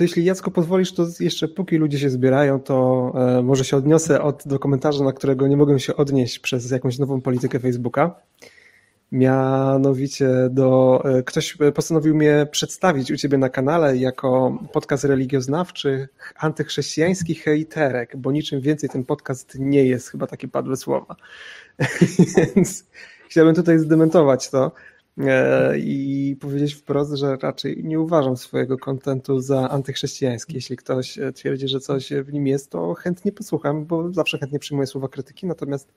To jeśli Jacko pozwolisz, to jeszcze póki ludzie się zbierają, to e, może się odniosę od, do komentarza, na którego nie mogę się odnieść przez jakąś nową politykę Facebooka. Mianowicie do, e, ktoś postanowił mnie przedstawić u ciebie na kanale jako podcast religioznawczy antychrześcijański hejterek, bo niczym więcej ten podcast nie jest, chyba takie padłe słowa. Więc chciałbym tutaj zdementować to. E, i powiedzieć wprost, że raczej nie uważam swojego kontentu za antychrześcijański. Jeśli ktoś e, twierdzi, że coś w nim jest, to chętnie posłucham, bo zawsze chętnie przyjmuję słowa krytyki, natomiast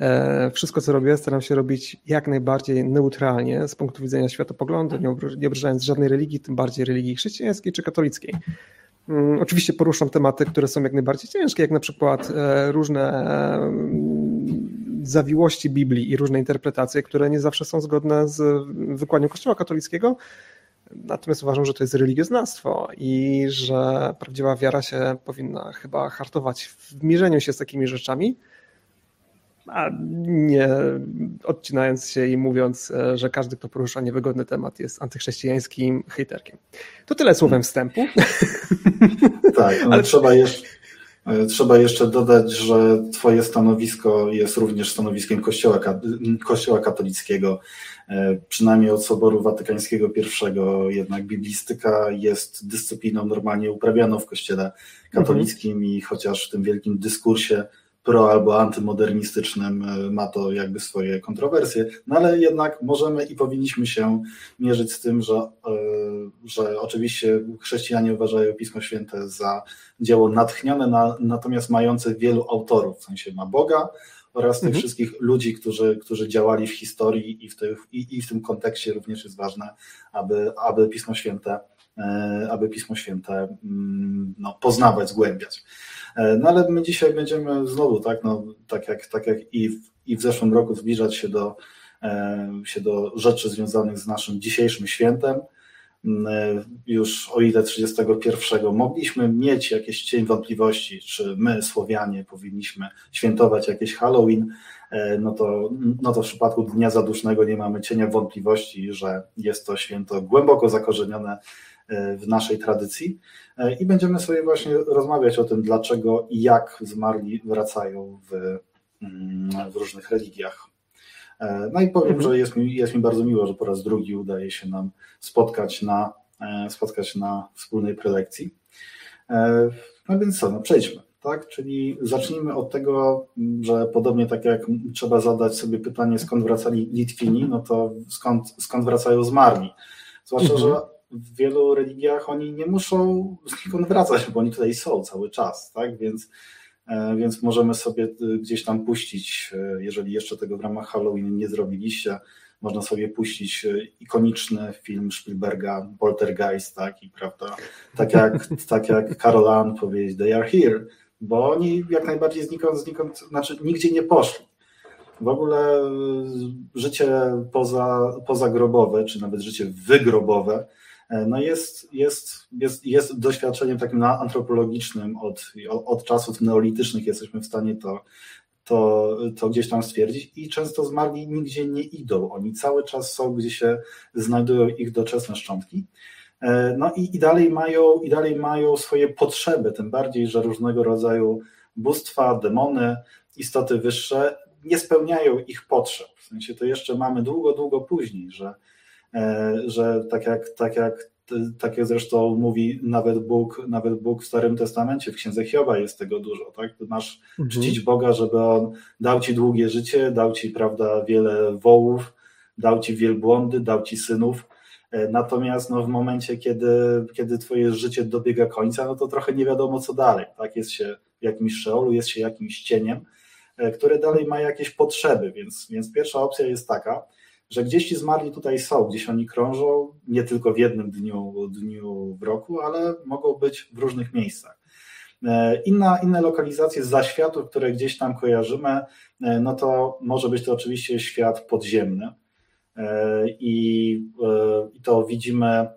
e, wszystko, co robię, staram się robić jak najbardziej neutralnie z punktu widzenia światopoglądu, nie obrażając żadnej religii, tym bardziej religii chrześcijańskiej czy katolickiej. Mm, oczywiście poruszam tematy, które są jak najbardziej ciężkie, jak na przykład różne zawiłości Biblii i różne interpretacje, które nie zawsze są zgodne z wykładnią Kościoła katolickiego. Natomiast uważam, że to jest religioznawstwo i że prawdziwa wiara się powinna chyba hartować w mierzeniu się z takimi rzeczami, a nie odcinając się i mówiąc, że każdy, kto porusza niewygodny temat, jest antychrześcijańskim hejterkiem. To tyle słowem wstępu. Tak, ale trzeba jeszcze trzeba jeszcze dodać, że Twoje stanowisko jest również stanowiskiem Kościoła, Kościoła katolickiego, e, przynajmniej od Soboru Watykańskiego I, jednak biblistyka jest dyscypliną normalnie uprawianą w Kościele katolickim mhm. i chociaż w tym wielkim dyskursie pro albo antymodernistycznym e, ma to jakby swoje kontrowersje, no ale jednak możemy i powinniśmy się mierzyć z tym, że, e, że oczywiście chrześcijanie uważają Pismo Święte za dzieło natchnione, na, natomiast mające wielu autorów, w sensie ma Boga oraz tych mhm. wszystkich ludzi, którzy, którzy działali w historii i w, tych, i, i w tym kontekście również jest ważne, aby, aby Pismo Święte e, aby Pismo Święte mm, no, poznawać, zgłębiać. E, no ale my dzisiaj będziemy znowu, tak, no, tak jak, tak jak i, w, i w zeszłym roku zbliżać się do, e, się do rzeczy związanych z naszym dzisiejszym świętem. Mm, e, już o ile 31 mogliśmy mieć jakieś cień wątpliwości, czy my, Słowianie, powinniśmy świętować jakieś Halloween, no to, no to w przypadku Dnia Zadusznego nie mamy cienia wątpliwości, że jest to święto głęboko zakorzenione w naszej tradycji i będziemy sobie właśnie rozmawiać o tym, dlaczego i jak zmarli wracają w, mm, w różnych religiach. No i powiem, mhm. że jest mi, jest mi bardzo miło, że po raz drugi udaje się nam spotkać na, spotkać na wspólnej prelekcji. No więc co, no przejdźmy. Tak? Czyli zacznijmy od tego, że podobnie tak jak trzeba zadać sobie pytanie, skąd wracali Litwini, no to skąd, skąd wracają zmarli. Zwłaszcza, mhm. że w wielu religiach oni nie muszą skąd wracać, bo oni tutaj są cały czas, tak? Więc, e, więc możemy sobie e, gdzieś tam puścić, e, jeżeli jeszcze tego w ramach Halloween nie zrobiliście, można sobie puścić ikoniczny film Spielberga, Poltergeist, tak? I prawda, tak jak, tak jak Carol Ann powiedzieć, they are here, bo oni jak najbardziej znikąd, znikąd, znaczy nigdzie nie poszli. W ogóle życie poza, pozagrobowe, czy nawet życie wygrobowe, no jest, jest, jest, jest doświadczeniem takim antropologicznym od, od czasów neolitycznych jesteśmy w stanie to, to, to gdzieś tam stwierdzić i często zmarli nigdzie nie idą. Oni cały czas są, gdzie się znajdują ich doczesne szczątki. E, no i, i, dalej mają, i dalej mają swoje potrzeby, tym bardziej, że różnego rodzaju bóstwa, demony, istoty wyższe nie spełniają ich potrzeb. W sensie to jeszcze mamy długo, długo później, że E, że tak jak, tak jak tak jak zresztą mówi nawet Bóg, nawet Bóg w Starym Testamencie, w Księdze Hioba jest tego dużo, tak? Masz mhm. czcić Boga, żeby On dał Ci długie życie, dał Ci, prawda, wiele wołów, dał Ci wielbłądy, dał Ci synów, e, natomiast no, w momencie, kiedy, kiedy Twoje życie dobiega końca, no to trochę nie wiadomo co dalej, tak? Jest się w jakimś szeolu, jest się jakimś cieniem, e, które dalej ma jakieś potrzeby, więc, więc pierwsza opcja jest taka, że gdzieś ci zmarli tutaj są, gdzieś oni krążą, nie tylko w jednym dniu, dniu w roku, ale mogą być w różnych miejscach. E, inna, inne lokalizacje zaświatów, które gdzieś tam kojarzymy, e, no to może być to oczywiście świat podziemny, I, i to widzimy,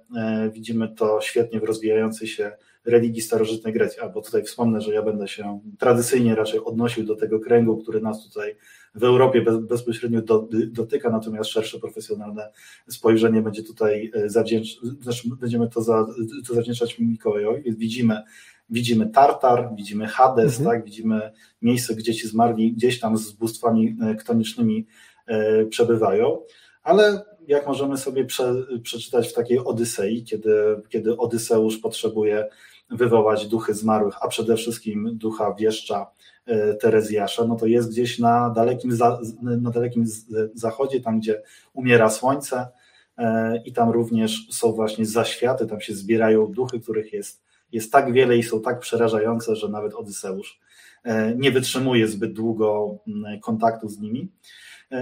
widzimy to świetnie w rozwijającej się religii starożytnej Grecji. Albo tutaj wspomnę, że ja będę się tradycyjnie raczej odnosił do tego kręgu, który nas tutaj w Europie bez, bezpośrednio do, dotyka, natomiast szersze profesjonalne spojrzenie będzie tutaj e, zawdzięcz, znaczy będziemy to, za, to zawdzięczać Mikołajowi, widzimy, widzimy Tartar, widzimy Hades, mhm. tak, widzimy miejsce, gdzie ci zmarli gdzieś tam z bóstwami e, ktonicznymi e, przebywają, ale jak możemy sobie prze, przeczytać w takiej Odysei, kiedy, kiedy Odyseusz potrzebuje wywołać duchy zmarłych, a przede wszystkim ducha wieszcza e, Terezjasza, no to jest gdzieś na dalekim, na dalekim zachodzie, tam gdzie umiera słońce e, i tam również są właśnie zaświaty, tam się zbierają duchy, których jest, jest tak wiele i są tak przerażające, że nawet Odyseusz e, nie wytrzymuje zbyt długo kontaktu z nimi.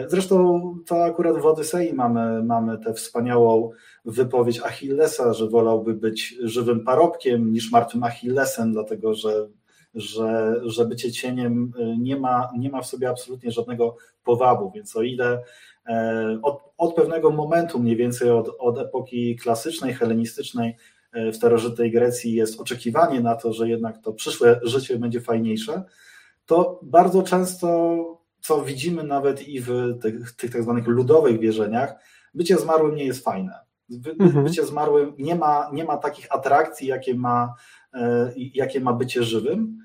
Zresztą to akurat w Odysei mamy, mamy tę wspaniałą wypowiedź Achillesa, że wolałby być żywym parobkiem niż martwym Achillesem, dlatego że, że, że bycie cieniem y, nie ma, nie ma w sobie absolutnie żadnego powabu, więc o ile e, od, od pewnego momentu, mniej więcej od, od epoki klasycznej, helenistycznej, e, w starożytnej Grecji jest oczekiwanie na to, że jednak to przyszłe życie będzie fajniejsze, to bardzo często, co widzimy nawet i w tych, tych tak zwanych ludowych wierzeniach, bycie zmarłym nie jest fajne. Mhm. Bycie zmarłym nie ma, nie ma takich atrakcji, jakie ma, e, jakie ma bycie żywym.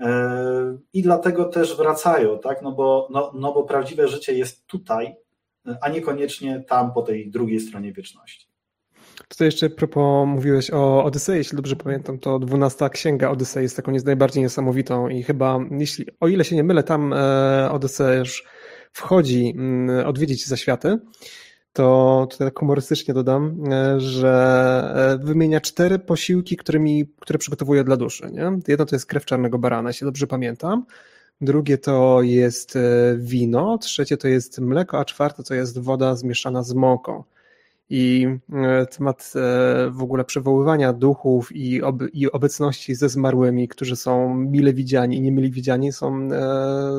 E, I dlatego też wracają, tak? no, bo, no, no bo prawdziwe życie jest tutaj, a niekoniecznie tam po tej drugiej stronie wieczności. Tutaj jeszcze propos mówiłeś o Odysei, jeśli dobrze pamiętam, to dwunasta księga Odysei jest taką najbardziej niesamowitą i chyba, jeśli, o ile się nie mylę, tam e, Odyseusz wchodzi mm, odwiedzić zaświaty to tutaj tak humorystycznie dodam, e, że e, wymienia cztery posiłki, którymi, które przygotowuje dla duszy. Nie? Jedno to jest krew czarnego barana, jeśli dobrze pamiętam. Drugie to jest e, wino, trzecie to jest mleko, a czwarte to jest woda zmieszana z mąką. I temat w ogóle przywoływania duchów i, ob, i obecności ze zmarłymi, którzy są mile widziani i niemili widziani, są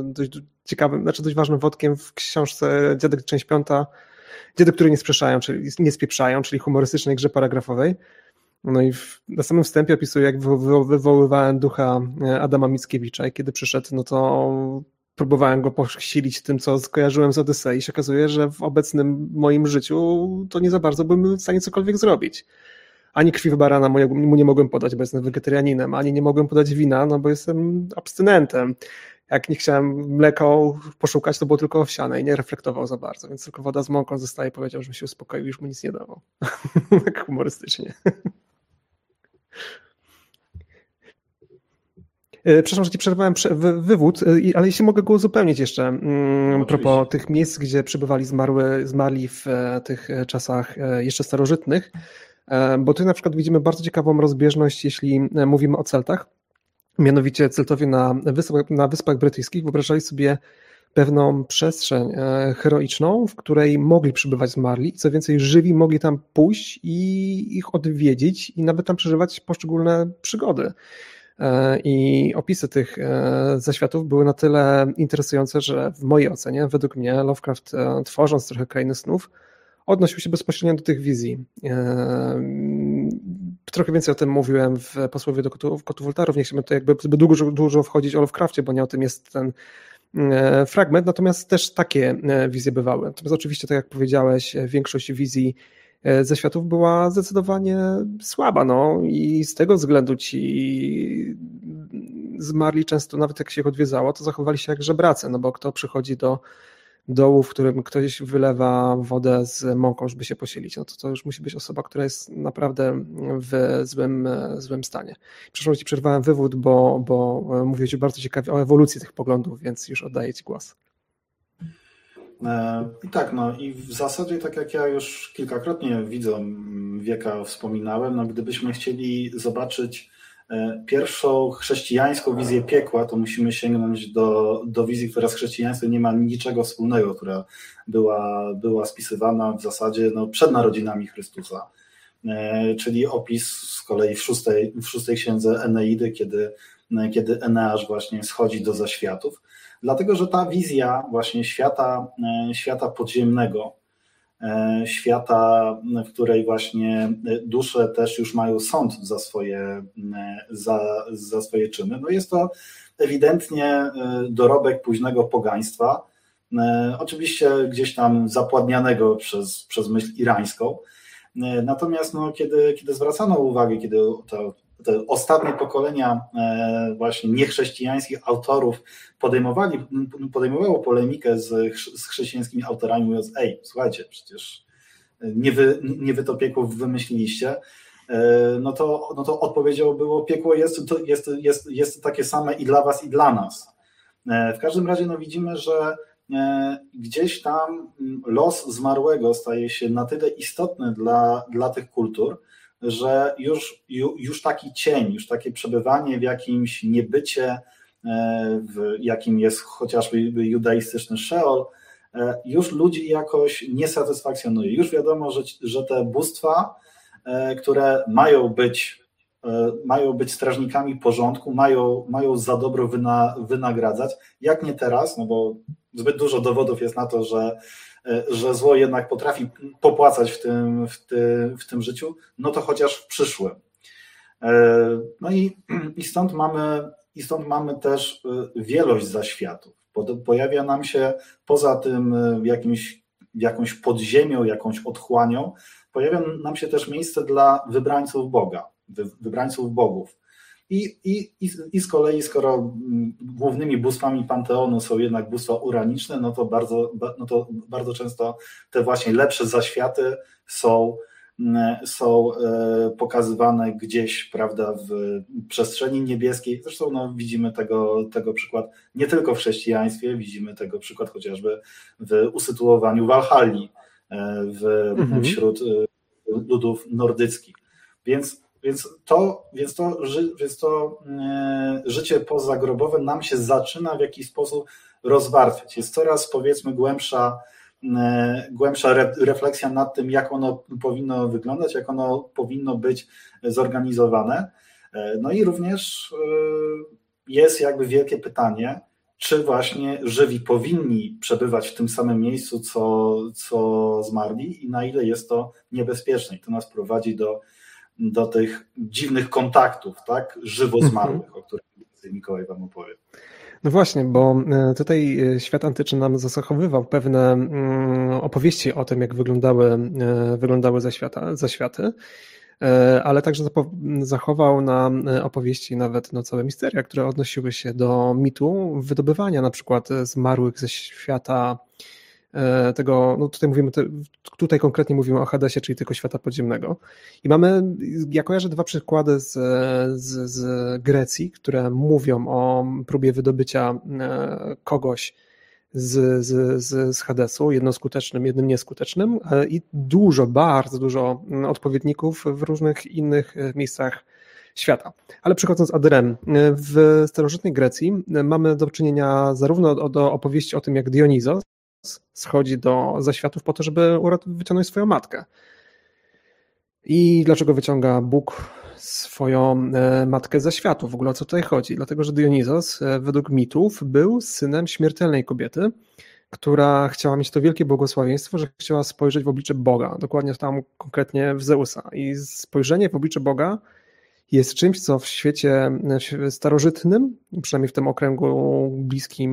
dość ciekawym, znaczy dość ważnym wątkiem w książce Dziadek Część Piąta Dziady, które nie sprzeszają, czyli nie spieprzają, czyli humorystycznej grze paragrafowej. No i w, na samym wstępie opisuję, jak wywoływałem ducha e, Adama Mickiewicza i kiedy przyszedł, no to próbowałem go posilić tym, co skojarzyłem z Odysei i się okazuje, że w obecnym moim życiu to nie za bardzo bym w stanie cokolwiek zrobić. Ani krwi barana mu nie mogłem podać, bo jestem wegetarianinem, ani nie mogłem podać wina, no bo jestem abstynentem jak nie chciałem mleko poszukać, to było tylko owsiane i nie reflektował za bardzo, więc tylko woda z mąką zostaje, powiedział, że się uspokoił, już mu nic nie dawał. tak humorystycznie. E, przepraszam, że ci przerwałem wywód, e, ale jeśli mogę go uzupełnić jeszcze mm, a propos tych miejsc, gdzie przebywali zmarły, zmarli w e, tych czasach jeszcze starożytnych, bo tu na przykład widzimy bardzo ciekawą rozbieżność, jeśli mówimy o Celtach Mianowicie Celtowie na wyspach, na wyspach Brytyjskich wyobrażali sobie pewną przestrzeń heroiczną, w której mogli przebywać zmarli, co więcej żywi mogli tam pójść i ich odwiedzić i nawet tam przeżywać poszczególne przygody. E, I opisy tych e, zaświatów były na tyle interesujące, że w mojej ocenie, według mnie, Lovecraft, tworząc trochę krainy snów, odnosił się bezpośrednio do tych wizji. Trochę więcej o tym mówiłem w posłowie do Kotu Woltarów. Nie chcemy to jakby zbyt dużo, dużo wchodzić o Lovecraftie, bo nie o tym jest ten e, fragment, natomiast też takie e, wizje bywały. Natomiast oczywiście, tak jak powiedziałeś, większość wizji e, ze światów była zdecydowanie słaba, no i z tego względu ci zmarli często, nawet jak się ich odwiedzało, to zachowali się jak żebracy, no bo kto przychodzi do dołu, w którym ktoś wylewa wodę z mąką, żeby się posilić, no to to już musi być osoba, która jest naprawdę w złym, złym stanie. Przepraszam, Ci przerwałem wywód, bo, bo mówiłeś bardzo ciekawie o ewolucji tych poglądów, więc już oddaję Ci głos. E, I tak, no i w zasadzie, tak jak ja już kilkakrotnie widzom wieka wspominałem, no gdybyśmy chcieli zobaczyć E, pierwszą chrześcijańską wizję piekła, to musimy sięgnąć do, do wizji, która z chrześcijaństwem nie ma niczego wspólnego, która była, była spisywana w zasadzie no, przed narodzinami Chrystusa. E, czyli opis z kolei w szóstej, w szóstej księdze Eneidy, kiedy, kiedy Eneasz właśnie schodzi do zaświatów. Dlatego, że ta wizja właśnie świata, e, świata podziemnego, świata, w której właśnie dusze też już mają sąd za swoje, za, za swoje czyny. No jest to ewidentnie dorobek późnego pogaństwa, oczywiście gdzieś tam zapładnianego przez, przez myśl irańską. Natomiast no, kiedy, kiedy zwracano uwagę, kiedy to ostatnie pokolenia e, właśnie niechrześcijańskich autorów podejmowali, podejmowało polemikę z, z chrześcijańskimi autorami, mówiąc, ej, słuchajcie, przecież nie wy, nie wy to piekło wymyśliliście, e, no to, no to odpowiedzią było, piekło jest, to jest, jest, jest takie same i dla was, i dla nas. E, w każdym razie no widzimy, że gdzieś tam los zmarłego staje się na tyle istotny dla, dla tych kultur, że już, już taki cień, już takie przebywanie w jakimś niebycie, e, w jakim jest chociażby judaistyczny Sheol, e, już ludzi jakoś nie satysfakcjonuje. Już wiadomo, że, że te bóstwa, e, które mają być, mają być strażnikami porządku, mają, mają za dobro wyna, wynagradzać, jak nie teraz, no bo zbyt dużo dowodów jest na to, że że zło jednak potrafi popłacać w tym, w, ty, w tym życiu, no to chociaż w przyszłym. E, no i, i, stąd mamy, i stąd mamy też e, wielość zaświatów. Pojawia nam się poza tym jakimś, jakąś podziemią, jakąś otchłanią, pojawia nam się też miejsce dla wybrańców Boga, wybrańców bogów. I, i, I z kolei, skoro mm, głównymi bóstwami Panteonu są jednak bóstwa uraniczne, no to bardzo, no to bardzo często te właśnie lepsze zaświaty są, mm, są e, pokazywane gdzieś, prawda, w przestrzeni niebieskiej. Zresztą no, widzimy tego, tego przykład nie tylko w chrześcijaństwie, widzimy tego przykład chociażby w usytuowaniu Walhalli e, w, mhm. wśród e, ludów nordyckich. Więc więc to, więc to, więc to e, życie pozagrobowe nam się zaczyna w jakiś sposób rozwarstwiać. Jest coraz powiedzmy głębsza, e, głębsza refleksja nad tym, jak ono powinno wyglądać, jak ono powinno być zorganizowane. E, no i również jest jakby wielkie pytanie, czy właśnie żywi powinni przebywać w tym samym miejscu, co, co zmarli i na ile jest to niebezpieczne. I to nas prowadzi do do tych dziwnych kontaktów, tak, żywo mhm. zmarłych, o których Mikołaj Wam opowie. No właśnie, bo e, tutaj e, świat antyczny nam zachowywał pewne mm, opowieści o tym, jak wyglądały, e, wyglądały zaświata, zaświaty, ale także zachował nam opowieści, nawet no, całe misteria, które odnosiły się do mitu wydobywania na przykład zmarłych ze świata tego, no tutaj mówimy, tutaj konkretnie mówimy o Hadesie, czyli tylko świata podziemnego. I mamy, ja kojarzę dwa przykłady z, z, z Grecji, które mówią o próbie wydobycia e, kogoś z, z, z, Hadesu, jednym skutecznym, jednym nieskutecznym e, i dużo, bardzo dużo odpowiedników w różnych innych miejscach świata. Ale przechodząc ad rem, w starożytnej Grecji mamy do czynienia zarówno do opowieści o tym, jak Dionizos, schodzi do zaświatów po to, żeby wyciągnąć swoją matkę. I dlaczego wyciąga Bóg swoją e, matkę ze światu? W ogóle o co tutaj chodzi? Dlatego, że Dionizos e, według mitów był synem śmiertelnej kobiety, która chciała mieć to wielkie błogosławieństwo, że chciała spojrzeć w oblicze Boga, dokładnie tam konkretnie w Zeusa. I spojrzenie w oblicze Boga jest czymś, co w świecie starożytnym, przynajmniej w tym okręgu bliskim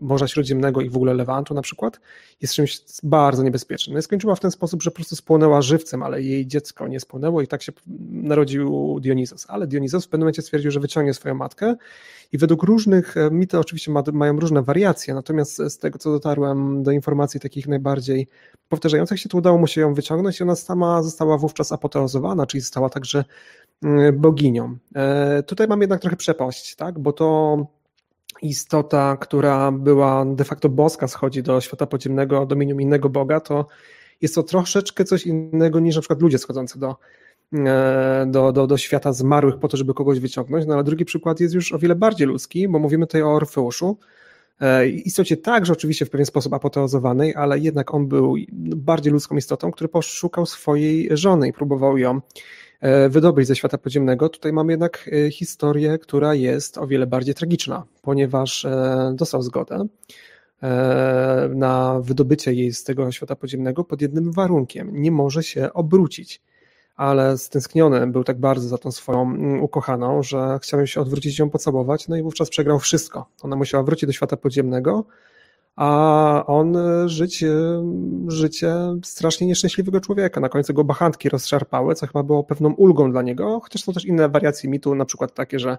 Morza Śródziemnego i w ogóle Lewantu na przykład, jest czymś bardzo niebezpiecznym. No skończyła w ten sposób, że po prostu spłonęła żywcem, ale jej dziecko nie spłonęło i tak się narodził Dionizos. Ale Dionizos w pewnym momencie stwierdził, że wyciągnie swoją matkę i według różnych, e, mity oczywiście ma, mają różne wariacje, natomiast z tego, co dotarłem do informacji takich najbardziej powtarzających się, to udało mu się ją wyciągnąć i ona sama została wówczas apoteozowana, czyli została także mm, boginią. E, tutaj mam jednak trochę przepaść, tak, bo to istota, która była de facto boska, schodzi do świata podziemnego, dominium innego Boga, to jest to troszeczkę coś innego niż na przykład ludzie schodzący do, do, do, do świata zmarłych po to, żeby kogoś wyciągnąć. No ale drugi przykład jest już o wiele bardziej ludzki, bo mówimy tutaj o Orfeuszu. E, istocie także oczywiście w pewien sposób apoteozowanej, ale jednak on był bardziej ludzką istotą, który poszukał swojej żony i próbował ją E, wydobyć ze świata podziemnego. Tutaj mamy jednak e, historię, która jest o wiele bardziej tragiczna, ponieważ e, dostał zgodę na wydobycie jej z tego świata podziemnego pod jednym warunkiem. Nie może się obrócić ale stęskniony był tak bardzo za tą swoją mm, ukochaną, że chciałem się odwrócić ją pocałować, no i wówczas przegrał wszystko. Ona musiała wrócić do świata podziemnego, a on e, żyć e, życie strasznie nieszczęśliwego człowieka. Na końcu go bachantki rozszarpały, co chyba było pewną ulgą dla niego, chociaż są też inne wariacje mitu, na przykład takie, że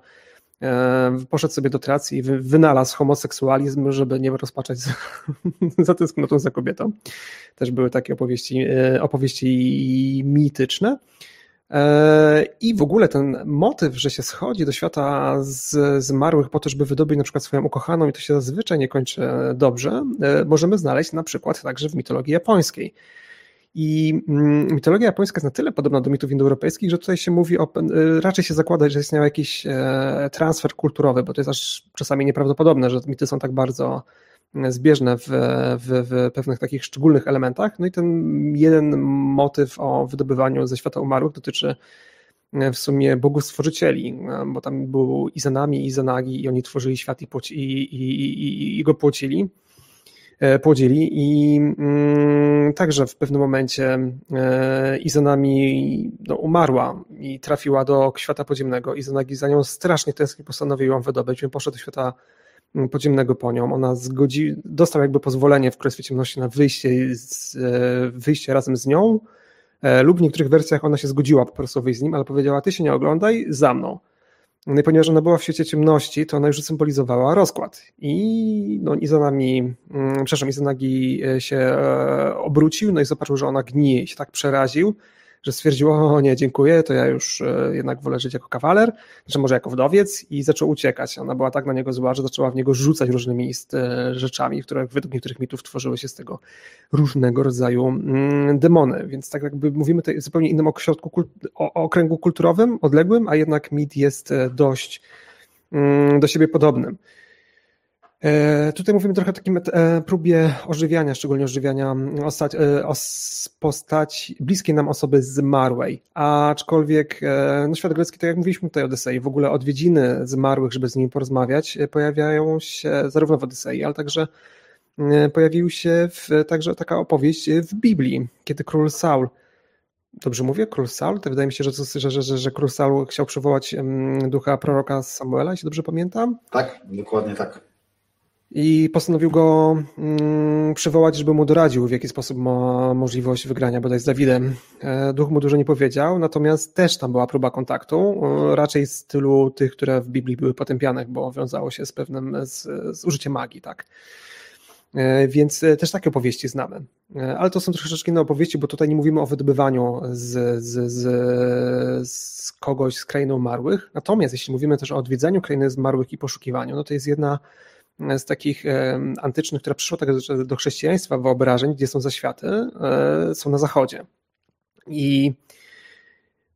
poszedł sobie do Tracji i wynalazł homoseksualizm, żeby nie rozpaczać za tęsknotą za kobietą. Też były takie opowieści, opowieści mityczne. E, I w ogóle ten motyw, że się schodzi do świata z, zmarłych po to, żeby wydobyć na przykład swoją ukochaną i to się zazwyczaj nie kończy dobrze, e, możemy znaleźć na przykład także w mitologii japońskiej. I mm, mitologia japońska jest na tyle podobna do mitów indoeuropejskich, że tutaj się mówi o, e, raczej się zakłada, że istniał jakiś transfer kulturowy, bo to jest aż czasami nieprawdopodobne, że mity są tak bardzo zbieżne w, w, w, pewnych takich szczególnych elementach. No i ten jeden motyw o wydobywaniu ze świata umarłych dotyczy e, w sumie bogów stworzycieli, e, bo tam był Izanami i Izanagi i oni tworzyli świat i, i, i, i, i go płocili, e, płodzili i mm, także w pewnym momencie e, Izanami no, umarła i trafiła do świata podziemnego. Izanagi za nią strasznie tęsknił, postanowił ją wydobyć, więc poszedł do świata podziemnego po nią. Ona zgodzi, dostał jakby pozwolenie w Królestwie Ciemności na wyjście, z, e, wyjście razem z nią, e, lub w niektórych wersjach ona się zgodziła po prostu wyjść z nim, ale powiedziała, ty się nie oglądaj, za mną. No i ponieważ ona była w świecie ciemności, to ona już symbolizowała rozkład. I no, Izanami, mm, przepraszam, Izanagi e, się obrócił, no i zobaczył, że ona gnije i się tak przeraził, że stwierdził, o nie, dziękuję, to ja już e, jednak wolę żyć jako kawaler, czy może jako wdowiec i zaczął uciekać. Ona była tak na niego zła, że zaczęła w niego rzucać różnymi e, rzeczami, które według niektórych mitów tworzyły się z tego różnego rodzaju mm, demony. Więc tak jakby mówimy tutaj zupełnie innym ośrodku, o okręgu kulturowym, odległym, a jednak mit jest e, dość mm, do siebie podobnym. E, tutaj mówimy trochę o takim e, próbie ożywiania, szczególnie ożywiania ostać, e, postaci bliskiej nam osoby zmarłej. Aczkolwiek no, świat grecki, tak jak mówiliśmy tutaj o Odysei, w ogóle odwiedziny zmarłych, żeby z nimi porozmawiać, pojawiają się zarówno w Odysei, ale także pojawił się w, także taka opowieść w Biblii, kiedy król Saul Dobrze mówię? Król Saul? To wydaje mi się, że, że, że, że król Saul chciał przywołać ducha proroka Samuela, jeśli dobrze pamiętam. Tak, dokładnie tak i postanowił go mm, przywołać, żeby mu doradził, w jaki sposób ma możliwość wygrania bodaj z Dawidem. E, duch mu dużo nie powiedział, natomiast też tam była próba kontaktu, e, raczej z stylu tych, które w Biblii były potępiane, bo wiązało się z pewnym, z, z użyciem magii, tak. E, więc też takie opowieści znamy. Ale to są troszeczkę inne opowieści, bo tutaj nie mówimy o wydobywaniu z, z, z, z kogoś z krainy umarłych. Natomiast jeśli mówimy też o odwiedzaniu krainy zmarłych i poszukiwaniu, no to jest jedna z takich antycznych, która przyszła tak do chrześcijaństwa, wyobrażeń, gdzie są zaświaty, e, są na zachodzie. I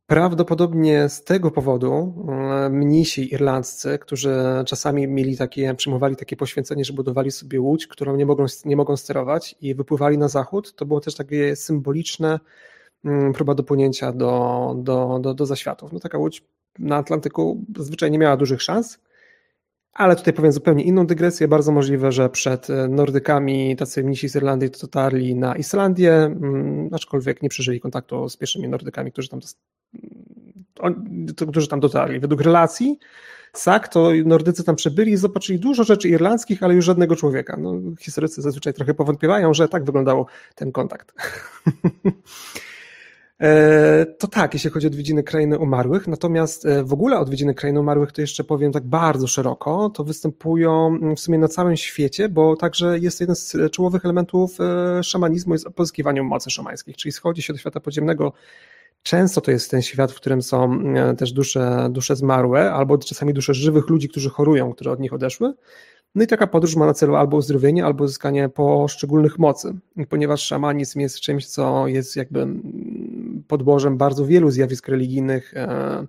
prawdopodobnie z tego powodu e, mnisi irlandzcy, którzy czasami mieli takie, przyjmowali takie poświęcenie, że budowali sobie łódź, którą nie mogą, nie mogą sterować i wypływali na zachód, to było też takie symboliczne mm, próba dopłynięcia do, do, do, do zaświatów. No taka łódź na Atlantyku zazwyczaj nie miała dużych szans, ale tutaj powiem zupełnie inną dygresję. Bardzo możliwe, że przed e, Nordykami tacy mnisi z Irlandii dotarli na Islandię, mm, aczkolwiek nie przeżyli kontaktu z pierwszymi Nordykami, którzy tam, którzy tam dotarli. Według relacji SAK, to Nordycy tam przebyli i zobaczyli dużo rzeczy irlandzkich, ale już żadnego człowieka. No, historycy zazwyczaj trochę powątpiewają, że tak wyglądał ten kontakt. E, to tak, jeśli chodzi o odwiedziny krainy umarłych, natomiast e, w ogóle odwiedziny krainy umarłych, to jeszcze powiem tak bardzo szeroko, to występują mm, w sumie na całym świecie, bo także jest jeden z czołowych elementów e, szamanizmu, jest pozyskiwanie mocy szamańskich, czyli schodzi się do świata podziemnego Często to jest ten świat, w którym są też dusze, dusze zmarłe, albo czasami dusze żywych ludzi, którzy chorują, które od nich odeszły. No i taka podróż ma na celu albo uzdrowienie, albo uzyskanie poszczególnych mocy, ponieważ szamanizm jest czymś, co jest jakby podłożem bardzo wielu zjawisk religijnych, e,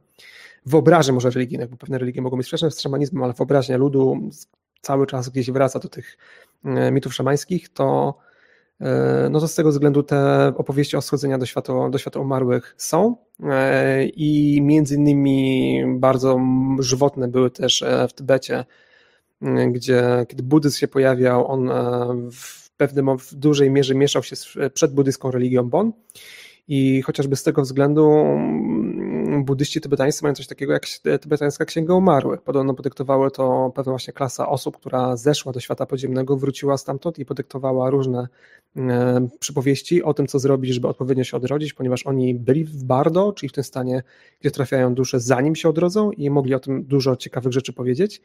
wyobrażeń może religijnych, bo pewne religie mogą być sprzeczne z szamanizmem, ale wyobraźnia ludu cały czas gdzieś wraca do tych e, mitów szamańskich, to e, no to z tego względu te opowieści o schodzenia do świata, do świata umarłych są i między innymi bardzo żywotne były też w Tybecie gdzie kiedy buddyzm się pojawiał, on w pewnym, w dużej mierze mieszał się z przedbuddyjską religią Bon i chociażby z tego względu mm, buddyści tybetańscy mają coś takiego jak tybetańska księga umarłych. Podobno podyktowały to pewna właśnie klasa osób, która zeszła do świata podziemnego, wróciła stamtąd i podyktowała różne e, przypowieści o tym, co zrobić, żeby odpowiednio się odrodzić, ponieważ oni byli w bardo, czyli w tym stanie, gdzie trafiają dusze zanim się odrodzą i mogli o tym dużo ciekawych rzeczy powiedzieć.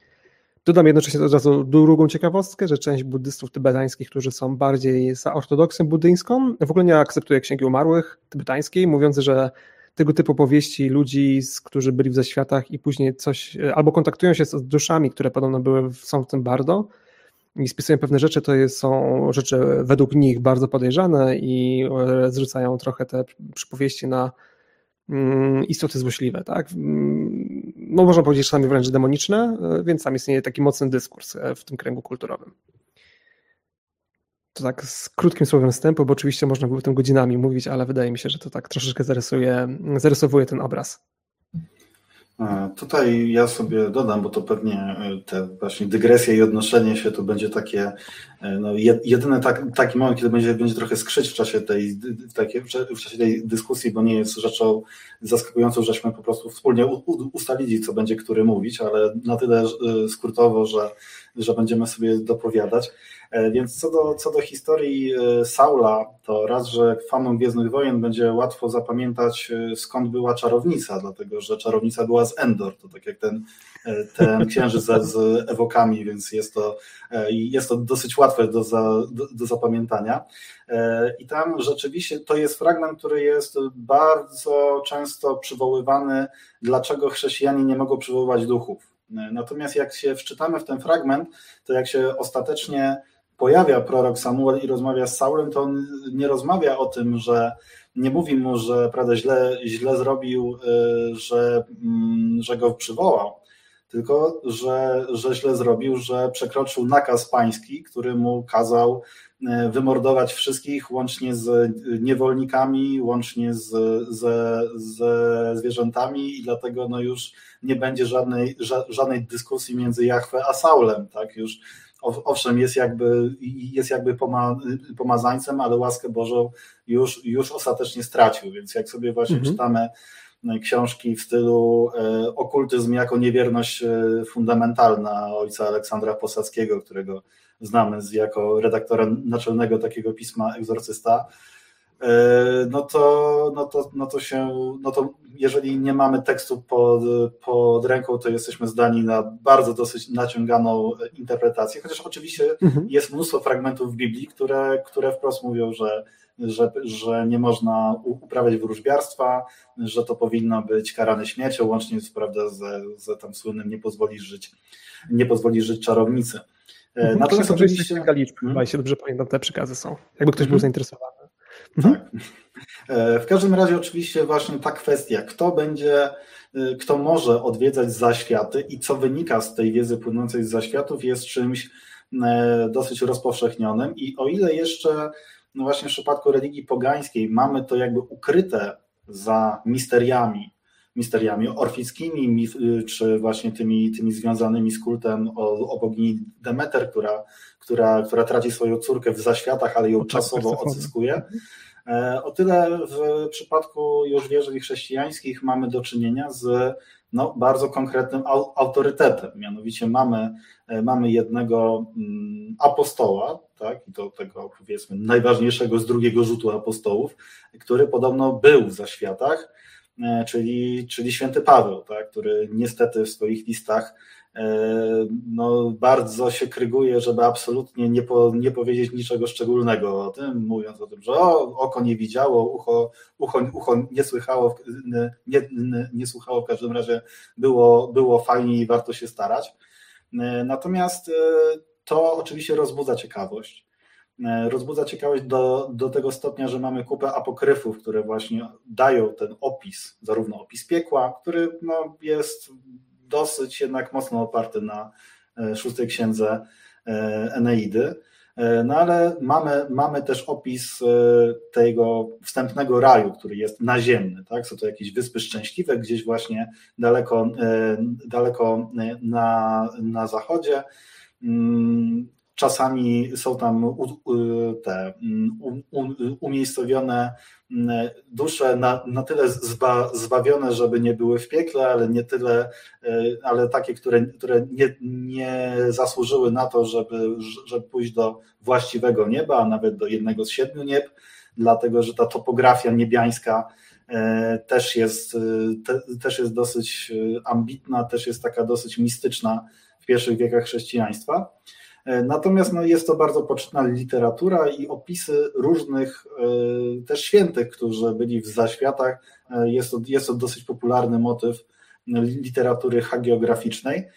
Dodam jednocześnie od razu drugą ciekawostkę, że część buddystów tybetańskich, którzy są bardziej za ortodoksją buddyjską, w ogóle nie akceptuje księgi umarłych tybetańskiej, mówiąc, że tego typu powieści ludzi, którzy byli w zaświatach i później coś, albo kontaktują się z duszami, które podobno były, są w tym bardo i spisują pewne rzeczy, to są rzeczy według nich bardzo podejrzane i zrzucają trochę te przypowieści na istoty złośliwe, tak? Mm, no można powiedzieć czasami wręcz demoniczne, e, więc tam istnieje taki mocny dyskurs e, w tym kręgu kulturowym. To tak z krótkim słowem wstępu, bo oczywiście można by o tym godzinami mówić, ale wydaje mi się, że to tak troszeczkę zarysuje, zarysowuje ten obraz. Tutaj ja sobie dodam, bo to pewnie e, te właśnie dygresje i odnoszenie się to będzie takie, e, no jedyny tak, taki moment, kiedy będzie, będzie trochę skrzyć w czasie, tej, w, takie, w czasie tej dyskusji, bo nie jest rzeczą zaskakującą, żeśmy po prostu wspólnie ustalili, co będzie który mówić, ale na tyle e, skrótowo, że, że będziemy sobie dopowiadać. E, więc co do, co do historii e, Saula, to raz, że fanom Gwiezdnych Wojen będzie łatwo zapamiętać e, skąd była czarownica, dlatego że czarownica była z Endor, to tak jak ten, ten księżyc z, z ewokami, więc jest to, jest to dosyć łatwe do, za, do, do zapamiętania. I tam rzeczywiście to jest fragment, który jest bardzo często przywoływany, dlaczego chrześcijanie nie mogą przywoływać duchów. Natomiast jak się wczytamy w ten fragment, to jak się ostatecznie pojawia prorok Samuel i rozmawia z Saulem, to on nie rozmawia o tym, że nie mówi mu, że prawda, źle, źle zrobił, y, że, mm, że go przywołał, tylko że, że źle zrobił, że przekroczył nakaz pański, który mu kazał y, wymordować wszystkich, łącznie z niewolnikami, łącznie z, ze zwierzętami i dlatego no już nie będzie żadnej, żadnej dyskusji między Jachwę a Saulem, tak, już owszem, jest jakby, jest jakby poma, pomazańcem, ale łaskę Bożą już, już ostatecznie stracił, więc jak sobie właśnie mhm. czytamy e, książki w stylu e, Okultyzm jako niewierność e, fundamentalna ojca Aleksandra Posadzkiego, którego znamy jako redaktora naczelnego takiego pisma Egzorcysta, no to, no to, no to się, no to jeżeli nie mamy tekstu pod, pod ręką, to jesteśmy zdani na bardzo dosyć naciąganą interpretację, chociaż oczywiście mhm. jest mnóstwo fragmentów w Biblii, które, które wprost mówią, że, że, że nie można uprawiać wróżbiarstwa, że to powinno być karane śmiercią, łącznie prawda, ze, ze tam słynnym nie pozwoli żyć, nie pozwoli żyć czarownicy. E, mhm. Natomiast oczywiście... Liczb, hmm? jeśli dobrze pamiętam, te przekazy są, jakby ktoś mhm. był zainteresowany. Mhm. Tak. E, w każdym razie oczywiście właśnie ta kwestia, kto będzie, e, kto może odwiedzać zaświaty i co wynika z tej wiedzy płynącej z zaświatów jest czymś e, dosyć rozpowszechnionym i o ile jeszcze no właśnie w przypadku religii pogańskiej mamy to jakby ukryte za misteriami, misteriami orfickimi, czy właśnie tymi, tymi związanymi z kultem o, o bogini Demeter, która, która, która traci swoją córkę w zaświatach, ale ją czasowo odzyskuje. E, o tyle w przypadku już wierzeń chrześcijańskich mamy do czynienia z no, bardzo konkretnym autorytetem. Mianowicie mamy, e, mamy jednego mm, apostoła, tak, i to tego powiedzmy najważniejszego z drugiego rzutu apostołów, który podobno był w zaświatach, czyli, czyli święty Paweł, tak, który niestety w swoich listach E, no, bardzo się kryguje, żeby absolutnie nie, po, nie powiedzieć niczego szczególnego o tym, mówiąc o tym, że o, oko nie widziało, ucho, ucho, ucho nie słychało, nie, nie, słuchało, w każdym razie było, było fajnie i warto się starać. E, natomiast e, to oczywiście rozbudza ciekawość. Rozbudza ciekawość do, do tego stopnia, że mamy kupę apokryfów, które właśnie dają ten opis, zarówno opis piekła, który no, jest dosyć jednak mocno oparty na e, szóstej księdze e, Eneidy. E, no ale mamy, mamy też opis tego wstępnego raju, który jest naziemny, tak? Są to jakieś wyspy szczęśliwe, gdzieś właśnie daleko, daleko na, na zachodzie. Czasami są tam te umiejscowione dusze na, na tyle zba, zbawione, żeby nie były w piekle, ale nie tyle, e, ale takie, które, które nie, nie zasłużyły na to, żeby, żeby pójść do właściwego nieba, a nawet do jednego z siedmiu nieb, dlatego że ta topografia niebiańska e, też jest, e, te, też jest dosyć ambitna, też jest taka dosyć mistyczna w pierwszych wiekach chrześcijaństwa. E, natomiast no, jest to bardzo poczytna literatura i opisy różnych e, też świętych, którzy byli w zaświatach. E, jest to, jest to dosyć popularny motyw literatury hagiograficznej.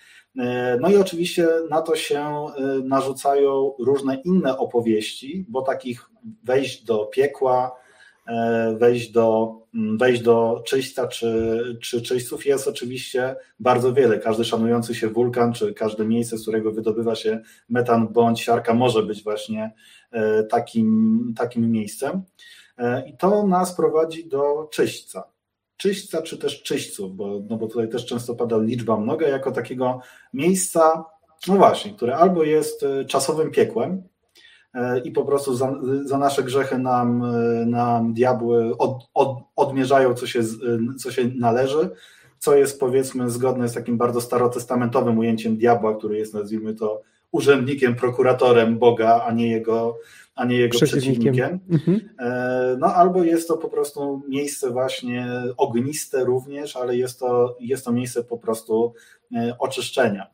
No i oczywiście na to się narzucają różne inne opowieści, bo takich wejść do piekła, wejść do, mm, wejść do czyśćca czy, czy czyśćców jest oczywiście bardzo wiele. Każdy szanujący się wulkan, czy każde miejsce, z którego wydobywa się metan bądź siarka może być właśnie e, takim, takim miejscem. E, I to nas prowadzi do czyśćca. Czyśćca czy też czyśćców, bo, no bo tutaj też często pada liczba mnoga jako takiego miejsca, no właśnie, które albo jest czasowym piekłem, E, i po prostu za, za nasze grzechy nam, e, nam diabły od, od, odmierzają, co się, e, co się należy, co jest powiedzmy zgodne z takim bardzo starotestamentowym ujęciem diabła, który jest nazwijmy to urzędnikiem, prokuratorem Boga, a nie jego, a nie jego przeciwnikiem. przeciwnikiem. Mhm. No albo jest to po prostu miejsce właśnie ogniste również, ale jest to, jest to miejsce po prostu oczyszczenia.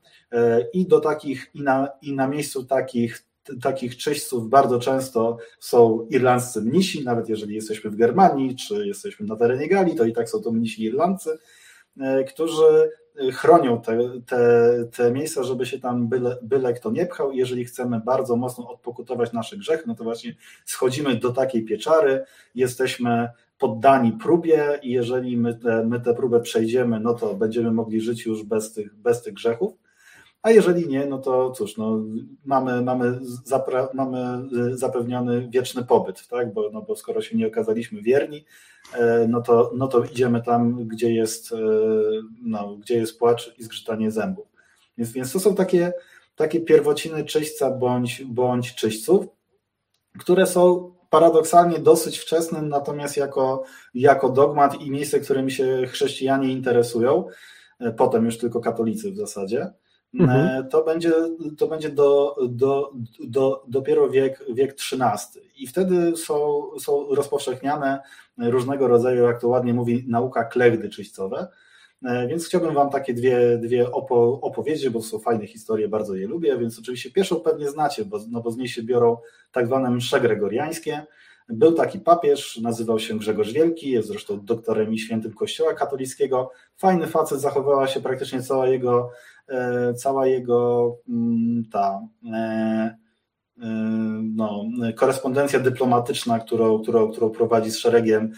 I do takich, i na, i na miejscu takich takich czyśćców bardzo często są irlandzcy mnisi, nawet jeżeli jesteśmy w Germanii, czy jesteśmy na terenie Galii, to i tak są to mnisi irlandcy, e, którzy chronią te, te, te miejsca, żeby się tam byle, byle kto nie pchał. Jeżeli chcemy bardzo mocno odpokutować nasze grzechy, no to właśnie schodzimy do takiej pieczary, jesteśmy poddani próbie i jeżeli my, te, my tę próbę przejdziemy, no to będziemy mogli żyć już bez tych, bez tych grzechów a jeżeli nie, no to cóż, no, mamy, mamy, zapra, mamy zapewniony wieczny pobyt, tak? bo, no, bo skoro się nie okazaliśmy wierni, e, no to, no to idziemy tam, gdzie jest, e, no, gdzie jest płacz i zgrzytanie zębów. Więc, więc to są takie, takie pierwociny czyśćca bądź, bądź czyśćców, które są paradoksalnie dosyć wczesne, natomiast jako, jako dogmat i miejsce, którymi się chrześcijanie interesują, e, potem już tylko katolicy w zasadzie, Mhm. E, to będzie, to będzie do, do, do, dopiero wiek, wiek XIII. I wtedy są, są rozpowszechniane różnego rodzaju, jak to ładnie mówi, nauka klechdy czyścowe. E, więc chciałbym Wam takie dwie, dwie opo, opowiedzieć, bo są fajne historie, bardzo je lubię. Więc oczywiście pierwszą pewnie znacie, bo, no bo z niej się biorą tak zwane msze gregoriańskie. Był taki papież, nazywał się Grzegorz Wielki, jest zresztą doktorem i świętym Kościoła katolickiego. Fajny facet, zachowała się praktycznie cała jego cała jego mm, ta e, e, no, korespondencja dyplomatyczna, którą, którą, którą prowadzi z szeregiem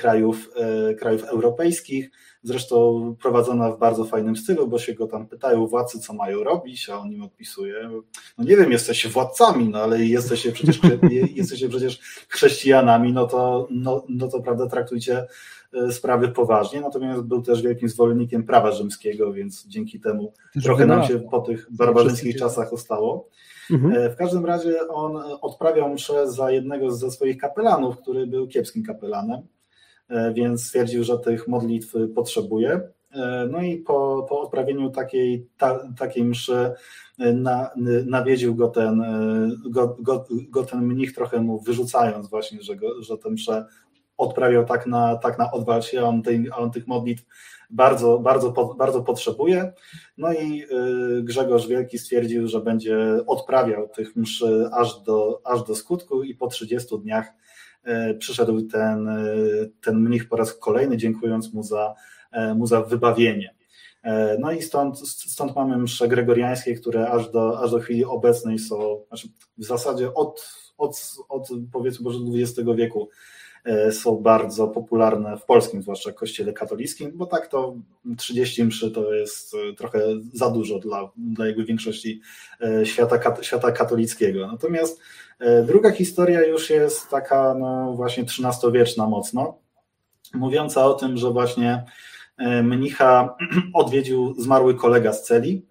krajów, krajów europejskich, zresztą prowadzona w bardzo fajnym stylu, bo się go tam pytają władcy, co mają robić, a on im odpisuje, no nie wiem, jesteście władcami, no ale jesteście przecież, jesteście przecież chrześcijanami, no to, no, no to prawda, traktujcie E, sprawy poważnie, natomiast był też wielkim zwolennikiem prawa rzymskiego, więc dzięki temu trochę nam się po tych barbarzyńskich czasach ostało. Mhm. E, w każdym razie on odprawiał mszę za jednego ze swoich kapelanów, który był kiepskim kapelanem, e, więc stwierdził, że tych modlitw potrzebuje. No i po, po odprawieniu takiej, ta, takiej mszy na, nawiedził go ten, go, go, go, ten mnich, trochę mu wyrzucając właśnie, że, go, że tę mszę odprawiał tak na, tak na odwal się, on, tej, on tych modlitw bardzo, bardzo, bardzo potrzebuje. No i y, Grzegorz Wielki stwierdził, że będzie odprawiał tych mszy aż do, aż do skutku i po 30 dniach y, przyszedł ten, y, ten mnich po raz kolejny, dziękując mu za, mu za wybawienie. No i stąd, stąd mamy msze gregoriańskie, które aż do, aż do chwili obecnej są, znaczy w zasadzie od, od, od powiedzmy może XX wieku są bardzo popularne w polskim, zwłaszcza kościele katolickim, bo tak to 30 mszy to jest e, trochę za dużo dla, dla jakby większości e, świata, świata katolickiego. Natomiast druga historia już jest taka no właśnie XIII-wieczna mocno, mówiąca o tym, że właśnie mnicha odwiedził zmarły kolega z celi,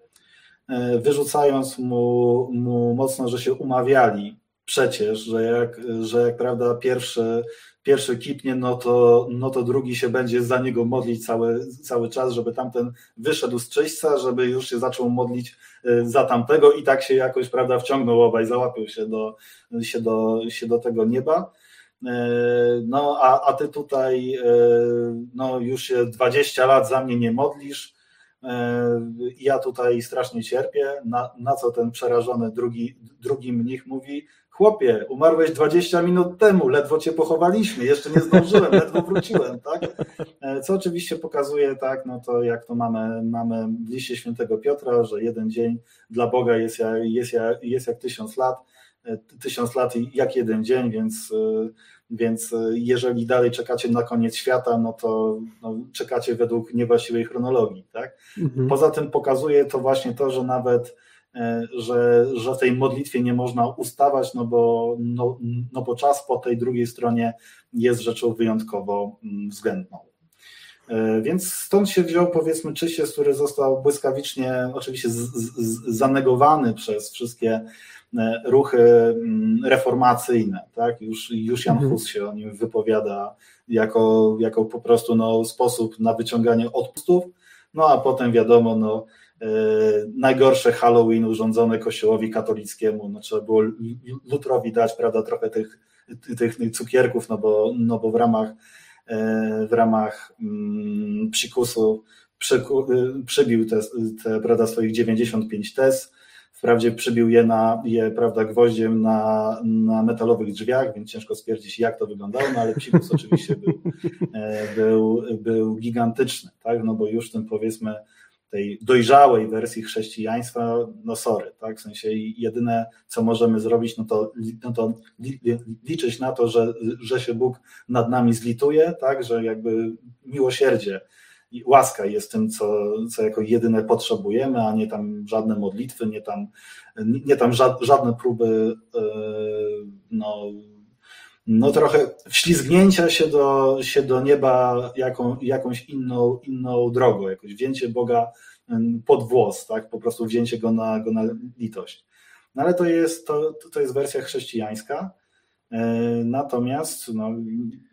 wyrzucając mu, mu mocno, że się umawiali przecież, że jak, że jak prawda pierwszy, pierwszy kipnie, no to, no to drugi się będzie za niego modlić cały, cały czas, żeby tamten wyszedł z czyśćca, żeby już się zaczął modlić y, za tamtego. I tak się jakoś prawda wciągnął obaj, załapił się do, się do, się do tego nieba. Y, no, a, a ty tutaj y, no, już się 20 lat za mnie nie modlisz, ja tutaj strasznie cierpię, na, na co ten przerażony drugi, drugi mnich mówi, chłopie, umarłeś 20 minut temu, ledwo cię pochowaliśmy, jeszcze nie zdążyłem, ledwo wróciłem, tak? E, co oczywiście pokazuje, tak, no to jak to mamy, mamy w liście świętego Piotra, że jeden dzień dla Boga jest jak, jest jak, jest jak tysiąc lat, e, tysiąc lat jak jeden dzień, więc, e, więc jeżeli dalej czekacie na koniec świata, no to no, czekacie według niewłaściwej chronologii, tak? Mhm. Poza tym pokazuje to właśnie to, że nawet że, że w tej modlitwie nie można ustawać, no bo, no, no bo czas po tej drugiej stronie jest rzeczą wyjątkowo mm, względną. E, więc stąd się wziął powiedzmy czyściec, który został błyskawicznie oczywiście z, z, zanegowany przez wszystkie e, ruchy mm, reformacyjne. Tak? Już, już Jan mhm. Hus się o nim wypowiada jako, jako po prostu no, sposób na wyciąganie odpustów, no a potem wiadomo, no, E, najgorsze Halloween urządzone kościołowi katolickiemu, no trzeba było Lutrowi dać, prawda, trochę tych, tych cukierków, no bo, no bo w ramach e, w ramach mm, psikusu e, przybił te, te, prawda, swoich 95 tez, wprawdzie przybił je, na, je prawda, gwoździem na, na metalowych drzwiach, więc ciężko stwierdzić, jak to wyglądało, no ale psikus oczywiście był, był, był gigantyczny, tak, no bo już ten powiedzmy tej dojrzałej wersji chrześcijaństwa, no sorry, tak? W sensie jedyne, co możemy zrobić, no to, no to liczyć na to, że, że się Bóg nad nami zlituje, tak? Że jakby miłosierdzie i łaska jest tym, co, co jako jedyne potrzebujemy, a nie tam żadne modlitwy, nie tam, nie tam żadne próby e, no, no trochę wślizgnięcia się do, się do nieba jaką, jakąś inną, inną drogą, jakoś wzięcie Boga pod włos, tak? po prostu wzięcie go na, go na litość. No ale to jest, to, to jest wersja chrześcijańska, e, Natomiast no,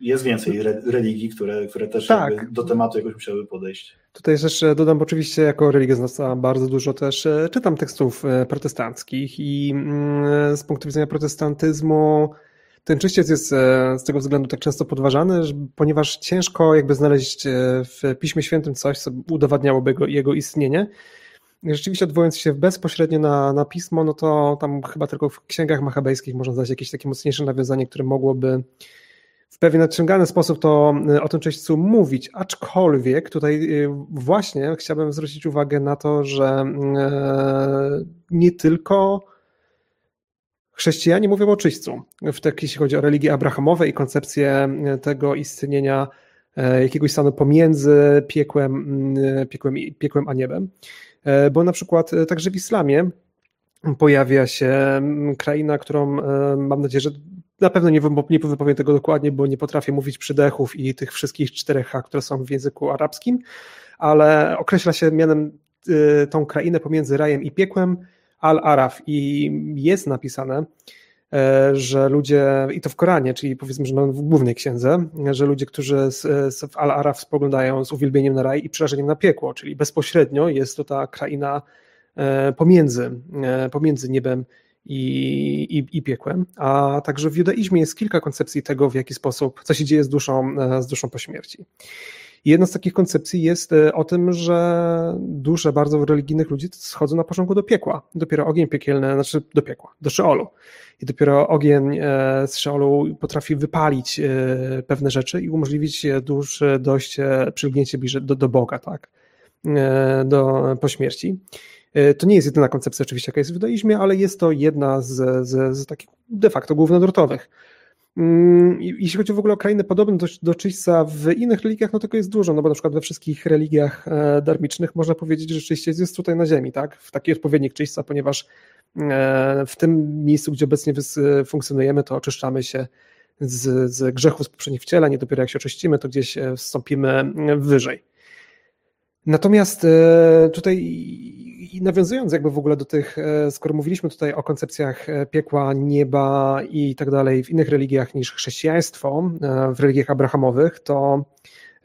jest więcej re, religii, które, które też tak. do tematu jakoś musiały podejść. Tutaj też dodam, oczywiście jako religioznawca bardzo dużo też e, czytam tekstów e, protestanckich i mm, z punktu widzenia protestantyzmu ten czyściec jest e, z tego względu tak często podważany, ponieważ ciężko jakby znaleźć e, w Piśmie Świętym coś, co udowadniałoby jego, istnienie. Rzeczywiście odwołując się bezpośrednio na, na pismo, no to tam chyba tylko w księgach machabejskich można znaleźć jakieś takie mocniejsze nawiązanie, które mogłoby w pewien nadciągany sposób to e, o tym czyśćcu mówić, aczkolwiek tutaj właśnie chciałbym zwrócić uwagę na to, że nie tylko Chrześcijanie mówią o czyśćcu, w tak, jeśli chodzi o religię abrahamowe i koncepcję e, tego istnienia e, jakiegoś stanu pomiędzy piekłem, mm, piekłem, piekłem a niebem. E, bo na przykład także w islamie pojawia się mm, kraina, którą mam nadzieję, że na pewno nie, nie wypowiem tego dokładnie, bo nie potrafię mówić przydechów i tych wszystkich czterech które są w języku arabskim, ale określa się mianem tą krainę pomiędzy rajem i piekłem, Al-Araf i jest napisane, e, że ludzie, i to w Koranie, czyli powiedzmy, że w głównej księdze, że ludzie, którzy z w Al-Araf spoglądają z uwielbieniem na raj i przerażeniem na piekło, czyli bezpośrednio jest to ta kraina e, pomiędzy, e, pomiędzy niebem i, i, i piekłem, a także w judaizmie jest kilka koncepcji tego, w jaki sposób, co się dzieje z duszą, z duszą po śmierci. Jedna z takich koncepcji jest e, o tym, że dusze bardzo religijnych ludzi schodzą na początku do piekła. Dopiero ogień piekielny, znaczy do piekła, do Szeolu. I dopiero ogień e, z Szeolu potrafi wypalić e, pewne rzeczy i umożliwić duszy dojście, przylgnięcie bliżej do, do Boga, tak? Do, po śmierci. To nie jest jedyna koncepcja oczywiście, jaka jest w judaizmie, ale jest to jedna z, z, z takich de facto głównodurtowych. Mm, jeśli chodzi w ogóle o krainy podobne do, do w innych religiach, no tego jest dużo, no bo na przykład we wszystkich religiach e, darmicznych można powiedzieć, że czyściec jest tutaj na ziemi, tak? W taki odpowiednik czyśćca, ponieważ e, w tym miejscu, gdzie obecnie funkcjonujemy, to oczyszczamy się z, z grzechów z poprzednich wcieleń, dopiero jak się oczyścimy, to gdzieś e, wstąpimy wyżej. Natomiast tutaj nawiązując jakby w ogóle do tych, skoro mówiliśmy tutaj o koncepcjach piekła, nieba i tak dalej w innych religiach niż chrześcijaństwo, w religiach abrahamowych, to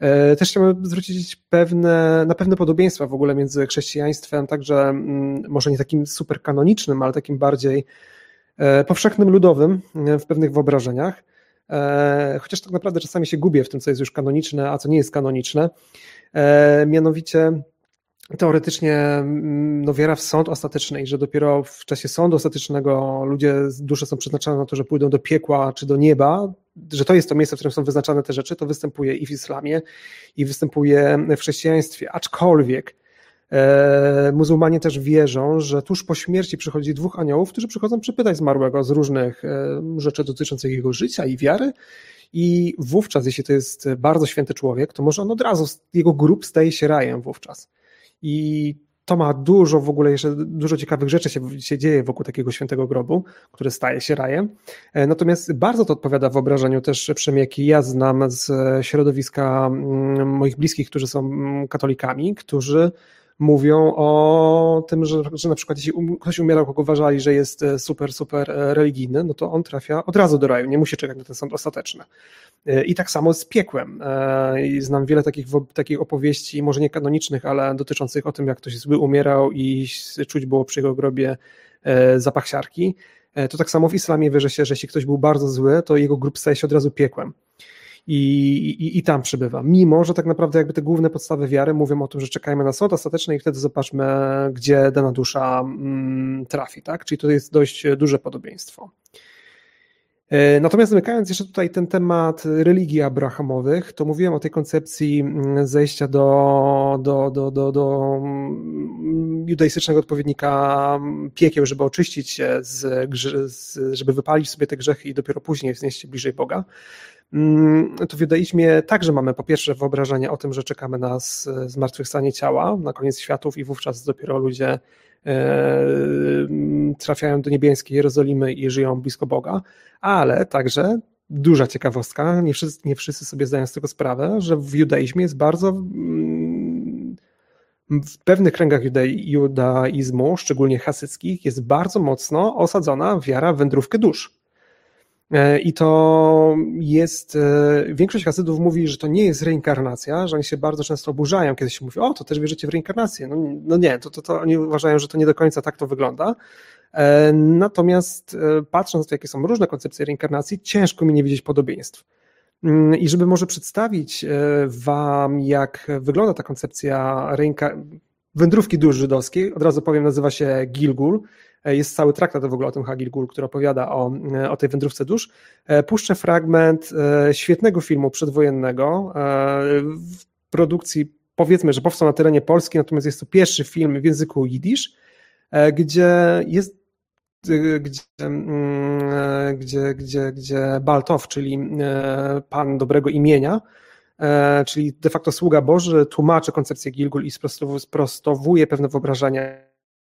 E, też chciałbym zwrócić pewne, na pewne podobieństwa w ogóle między chrześcijaństwem, także mm, może nie takim super kanonicznym, ale takim bardziej e, powszechnym, ludowym e, w pewnych wyobrażeniach. Chociaż tak naprawdę czasami się gubię w tym, co jest już kanoniczne, a co nie jest kanoniczne. Mianowicie teoretycznie mm, no, wiara w sąd ostateczny i że dopiero w czasie sądu ostatecznego ludzie, dusze są przeznaczone na to, że pójdą do piekła czy do nieba, że to jest to miejsce, w którym są wyznaczane te rzeczy, to występuje i w islamie, i występuje w chrześcijaństwie. Aczkolwiek e, muzułmanie też wierzą, że tuż po śmierci przychodzi dwóch aniołów, którzy przychodzą przypytać zmarłego z różnych e, rzeczy dotyczących jego życia i wiary. I wówczas, jeśli to jest bardzo święty człowiek, to może on od razu, jego grup staje się rajem wówczas. I to ma dużo w ogóle jeszcze dużo ciekawych rzeczy się, się dzieje wokół takiego świętego grobu, który staje się rajem. E, natomiast bardzo to odpowiada wyobrażeniu też przemieki. Ja znam z środowiska mm, moich bliskich, którzy są mm, katolikami, którzy mówią o tym, że, że na przykład jeśli um, ktoś umierał, kogo uważali, że jest e, super, super e, religijny, no to on trafia od razu do raju, nie musi czekać na ten sąd ostateczny. E, I tak samo z piekłem. I znam wiele takich, takich opowieści, może nie kanonicznych, ale dotyczących o tym, jak ktoś zły umierał i czuć było przy jego grobie zapach siarki. To tak samo w islamie wierzy się, że jeśli ktoś był bardzo zły, to jego grup staje się od razu piekłem i, i, i tam przybywa. Mimo, że tak naprawdę jakby te główne podstawy wiary mówią o tym, że czekajmy na sąd ostateczny i wtedy zobaczmy, gdzie dana dusza mm, trafi, tak? Czyli to jest dość duże podobieństwo. E, natomiast zamykając jeszcze tutaj ten temat religii abrahamowych, to mówiłem o tej koncepcji mm, zejścia do, do, do, do, do mm, judaistycznego odpowiednika piekieł, żeby oczyścić się, z, z, żeby wypalić sobie te grzechy i dopiero później wznieść się bliżej Boga. Mm, to w judaizmie także mamy po pierwsze wyobrażenie o tym, że czekamy na zmartwychwstanie ciała na koniec światów i wówczas dopiero ludzie e, trafiają do niebieskiej Jerozolimy i żyją blisko Boga, ale także duża ciekawostka, nie wszyscy, nie wszyscy sobie zdają z tego sprawę, że w judaizmie jest bardzo mm, w pewnych kręgach judaizmu, szczególnie hasyckich, jest bardzo mocno osadzona wiara w wędrówkę dusz. E, I to jest, e, większość hasydów mówi, że to nie jest reinkarnacja, że oni się bardzo często oburzają, kiedy się mówi, o, to też wierzycie w reinkarnację. No, no nie, to, to, to oni uważają, że to nie do końca tak to wygląda. E, natomiast patrząc na to, jakie są różne koncepcje reinkarnacji, ciężko mi nie widzieć podobieństw. Mm, I żeby może przedstawić Wam, jak wygląda ta koncepcja wędrówki dusz żydowskiej, od razu powiem, nazywa się Gilgul jest cały traktat w ogóle o tym Hagil Gul, który opowiada o, e, o tej wędrówce dusz. E, puszczę fragment świetnego filmu przedwojennego w produkcji, powiedzmy, że powstał na terenie Polski, natomiast jest to pierwszy film w języku jidysz, gdzie jest gdzie, mm, gdzie, gdzie, gdzie Baltow, czyli pan dobrego imienia, czyli de facto sługa Boży, tłumaczy koncepcję Gilgul i sprostowuje pewne wyobrażenia,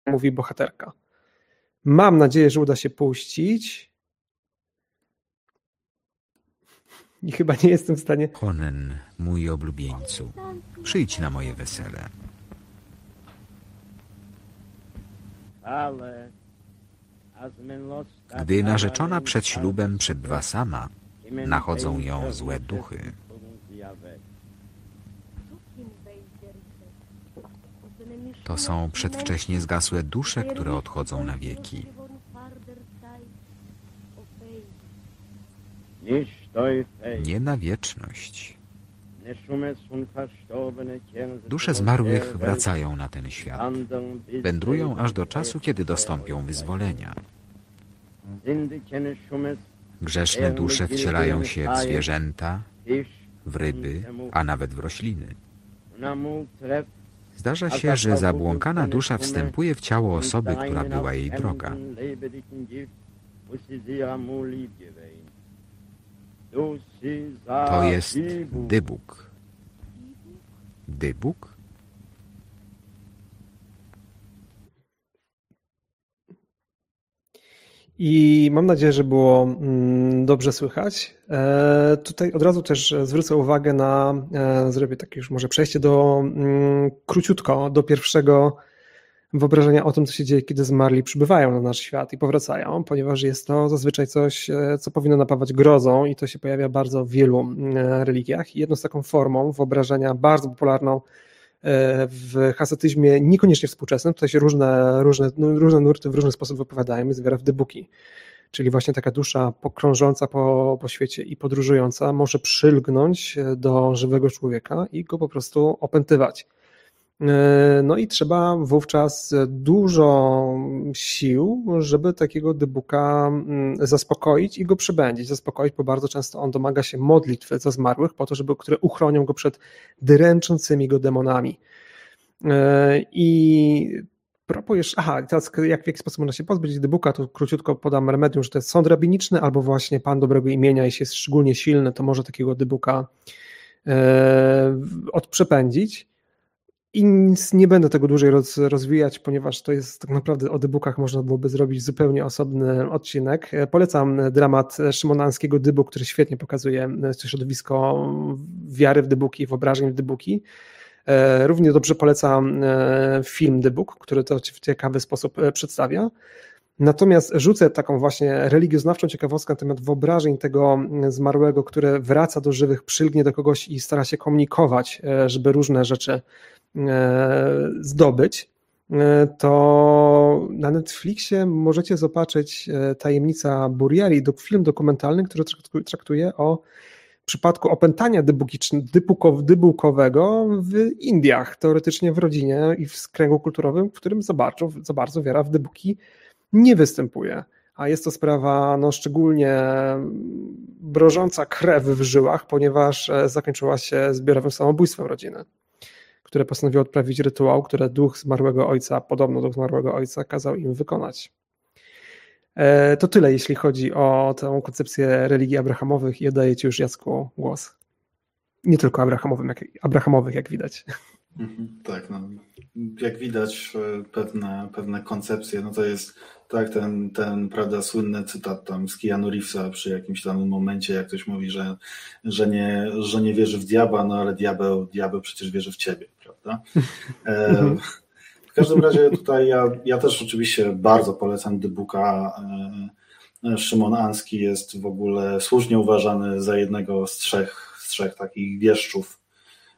mówi bohaterka. Mam nadzieję, że uda się puścić. I chyba nie jestem w stanie. Honen, mój oblubieńcu, przyjdź na moje wesele. Gdy narzeczona przed ślubem przybywa sama, nachodzą ją złe duchy. To są przedwcześnie zgasłe dusze, które odchodzą na wieki. Nie na wieczność. Dusze zmarłych wracają na ten świat. Wędrują aż do czasu, kiedy dostąpią wyzwolenia. Grzeszne dusze wcielają się w zwierzęta, w ryby, a nawet w rośliny. Zdarza się, że zabłąkana dusza wstępuje w ciało osoby, która była jej droga. To jest dybuk. Dybuk? I mam nadzieję, że było mm, dobrze słychać. E, tutaj od razu też zwrócę uwagę na, e, zrobię takie już może przejście do mm, króciutko do pierwszego wyobrażenia o tym, co się dzieje, kiedy zmarli przybywają na nasz świat i powracają, ponieważ jest to zazwyczaj coś, e, co powinno napawać grozą i to się pojawia bardzo w wielu religiach. I jedną z taką formą wyobrażenia bardzo popularną w hasatyzmie niekoniecznie współczesnym, tutaj się różne, różne, no, różne nurty w różny sposób wypowiadają, jest wiara w debuki. Czyli właśnie taka dusza pokrążąca po, po świecie i podróżująca może przylgnąć do żywego człowieka i go po prostu opętywać. E, no i trzeba wówczas dużo sił, żeby takiego dybuka mm, zaspokoić i go przybędzić, zaspokoić, bo bardzo często on domaga się modlitwy za zmarłych po to, żeby, które uchronią go przed dręczącymi go demonami. E, I propos aha, teraz jak, w jaki sposób można się pozbyć dybuka, to króciutko podam remedium, że to jest sąd rabiniczny albo właśnie pan dobrego imienia, jeśli jest szczególnie silny, to może takiego dybuka e, odprzepędzić. I nic, nie będę tego dłużej roz, rozwijać, ponieważ to jest tak naprawdę o dybukach można byłoby zrobić zupełnie osobny odcinek. E, polecam dramat Szymonanskiego Dybu, który świetnie pokazuje e, środowisko wiary w dybuki, wyobrażeń w dybuki. E, równie dobrze polecam film Dybuk, który to w ciekawy sposób przedstawia. Natomiast rzucę taką właśnie religioznawczą ciekawostkę na temat wyobrażeń tego zmarłego, które wraca do żywych, przylgnie do kogoś i stara się komunikować, żeby różne rzeczy E, zdobyć, e, to na Netflixie możecie zobaczyć e, Tajemnica Buriali, film dokumentalny, który traktuje o przypadku opętania dybułkowego w Indiach, teoretycznie w rodzinie i w kręgu kulturowym, w którym za bardzo, za bardzo wiara w dybuki nie występuje. A jest to sprawa no, szczególnie brożąca krew w żyłach, ponieważ zakończyła się zbiorowym samobójstwem rodziny które postanowiły odprawić rytuał, które duch zmarłego ojca, podobno duch zmarłego ojca, kazał im wykonać. E, to tyle, jeśli chodzi o tę koncepcję religii abrahamowych i oddaję Ci już Jacku głos. Nie tylko abrahamowym, jak, abrahamowych, jak widać. Mhm, tak, no, jak widać e, pewne, pewne koncepcje, no to jest tak, ten, ten prawda, słynny cytat tam z Keanu Reevesa przy jakimś tam momencie, jak ktoś mówi, że, że, nie, że nie wierzy w diabła, no ale diabeł, diabeł przecież wierzy w ciebie, prawda? E, w każdym razie tutaj ja, ja też oczywiście bardzo polecam Dybuka. E, Szymon Anski jest w ogóle słusznie uważany za jednego z trzech, z trzech takich wieszczów,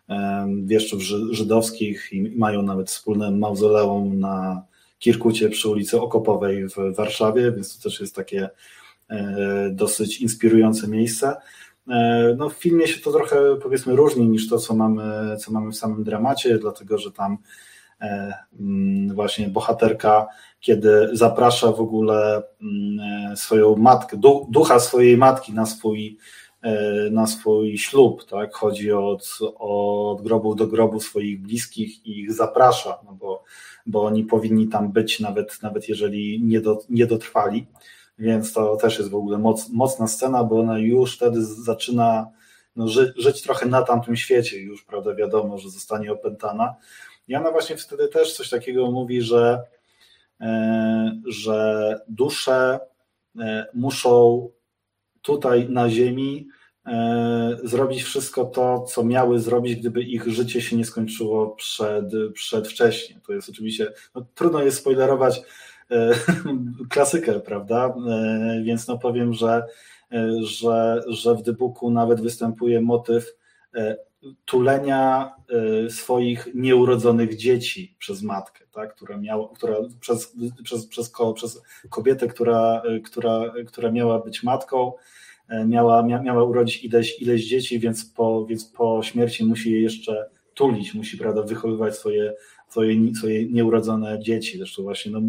e, wieszczów żydowskich i mają nawet wspólne mauzoleum na Kirkucie przy ulicy Okopowej w Warszawie, więc to też jest takie dosyć inspirujące miejsce. E, no, w filmie się to trochę powiedzmy różni niż to, co mamy, co mamy w samym dramacie, dlatego że tam e, mm, właśnie bohaterka, kiedy zaprasza w ogóle mm, swoją matkę, ducha swojej matki na swój, na swój ślub, tak? Chodzi od, od grobu do grobu swoich bliskich i ich zaprasza, no bo bo oni powinni tam być, nawet, nawet jeżeli nie, do, nie dotrwali. Więc to też jest w ogóle moc, mocna scena, bo ona już wtedy zaczyna no, ży, żyć trochę na tamtym świecie, już prawda, wiadomo, że zostanie opętana. I ona właśnie wtedy też coś takiego mówi, że, e, że dusze e, muszą tutaj na Ziemi E, zrobić wszystko to, co miały zrobić, gdyby ich życie się nie skończyło przed, przedwcześnie. To jest oczywiście, no, trudno jest spoilerować klasykę, prawda? E, więc no powiem, że, że, że w Dybuku nawet występuje motyw tulenia swoich nieurodzonych dzieci przez matkę, tak? która, miała, która przez, przez, przez, przez kobietę, która, która, która miała być matką, E, miała, miała urodzić ileś, ileś dzieci, więc po, więc po śmierci musi je jeszcze tulić, musi prawda, wychowywać swoje, swoje, swoje nieurodzone dzieci. Zresztą właśnie no, e,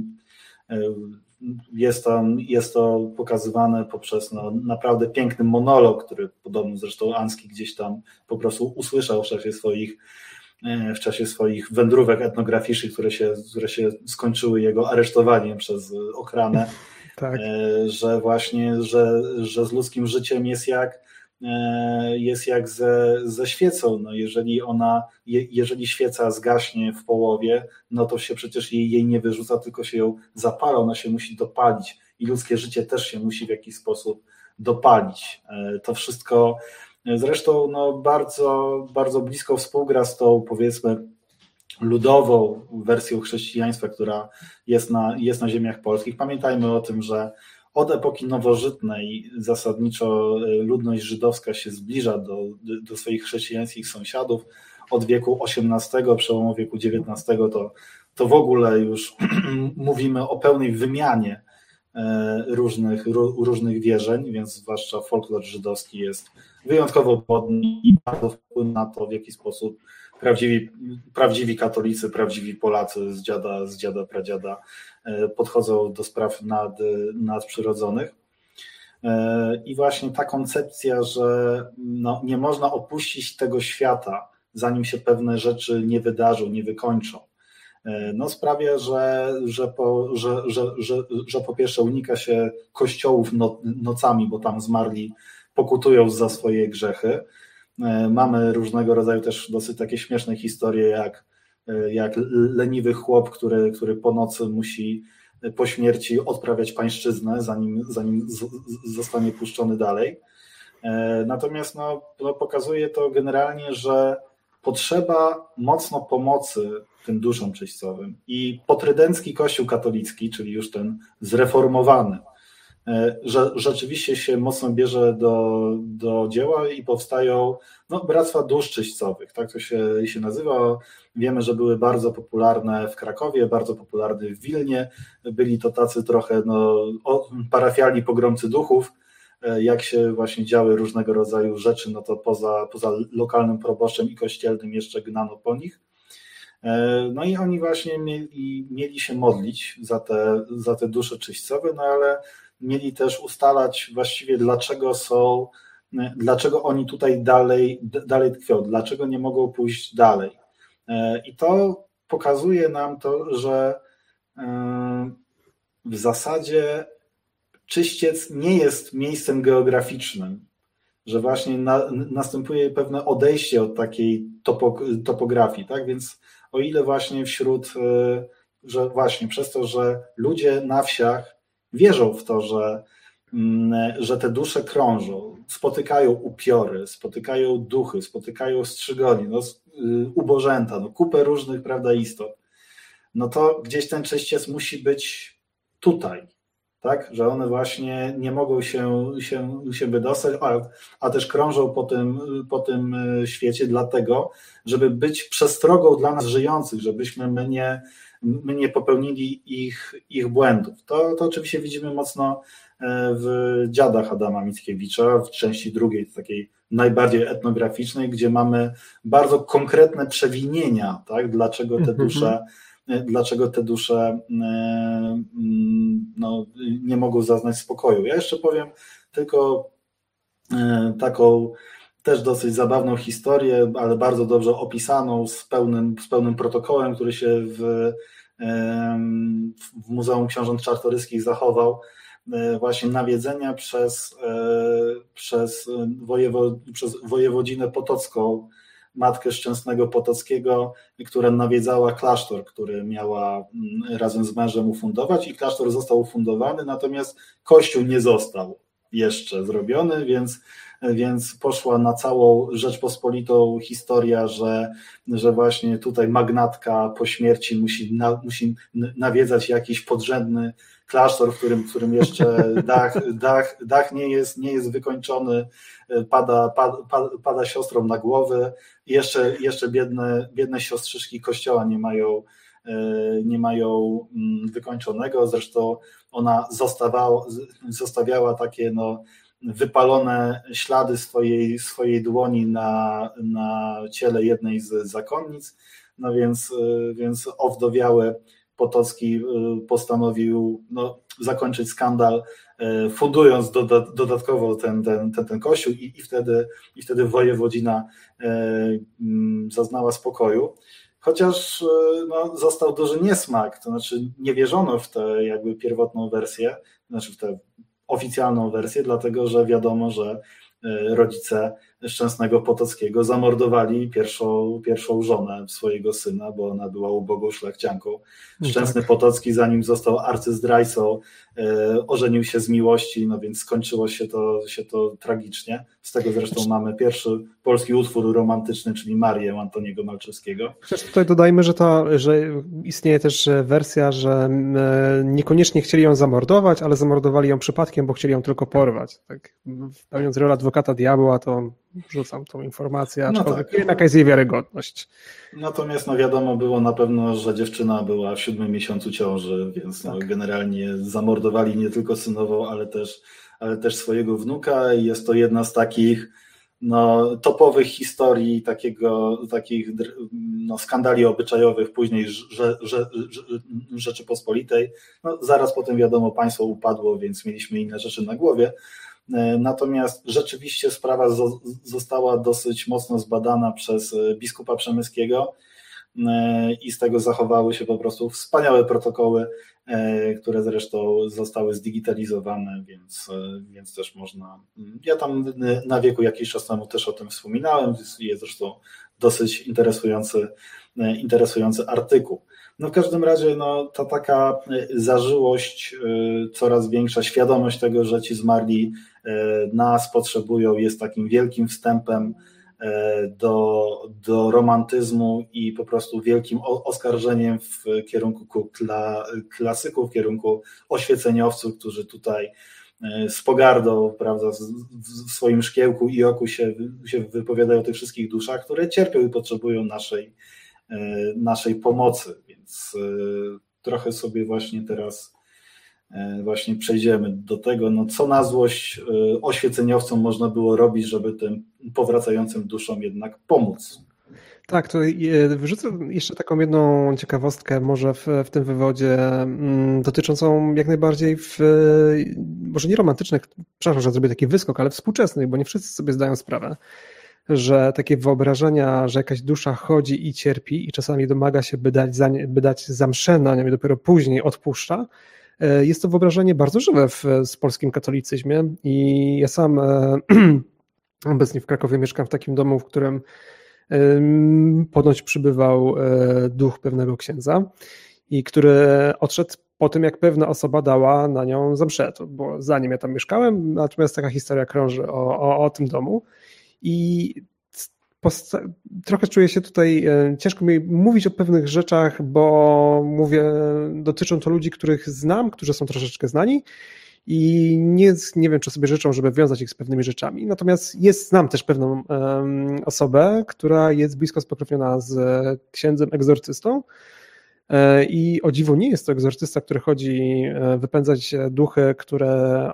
jest, to, jest to pokazywane poprzez no, naprawdę piękny monolog, który podobno zresztą Anski gdzieś tam po prostu usłyszał w czasie swoich e, w czasie swoich wędrówek etnograficznych, które się, które się skończyły jego aresztowaniem przez ochranę tak. E, że właśnie, że, że z ludzkim życiem jest jak jest jak ze, ze świecą. No jeżeli ona, je, jeżeli świeca zgaśnie w połowie, no to się przecież jej, jej nie wyrzuca, tylko się ją zapala, ona się musi dopalić i ludzkie życie też się musi w jakiś sposób dopalić. To wszystko zresztą no, bardzo, bardzo blisko współgra z tą powiedzmy ludową wersją chrześcijaństwa, która jest na, jest na ziemiach polskich. Pamiętajmy o tym, że od epoki nowożytnej zasadniczo e, ludność żydowska się zbliża do, do swoich chrześcijańskich sąsiadów. Od wieku XVIII, przełomu wieku XIX, to, to w ogóle już mówimy o pełnej wymianie e, różnych, różnych wierzeń, więc zwłaszcza folklor żydowski jest wyjątkowo płodny i bardzo wpływa na to, w jaki sposób prawdziwi, prawdziwi katolicy, prawdziwi Polacy z dziada, z dziada, pradziada podchodzą do spraw nad, nadprzyrodzonych. E, I właśnie ta koncepcja, że no, nie można opuścić tego świata, zanim się pewne rzeczy nie wydarzą, nie wykończą, e, no sprawia, że, że, po, że, że, że, że po pierwsze unika się kościołów no, nocami, bo tam zmarli pokutują za swoje grzechy, E, mamy różnego rodzaju też dosyć takie śmieszne historie, jak, e, jak leniwy chłop, który, który po nocy musi po śmierci odprawiać pańszczyznę, zanim, zanim zostanie puszczony dalej. E, natomiast no, no pokazuje to generalnie, że potrzeba mocno pomocy tym duszom czyścowym i potrydencki kościół katolicki, czyli już ten zreformowany, E, że rzeczywiście się mocno bierze do, do dzieła i powstają no, bractwa dusz czyścowych, tak to się, się nazywa. Wiemy, że były bardzo popularne w Krakowie, bardzo popularne w Wilnie. Byli to tacy trochę no, parafialni pogromcy duchów. E, jak się właśnie działy różnego rodzaju rzeczy, no to poza, poza lokalnym proboszczem i kościelnym jeszcze gnano po nich. E, no i oni właśnie mieli, mieli się modlić za te, za te dusze czyścowe, no ale mieli też ustalać właściwie dlaczego są, dlaczego oni tutaj dalej, dalej tkwią, dlaczego nie mogą pójść dalej. I to pokazuje nam to, że e, w zasadzie czyściec nie jest miejscem geograficznym, że właśnie na, następuje pewne odejście od takiej topo, topografii, tak? Więc o ile właśnie wśród, e, że właśnie przez to, że ludzie na wsiach wierzą w to, że, mm, że te dusze krążą, spotykają upiory, spotykają duchy, spotykają strzygoni, no, y, ubożęta, no, kupę różnych prawda, istot, no to gdzieś ten czyściec musi być tutaj, tak? że one właśnie nie mogą się, się, się wydostać, a, a też krążą po tym, po tym y, świecie dlatego, żeby być przestrogą dla nas żyjących, żebyśmy my nie, my nie popełnili ich, ich błędów. To, to oczywiście widzimy mocno e, w dziadach Adama Mickiewicza, w części drugiej, takiej najbardziej etnograficznej, gdzie mamy bardzo konkretne przewinienia, tak? dlaczego te mhm. dusze, e, dlaczego te dusze e, nie mogą zaznać spokoju. Ja jeszcze powiem tylko taką też dosyć zabawną historię, ale bardzo dobrze opisaną, z pełnym, z pełnym protokołem, który się w, w Muzeum Książąt Czartoryskich zachował. E, właśnie nawiedzenia przez, e, przez, wojewo, przez wojewodzinę potocką, matkę Szczęsnego Potockiego, która nawiedzała klasztor, który miała mm, razem z mężem ufundować i klasztor został ufundowany, natomiast kościół nie został jeszcze zrobiony, więc więc poszła na całą Rzeczpospolitą historia, że, że właśnie tutaj magnatka po śmierci musi, na, musi nawiedzać jakiś podrzędny klasztor, w którym, w którym jeszcze dach, dach, dach nie, jest, nie jest wykończony, pada, pada, pada siostrom na głowę i jeszcze, jeszcze biedne, biedne siostrzyszki kościoła nie mają nie mają mm, wykończonego. Zresztą ona zostawała, zostawiała takie no, wypalone ślady swojej, swojej dłoni na, na ciele jednej z zakonnic, no więc, więc owdowiały Potocki y, postanowił no, zakończyć skandal, y, fundując doda, dodatkowo ten, ten, ten, ten kościół i, i, wtedy, i wtedy wojewodzina y, mm, zaznała spokoju. Chociaż no, został duży niesmak, to znaczy nie wierzono w tę jakby pierwotną wersję, znaczy w tę oficjalną wersję, dlatego że wiadomo, że rodzice Szczęsnego Potockiego zamordowali pierwszą, pierwszą żonę swojego syna, bo ona była ubogą szlachcianką. No Szczęsny tak. Potocki, zanim został arcyzdrajcą, e, ożenił się z miłości, no więc skończyło się to, się to tragicznie. Z tego zresztą znaczy... mamy pierwszy polski utwór romantyczny, czyli Marię Antoniego Malczewskiego. Tutaj dodajmy, że, to, że istnieje też wersja, że e, niekoniecznie chcieli ją zamordować, ale zamordowali ją przypadkiem, bo chcieli ją tylko porwać. Tak, pełniąc rolę adwokata diabła, to rzucam tą informację, no aczkolwiek no tak. jaka jest jej wiarygodność. Natomiast no wiadomo było na pewno, że dziewczyna była w siódmym miesiącu ciąży, więc no tak. no generalnie zamordowali nie tylko synową, ale też, ale też swojego wnuka i jest to jedna z takich no, topowych historii takiego, takich no, skandali obyczajowych później że, że, że, Rzeczypospolitej. No, zaraz potem wiadomo, państwo upadło, więc mieliśmy inne rzeczy na głowie. E, natomiast rzeczywiście sprawa została dosyć mocno zbadana przez e, biskupa Przemyskiego e, i z tego zachowały się po prostu wspaniałe protokoły, które zresztą zostały zdigitalizowane, więc, więc też można. Ja tam na wieku jakiś czas temu też o tym wspominałem, jest zresztą dosyć interesujący, interesujący artykuł. No w każdym razie no, ta taka zażyłość, coraz większa świadomość tego, że ci zmarli E, nas potrzebują, jest takim wielkim wstępem do, do romantyzmu i po prostu wielkim oskarżeniem w kierunku kla, klasyków, w kierunku oświeceniowców, którzy tutaj z pogardą, prawda, w swoim szkiełku i oku się, się wypowiadają o tych wszystkich duszach, które cierpią i potrzebują naszej, naszej pomocy. Więc trochę sobie właśnie teraz E, właśnie przejdziemy do tego, no co na złość e, oświeceniowcom można było robić, żeby tym powracającym duszom jednak pomóc. Tak, to e, wyrzucę jeszcze taką jedną ciekawostkę może w, w tym wywodzie mm, dotyczącą jak najbardziej w, może nie romantycznych, przepraszam, że zrobię taki wyskok, ale współczesnych, bo nie wszyscy sobie zdają sprawę, że takie wyobrażenia, że jakaś dusza chodzi i cierpi i czasami domaga się, by dać, za nie, by dać za mszę na nią i dopiero później odpuszcza, E, jest to wyobrażenie bardzo żywe w, w polskim katolicyzmie i ja sam e, obecnie w Krakowie mieszkam w takim domu, w którym ponoć przybywał e, duch pewnego księdza i który odszedł po tym, jak pewna osoba dała na nią zamszet, bo zanim ja tam mieszkałem, natomiast taka historia krąży o, o, o tym domu i trochę czuję się tutaj, e, ciężko mi mówić o pewnych rzeczach, bo mówię, dotyczą to ludzi, których znam, którzy są troszeczkę znani i nie, nie wiem, czy sobie życzą, żeby wiązać ich z pewnymi rzeczami. Natomiast jest, znam też pewną um, osobę, która jest blisko spokrewniona z księdzem egzorcystą, I o dziwo nie jest to egzorcysta, który chodzi e, wypędzać duchy, które,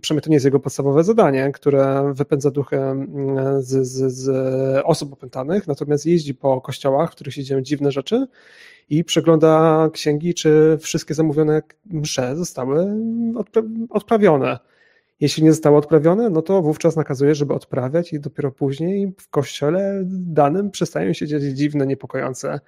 przynajmniej to nie jest jego podstawowe zadanie, które wypędza duchy z, z, z osób opętanych, natomiast jeździ po kościołach, w których się dzieją dziwne rzeczy i przegląda księgi, czy wszystkie zamówione msze zostały odprawione. Jeśli nie zostały odprawione, no to wówczas nakazuje, żeby odprawiać i dopiero później w kościele danym przestają się dziać dziwne, niepokojące E,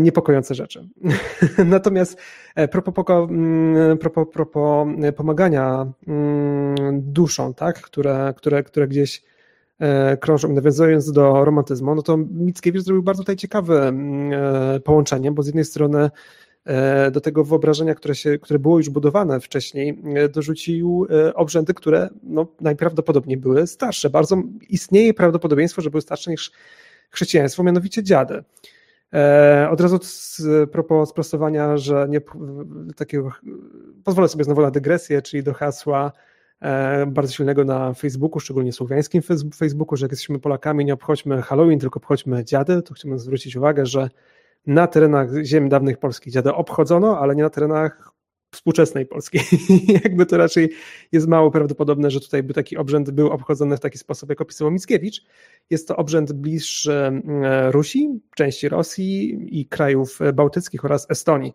niepokojące rzeczy. Natomiast e, propos, mm, propos, propos pomagania mm, duszom, tak, które, które, które gdzieś e, krążą, nawiązując do romantyzmu, no to Mickiewicz zrobił bardzo tutaj ciekawe mm, połączenie, bo z jednej strony do tego wyobrażenia, które, się, które było już budowane wcześniej, dorzucił obrzędy, które no, najprawdopodobniej były starsze. Bardzo istnieje prawdopodobieństwo, że były starsze niż chrześcijaństwo, mianowicie dziady. E, od razu z propos sprostowania, że nie takiego, pozwolę sobie znowu na dygresję, czyli do hasła e, bardzo silnego na Facebooku, szczególnie słowiańskim Facebooku, że jak jesteśmy Polakami, nie obchodźmy Halloween, tylko obchodźmy dziady, to chciałbym zwrócić uwagę, że na terenach ziem dawnych polskich dziady obchodzono, ale nie na terenach współczesnej Polski. Jakby to raczej jest mało prawdopodobne, że tutaj by taki obrzęd był obchodzony w taki sposób, jak opisywał Mickiewicz. Jest to obrzęd bliższy e, Rusi, części Rosji i krajów bałtyckich oraz Estonii,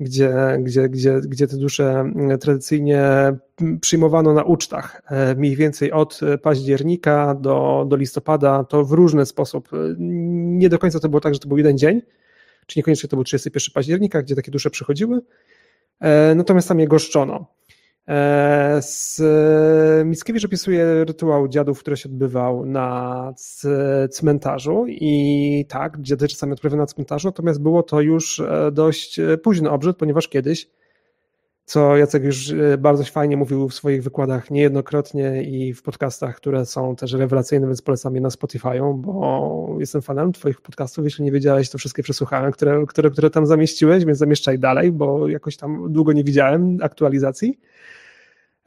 gdzie, gdzie, gdzie, gdzie te dusze tradycyjnie przyjmowano na ucztach. E, mniej więcej od października do, do listopada, to w różny sposób. Nie do końca to było tak, że to był jeden dzień, czy niekoniecznie to był 31 października, gdzie takie dusze przychodziły, E, natomiast tam je goszczono. Mickiewicz opisuje rytuał dziadów, który się odbywał na cmentarzu i tak, dziady czasami odprawiały na cmentarzu, natomiast było to już dość późny obrzyd, ponieważ kiedyś co Jacek już e, bardzo fajnie mówił w swoich wykładach niejednokrotnie i w podcastach, które są też rewelacyjne, więc polecam je na Spotify'u, bo jestem fanem twoich podcastów, jeśli nie wiedziałeś, to wszystkie przesłuchałem, które, które, które tam zamieściłeś, więc zamieszczaj dalej, bo jakoś tam długo nie widziałem aktualizacji.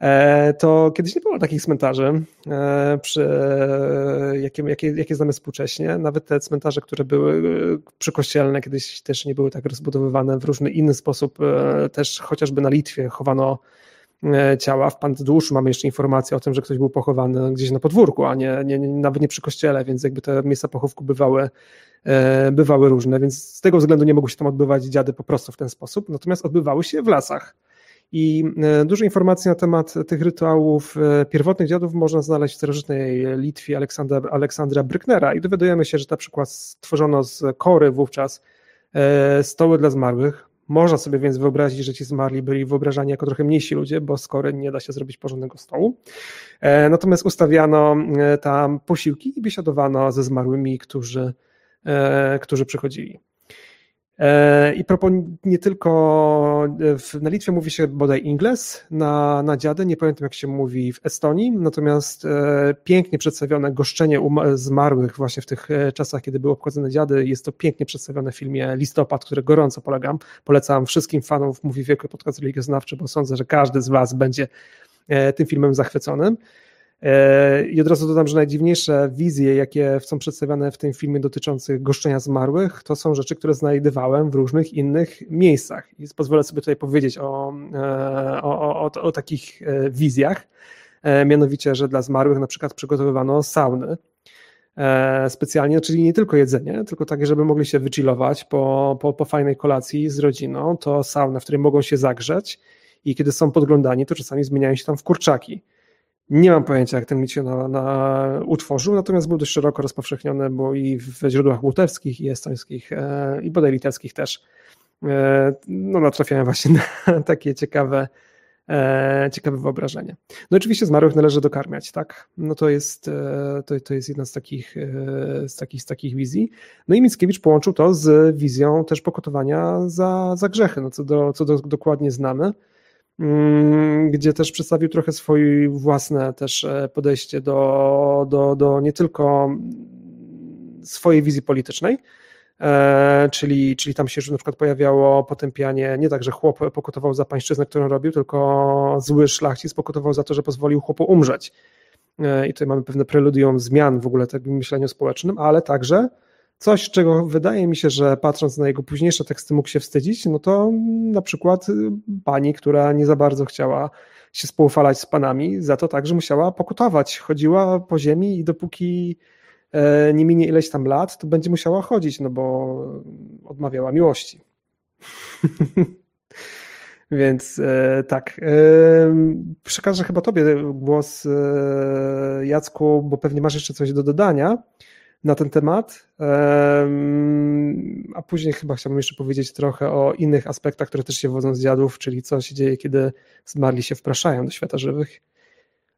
E, to kiedyś nie było takich cmentarzy, e, przy, jakie, jakie, jakie znamy współcześnie. Nawet te cmentarze, które były e, przykościelne, kiedyś też nie były tak rozbudowywane w różny inny sposób. Też chociażby na Litwie chowano ciała. W Pantyduszu mamy jeszcze informację o tym, że ktoś był pochowany gdzieś na podwórku, a nie, nie, nawet nie przy kościele, więc jakby te miejsca pochówku bywały, bywały różne, więc z tego względu nie mogły się tam odbywać dziady po prostu w ten sposób, natomiast odbywały się w lasach. I e, dużo informacji na temat tych rytuałów e, pierwotnych dziadów można znaleźć w starożytnej Litwie Aleksandra, Aleksandra Bryknera i dowiadujemy się, że na przykład stworzono z kory wówczas e, stoły dla zmarłych. Można sobie więc wyobrazić, że ci zmarli byli wyobrażani jako trochę mniejsi ludzie, bo z kory nie da się zrobić porządnego stołu. Natomiast ustawiano tam posiłki i biesiadowano ze zmarłymi, którzy, którzy przychodzili. E, I propos nie tylko e, w, na Litwie mówi się bodaj ingles na, na dziadę, nie pamiętam jak się mówi w Estonii, natomiast e, pięknie przedstawione goszczenie zmarłych właśnie w tych czasach, kiedy były obchodzone dziady, jest to pięknie przedstawione w filmie Listopad, który gorąco polegam, polecam wszystkim fanom Mówi Wielki Podcast Religioznawczy, bo sądzę, że każdy z Was będzie tym filmem zachwyconym. E, I od razu dodam, że najdziwniejsze wizje, jakie są przedstawiane w tym filmie dotyczących goszczenia zmarłych, to są rzeczy, które znajdowałem w różnych innych miejscach. I pozwolę sobie tutaj powiedzieć o, e, o, o, o takich e, wizjach. Mianowicie, że dla zmarłych na przykład przygotowywano sauny specjalnie, czyli nie tylko jedzenie, tylko takie, żeby mogli się wychillować po, po, po fajnej kolacji z rodziną, to sauna, w której mogą się zagrzeć i kiedy są podglądani, to czasami zmieniają się tam w kurczaki. Nie mam pojęcia, jak ten mit się na, na, utworzył, natomiast był dość szeroko rozpowszechniony, bo i w źródłach łotewskich, i estońskich, e, i bodaj litewskich też e, no, natrafiałem właśnie na takie ciekawe, e, ciekawe wyobrażenie. No oczywiście zmarłych należy dokarmiać, tak? No to jest, to, to jest jedna z takich, z, takich, z takich wizji. No i Mickiewicz połączył to z wizją też pokutowania za, za grzechy, no co, do, co do, dokładnie znamy. Mm, gdzie też przedstawił trochę swoje własne też e, podejście do, do, do nie tylko swojej wizji politycznej, e, czyli, czyli tam się już na przykład pojawiało potępianie, nie tak, że chłop pokutował za pańszczyznę, którą robił, tylko zły szlachcic pokutował za to, że pozwolił chłopu umrzeć. E, I tutaj mamy pewne preludium zmian w ogóle w myśleniu społecznym, ale także Coś, czego wydaje mi się, że patrząc na jego późniejsze teksty mógł się wstydzić, no to na przykład y, pani, która nie za bardzo chciała się spoufalać z panami, za to także musiała pokutować. Chodziła po ziemi i dopóki e, nie minie ileś tam lat, to będzie musiała chodzić, no bo odmawiała miłości. Więc e, tak. E, przekażę chyba Tobie głos, Jacku, bo pewnie masz jeszcze coś do dodania na ten temat. A później chyba chciałbym jeszcze powiedzieć trochę o innych aspektach, które też się wodzą z dziadów, czyli co się dzieje, kiedy zmarli się wpraszają do świata żywych.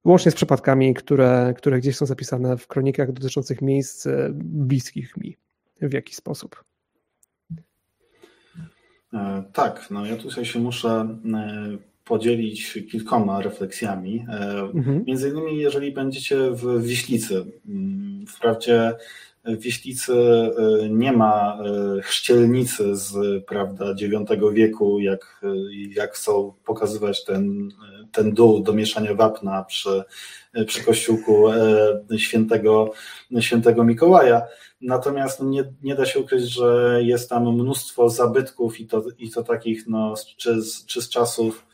Łącznie z przypadkami, które, które gdzieś są zapisane w kronikach dotyczących miejsc e, bliskich mi w jakiś sposób. E, tak, no ja tutaj się muszę e, podzielić kilkoma refleksjami. Mhm. Między innymi, jeżeli będziecie w Wiślicy. Mm, wprawdzie w Wiślicy e, nie ma e, chrzcielnicy z prawda, IX wieku, jak, e, jak chcą pokazywać ten, ten dół do mieszania wapna przy, przy kościółku świętego, świętego Mikołaja. Natomiast nie, nie da się ukryć, że jest tam mnóstwo zabytków i to, i to takich no, czy, z, czy z czasów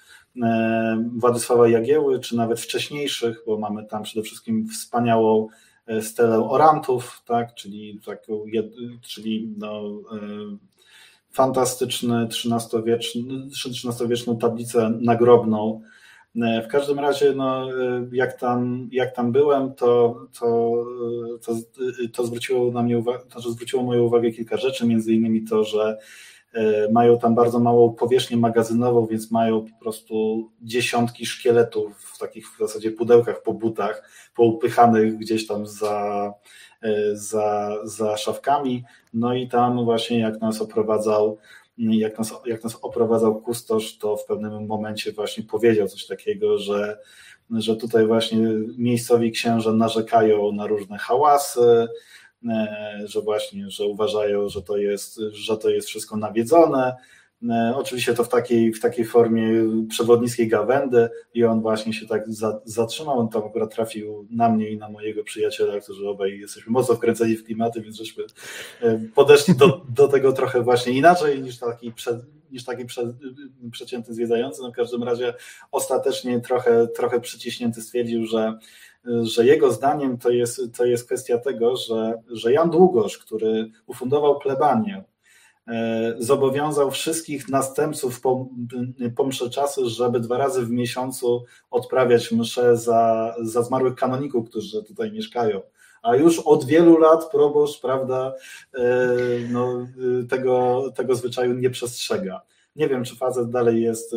Władysława Jagieły, czy nawet wcześniejszych, bo mamy tam przede wszystkim wspaniałą E, stelę orantów, tak, czyli taką, czyli no, e, fantastyczny XIII-wieczną tablicę nagrobną. E, w każdym razie, no, jak, tam, jak tam byłem, to, to, to, to zwróciło na mnie uwagę, to, zwróciło moją uwagę kilka rzeczy, między innymi to, że mają tam bardzo małą powierzchnię magazynową, więc mają po prostu dziesiątki szkieletów w takich w zasadzie pudełkach po butach, poupychanych gdzieś tam za, za, za szafkami. No i tam właśnie jak nas oprowadzał jak nas, jak nas oprowadzał kustosz, to w pewnym momencie właśnie powiedział coś takiego, że, że tutaj właśnie miejscowi księża narzekają na różne hałasy, e, że właśnie, że uważają, że to jest, że to jest wszystko nawiedzone, E, oczywiście to w takiej, w takiej formie przewodnickiej gawędy i on właśnie się tak za, zatrzymał, on tam akurat trafił na mnie i na mojego przyjaciela, którzy obaj jesteśmy mocno wkręceni w klimaty, więc żeśmy e, podeszli do, do tego trochę właśnie inaczej niż taki, przed, niż taki prze, przeciętny zwiedzający. No w każdym razie ostatecznie trochę, trochę przyciśnięty stwierdził, że że jego zdaniem to jest, to jest kwestia tego, że, że Jan Długosz, który ufundował plebanię, E, zobowiązał wszystkich następców po, po mszy czasu, żeby dwa razy w miesiącu odprawiać mszę za, za zmarłych kanoników, którzy tutaj mieszkają. A już od wielu lat proboszcz, prawda, e, no, tego, tego zwyczaju nie przestrzega. Nie wiem, czy facet dalej jest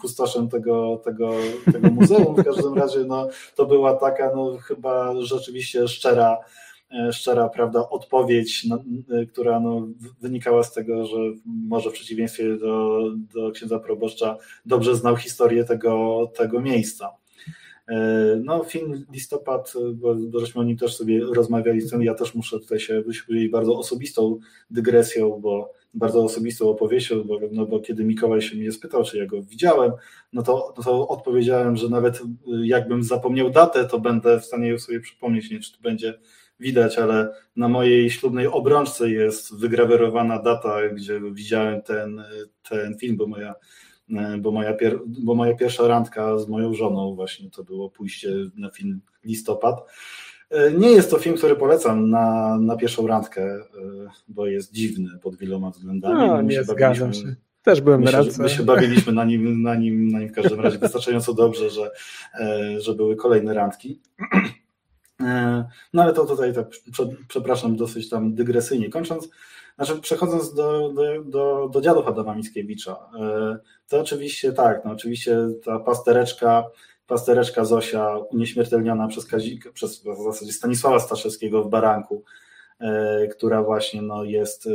kustoszem tego, tego, tego muzeum. W każdym razie no, to była taka no, chyba rzeczywiście szczera E, szczera prawda, odpowiedź, e, która no, wynikała z tego, że może w przeciwieństwie do, do księdza proboszcza dobrze znał historię tego, tego miejsca. E, no, film Listopad, bo, bo żeśmy o nim też sobie rozmawiali, ja też muszę tutaj się wyświetlić bardzo osobistą dygresją, bo bardzo osobistą opowieścią, bo, no bo kiedy Mikołaj się mnie spytał, czy ja go widziałem, no to, no to odpowiedziałem, że nawet jakbym zapomniał datę, to będę w stanie ją sobie przypomnieć, nie czy to będzie widać, ale na mojej ślubnej obrączce jest wygrawerowana data, gdzie widziałem ten, ten film, bo moja, bo, moja pier, bo moja pierwsza randka z moją żoną właśnie to było pójście na film Listopad. Nie jest to film, który polecam na, na pierwszą randkę, bo jest dziwny pod wieloma względami. No, nie zgadzam się. Też byłem na randce. My się bawiliśmy na nim, na nim, na nim w każdym razie wystarczająco dobrze, że, że były kolejne randki. E, no ale to tutaj tak, przepraszam, dosyć tam dygresyjnie kończąc. Znaczy, przechodząc do, do, do, do dziadów Adama Mickiewicza, e, to oczywiście tak, no oczywiście ta pastereczka, pastereczka Zosia unieśmiertelniona przez, Kazika, przez w zasadzie Stanisława Staszewskiego w Baranku, e, która właśnie no, jest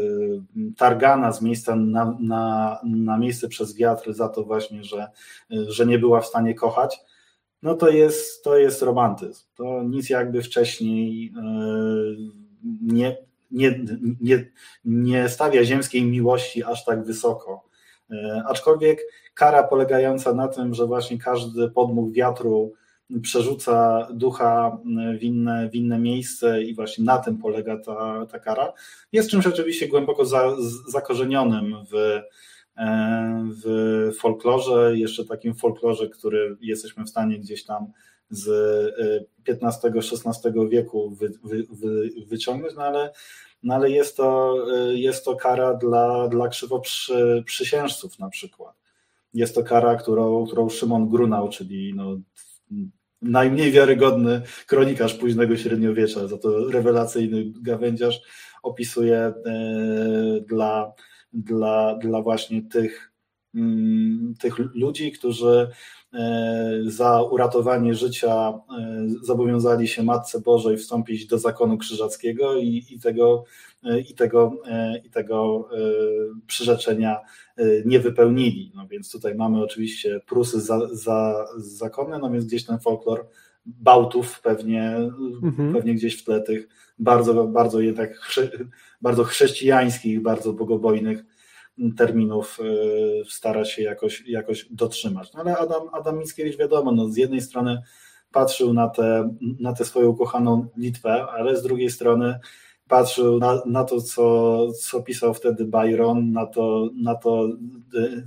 targana z miejsca na, na, na miejsce przez wiatr za to właśnie, że, że nie była w stanie kochać no to jest, to jest romantyzm. To nic jakby wcześniej e, nie, nie, nie, nie stawia ziemskiej miłości aż tak wysoko. E, aczkolwiek kara polegająca na tym, że właśnie każdy podmuch wiatru przerzuca ducha w inne, w inne miejsce i właśnie na tym polega ta, ta kara, jest czymś oczywiście głęboko za, zakorzenionym w E, w folklorze, jeszcze takim folklorze, który jesteśmy w stanie gdzieś tam z XV-XVI e, wieku wy, wy, wy, wyciągnąć, no ale, no ale jest, to, e, jest to kara dla, dla krzywoprzysiężców na przykład. Jest to kara, którą, którą Szymon Grunał, czyli no, najmniej wiarygodny kronikarz późnego średniowiecza, za to rewelacyjny gawędziarz opisuje dla dla, dla właśnie tych, mm, tych ludzi, którzy e, za uratowanie życia e, zobowiązali się Matce Bożej wstąpić do zakonu krzyżackiego i, i tego, e, i tego, i tego przyrzeczenia nie wypełnili. No więc tutaj mamy oczywiście Prusy za, za zakony, no więc gdzieś ten folklor Bałtów pewnie, mhm. pewnie gdzieś w tle tych bardzo, bardzo jednak bardzo chrześcijańskich, bardzo bogobojnych terminów y, stara się jakoś, jakoś dotrzymać. No ale Adam, Adam Mickiewicz wiadomo, no z jednej strony patrzył na tę na te swoją ukochaną Litwę, ale z drugiej strony patrzył na, na to, co, co pisał wtedy Byron, na to, na to y,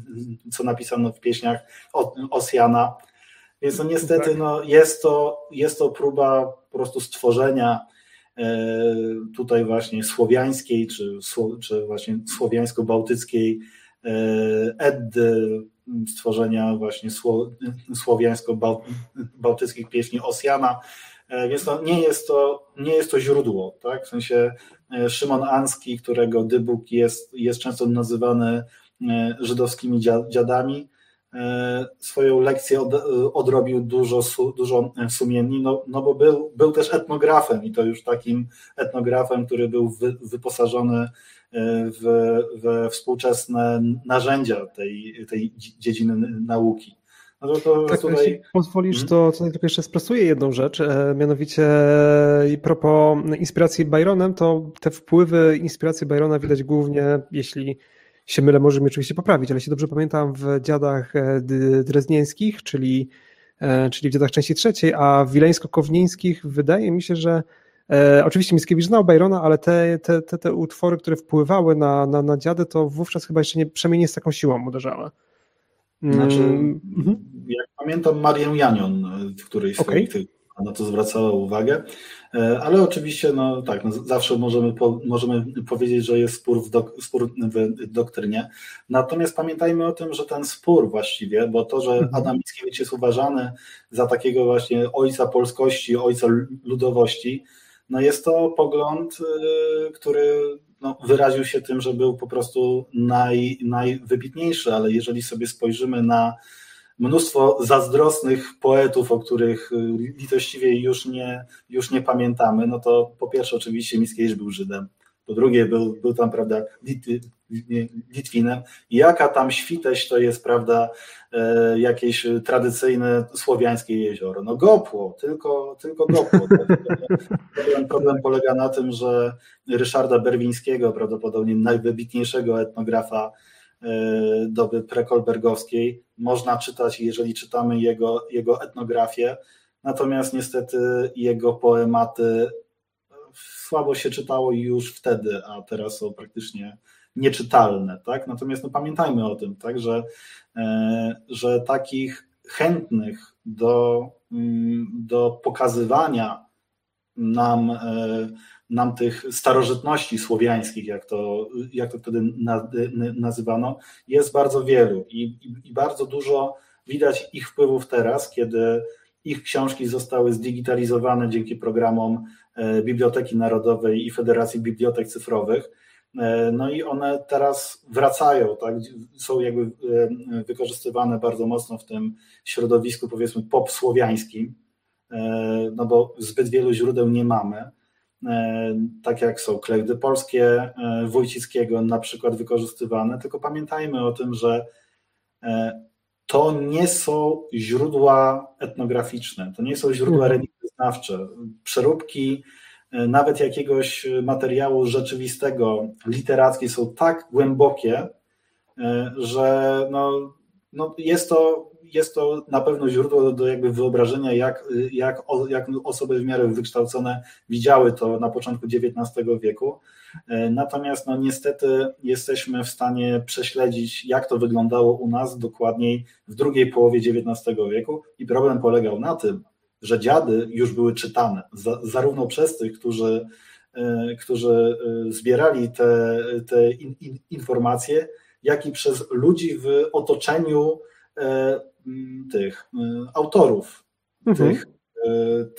co napisano w pieśniach Osjana. Więc no niestety tak. no, jest, to, jest to próba po prostu stworzenia tutaj właśnie słowiańskiej, czy, czy właśnie słowiańsko-bałtyckiej e, Eddy, stworzenia właśnie słowiańsko-bałtyckich pieśni Osjana, e, więc to nie jest to, nie jest to źródło, tak? W sensie Szymon Anski, którego dybuk jest, jest często nazywany żydowskimi dziadami, swoją lekcję od, odrobił dużo, dużo sumiennie, no, no bo był, był też etnografem i to już takim etnografem, który był wy, wyposażony w, we współczesne narzędzia tej, tej dziedziny nauki. No to tak, tutaj... jeśli pozwolisz, hmm? to tutaj tylko jeszcze sprostuję jedną rzecz, e, mianowicie propos inspiracji Byronem, to te wpływy inspiracji Byrona widać głównie, jeśli się mylę, może oczywiście poprawić, ale jeśli dobrze pamiętam, w Dziadach e, Dreznieńskich, czyli, e, czyli w Dziadach części trzeciej, a w Wileńsko-Kownieńskich wydaje mi się, że E, oczywiście Mickiewicz znał Byrona, ale te, te, te, te utwory, które wpływały na, na, na dziady, to wówczas chyba jeszcze nie, przynajmniej nie z taką siłą uderzały. Znaczy, mm, mhm. jak pamiętam Marię Janion w którejś z okay. tych na to zwracała uwagę, e, ale oczywiście, no tak, no zawsze możemy, po, możemy powiedzieć, że jest spór w, dok, spór w doktrynie. Natomiast pamiętajmy o tym, że ten spór właściwie, bo to, że mhm. Adam Mickiewicz jest uważany za takiego właśnie ojca polskości, ojca ludowości, no jest to pogląd, y, który no, wyraził się tym, że był po prostu naj, najwybitniejszy, ale jeżeli sobie spojrzymy na mnóstwo zazdrosnych poetów, o których y, litościwie już nie, już nie pamiętamy, no to po pierwsze oczywiście Mickiewicz był Żydem, po drugie był, był tam, prawda, Litwinem. I jaka tam świteś to jest, prawda, e, jakieś tradycyjne słowiańskie jezioro? No gopło, tylko, tylko gopło. Problem, problem polega na tym, że Ryszarda Berwińskiego, prawdopodobnie najwybitniejszego etnografa doby prekolbergowskiej, można czytać, jeżeli czytamy jego, jego etnografię, natomiast niestety jego poematy słabo się czytało już wtedy, a teraz są praktycznie nieczytalne, tak? Natomiast no, pamiętajmy o tym, tak, że, e, że takich chętnych do, mm, do pokazywania nam, e, nam tych starożytności słowiańskich, jak to, jak to wtedy nazywano, jest bardzo wielu i, i, i bardzo dużo widać ich wpływów teraz, kiedy ich książki zostały zdigitalizowane dzięki programom e, Biblioteki Narodowej i Federacji Bibliotek Cyfrowych. E, no i one teraz wracają, tak? są jakby e, wykorzystywane bardzo mocno w tym środowisku powiedzmy pop-słowiańskim, e, no bo zbyt wielu źródeł nie mamy, tak jak są klejdy polskie Wójcickiego na przykład wykorzystywane, tylko pamiętajmy o tym, że to nie są źródła etnograficzne, to nie są źródła mhm. religioznawcze. Przeróbki E, nawet jakiegoś materiału rzeczywistego, literackiej są tak głębokie, e, że no, no jest, to, jest to na pewno źródło do, jakby wyobrażenia, jak, jak, jak osoby w miarę wykształcone widziały to na początku XIX wieku. E, natomiast no, niestety jesteśmy w stanie prześledzić, jak to wyglądało u nas dokładniej w drugiej połowie XIX wieku i problem polegał na tym, że dziady już były czytane, za, zarówno przez tych, którzy, e, którzy e, zbierali te, te in, in, informacje, jak i przez ludzi w otoczeniu tych autorów mhm. tych,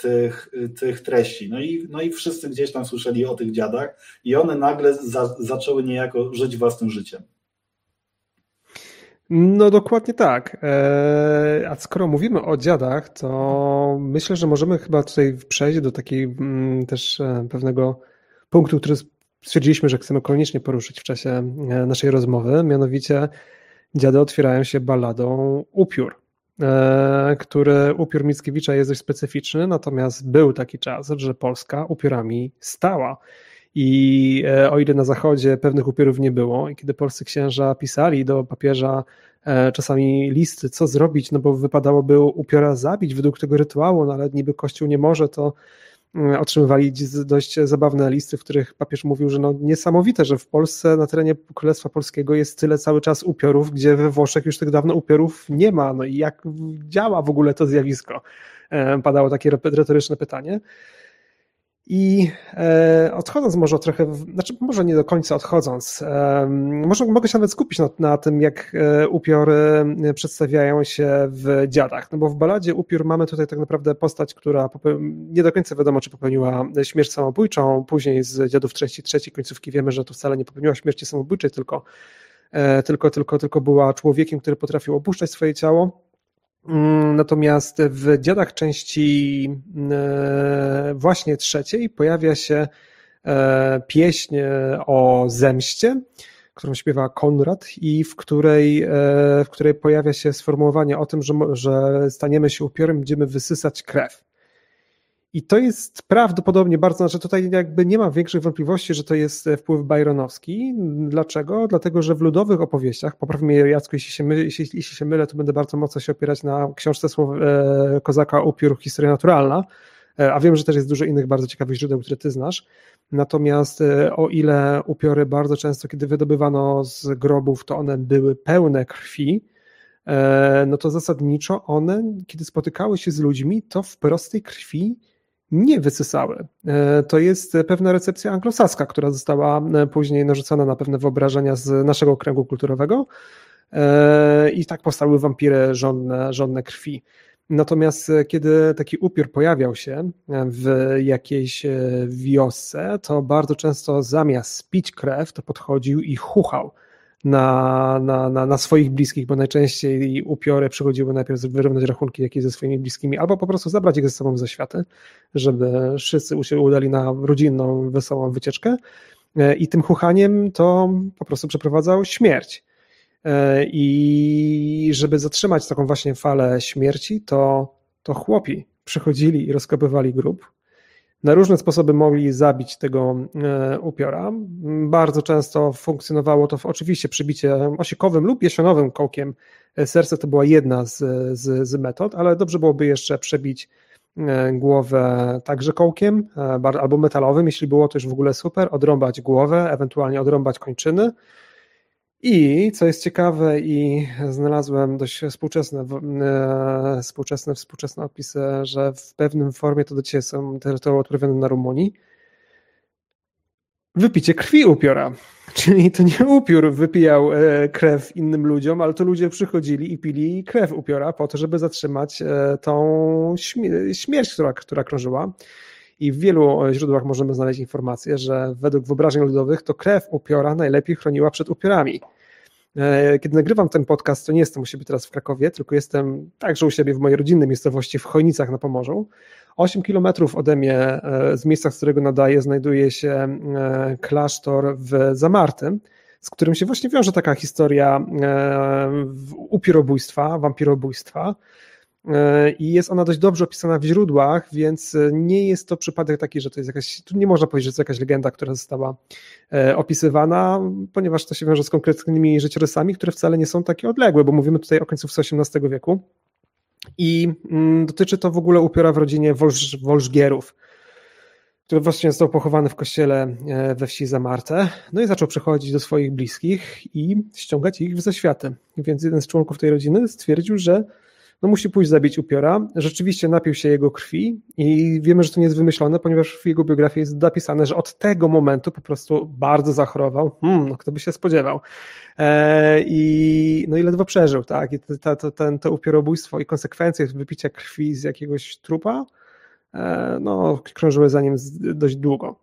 tych, tych treści. No i, no i wszyscy gdzieś tam słyszeli o tych dziadach i one nagle za, zaczęły niejako żyć własnym życiem. No dokładnie tak. E, a skoro mówimy o dziadach, to myślę, że możemy chyba tutaj przejść do takiej mm, też e, pewnego punktu, który stwierdziliśmy, że chcemy koniecznie poruszyć w czasie e, naszej rozmowy, mianowicie dziady otwierają się balladą Upiór, który upiór Mickiewicza jest dość specyficzny, natomiast był taki czas, że Polska upiorami stała. I e, o ile na zachodzie pewnych upiorów nie było, i kiedy polscy księża pisali do papieża e, czasami listy, co zrobić, no bo wypadałoby upiora zabić według tego rytuału, no ale niby Kościół nie może, to otrzymywali dość zabawne listy, w których papież mówił, że no niesamowite, że w Polsce, na terenie Królestwa Polskiego jest tyle cały czas upiorów, gdzie we Włoszech już tak dawno upiorów nie ma. No i jak działa w ogóle to zjawisko? E, padało takie retoryczne pytanie. I e, odchodząc może trochę, znaczy może nie do końca odchodząc, e, może mogę się nawet skupić na, na tym, jak e, upiory przedstawiają się w dziadach. No bo w baladzie upiór mamy tutaj tak naprawdę postać, która nie do końca wiadomo, czy popełniła śmierć samobójczą. Później z dziadów części trzeciej końcówki wiemy, że to wcale nie popełniła śmierci samobójczej, tylko, tylko, tylko, tylko była człowiekiem, który potrafił opuszczać swoje ciało. Mm, natomiast w Dziadach części e, właśnie trzeciej pojawia się e, pieśń e, o zemście, którą śpiewa Konrad i w której, w której pojawia się sformułowanie o tym, że, że staniemy się upiorem, będziemy wysysać krew. I to jest prawdopodobnie bardzo, znaczy tutaj jakby nie mam większych wątpliwości, że to jest e, wpływ Byronowski. Dlaczego? Dlatego, że w ludowych opowieściach, popraw mnie Jacku, jeśli się, mylę, jeśli, jeśli się mylę, to będę bardzo mocno się opierać na książce słow, e, Kozaka Upiór, Historia Naturalna, e, a wiem, że też jest dużo innych bardzo ciekawych źródeł, które ty znasz. Natomiast e, o ile upiory bardzo często, kiedy wydobywano z grobów, to one były pełne krwi, e, no to zasadniczo one, kiedy spotykały się z ludźmi, to w prostej krwi nie wysysały. E, to jest pewna recepcja anglosaska, która została e, później narzucona na pewne wyobrażenia z naszego kręgu kulturowego e, i tak powstały wampiry żądne, krwi. Natomiast kiedy taki upiór pojawiał się w jakiejś wiosce, to bardzo często zamiast pić krew, to podchodził i chuchał na, na, na, na swoich bliskich, bo najczęściej upiory przychodziły najpierw wyrównać rachunki jakieś ze swoimi bliskimi, albo po prostu zabrać ich ze sobą ze światy, żeby wszyscy się udali na rodzinną, wesołą wycieczkę e, i tym chuchaniem to po prostu przeprowadzał śmierć. E, I żeby zatrzymać taką właśnie falę śmierci, to, to chłopi przychodzili i rozkopywali grób, na różne sposoby mogli zabić tego e, upiora. Bardzo często funkcjonowało to w, oczywiście przybicie osikowym lub jesionowym kołkiem serca to była jedna z, z, z metod, ale dobrze byłoby jeszcze przebić e, głowę także kołkiem e, albo metalowym, jeśli było to już w ogóle super, odrąbać głowę, ewentualnie odrąbać kończyny i co jest ciekawe i znalazłem dość współczesne, e, współczesne, współczesne opisy, że w pewnym formie to do ciebie są terytorium odprawione na Rumunii. Wypicie krwi upiora. Czyli to nie upiór wypijał e, krew innym ludziom, ale to ludzie przychodzili i pili krew upiora po to, żeby zatrzymać e, tą śmierć, która, która krążyła. I w wielu źródłach możemy znaleźć informację, że według wyobrażeń ludowych to krew upiora najlepiej chroniła przed upiorami. E, kiedy nagrywam ten podcast, to nie jestem u siebie teraz w Krakowie, tylko jestem także u siebie w mojej rodzinnej miejscowości w Chojnicach na Pomorzu. 8 kilometrów ode mnie, e, z miejsca, z którego nadaję, znajduje się e, klasztor w Zamartym, z którym się właśnie wiąże taka historia upirobójstwa, wampirobójstwa. E, i jest ona dość dobrze opisana w źródłach, więc e, nie jest to przypadek taki, że to jest jakaś, tu nie można powiedzieć, że to jakaś legenda, która została e, opisywana, ponieważ to się wiąże z konkretnymi życiorysami, które wcale nie są takie odległe, bo mówimy tutaj o końcówce XVIII wieku i mm, dotyczy to w ogóle upiora w rodzinie Wolż, Wolżgierów, który właśnie został pochowany w kościele we wsi Zamarte, no i zaczął przychodzić do swoich bliskich i ściągać ich w zaświaty. Więc jeden z członków tej rodziny stwierdził, że no musi pójść zabić upiora. Rzeczywiście napił się jego krwi i wiemy, że to nie jest wymyślone, ponieważ w jego biografii jest napisane, że od tego momentu po prostu bardzo zachorował. Hmm, no kto by się spodziewał. E, I, no i ledwo przeżył, tak? I to, to, ten, to upiorobójstwo i konsekwencje wypicia krwi z jakiegoś trupa, e, no, krążyły za nim dość długo.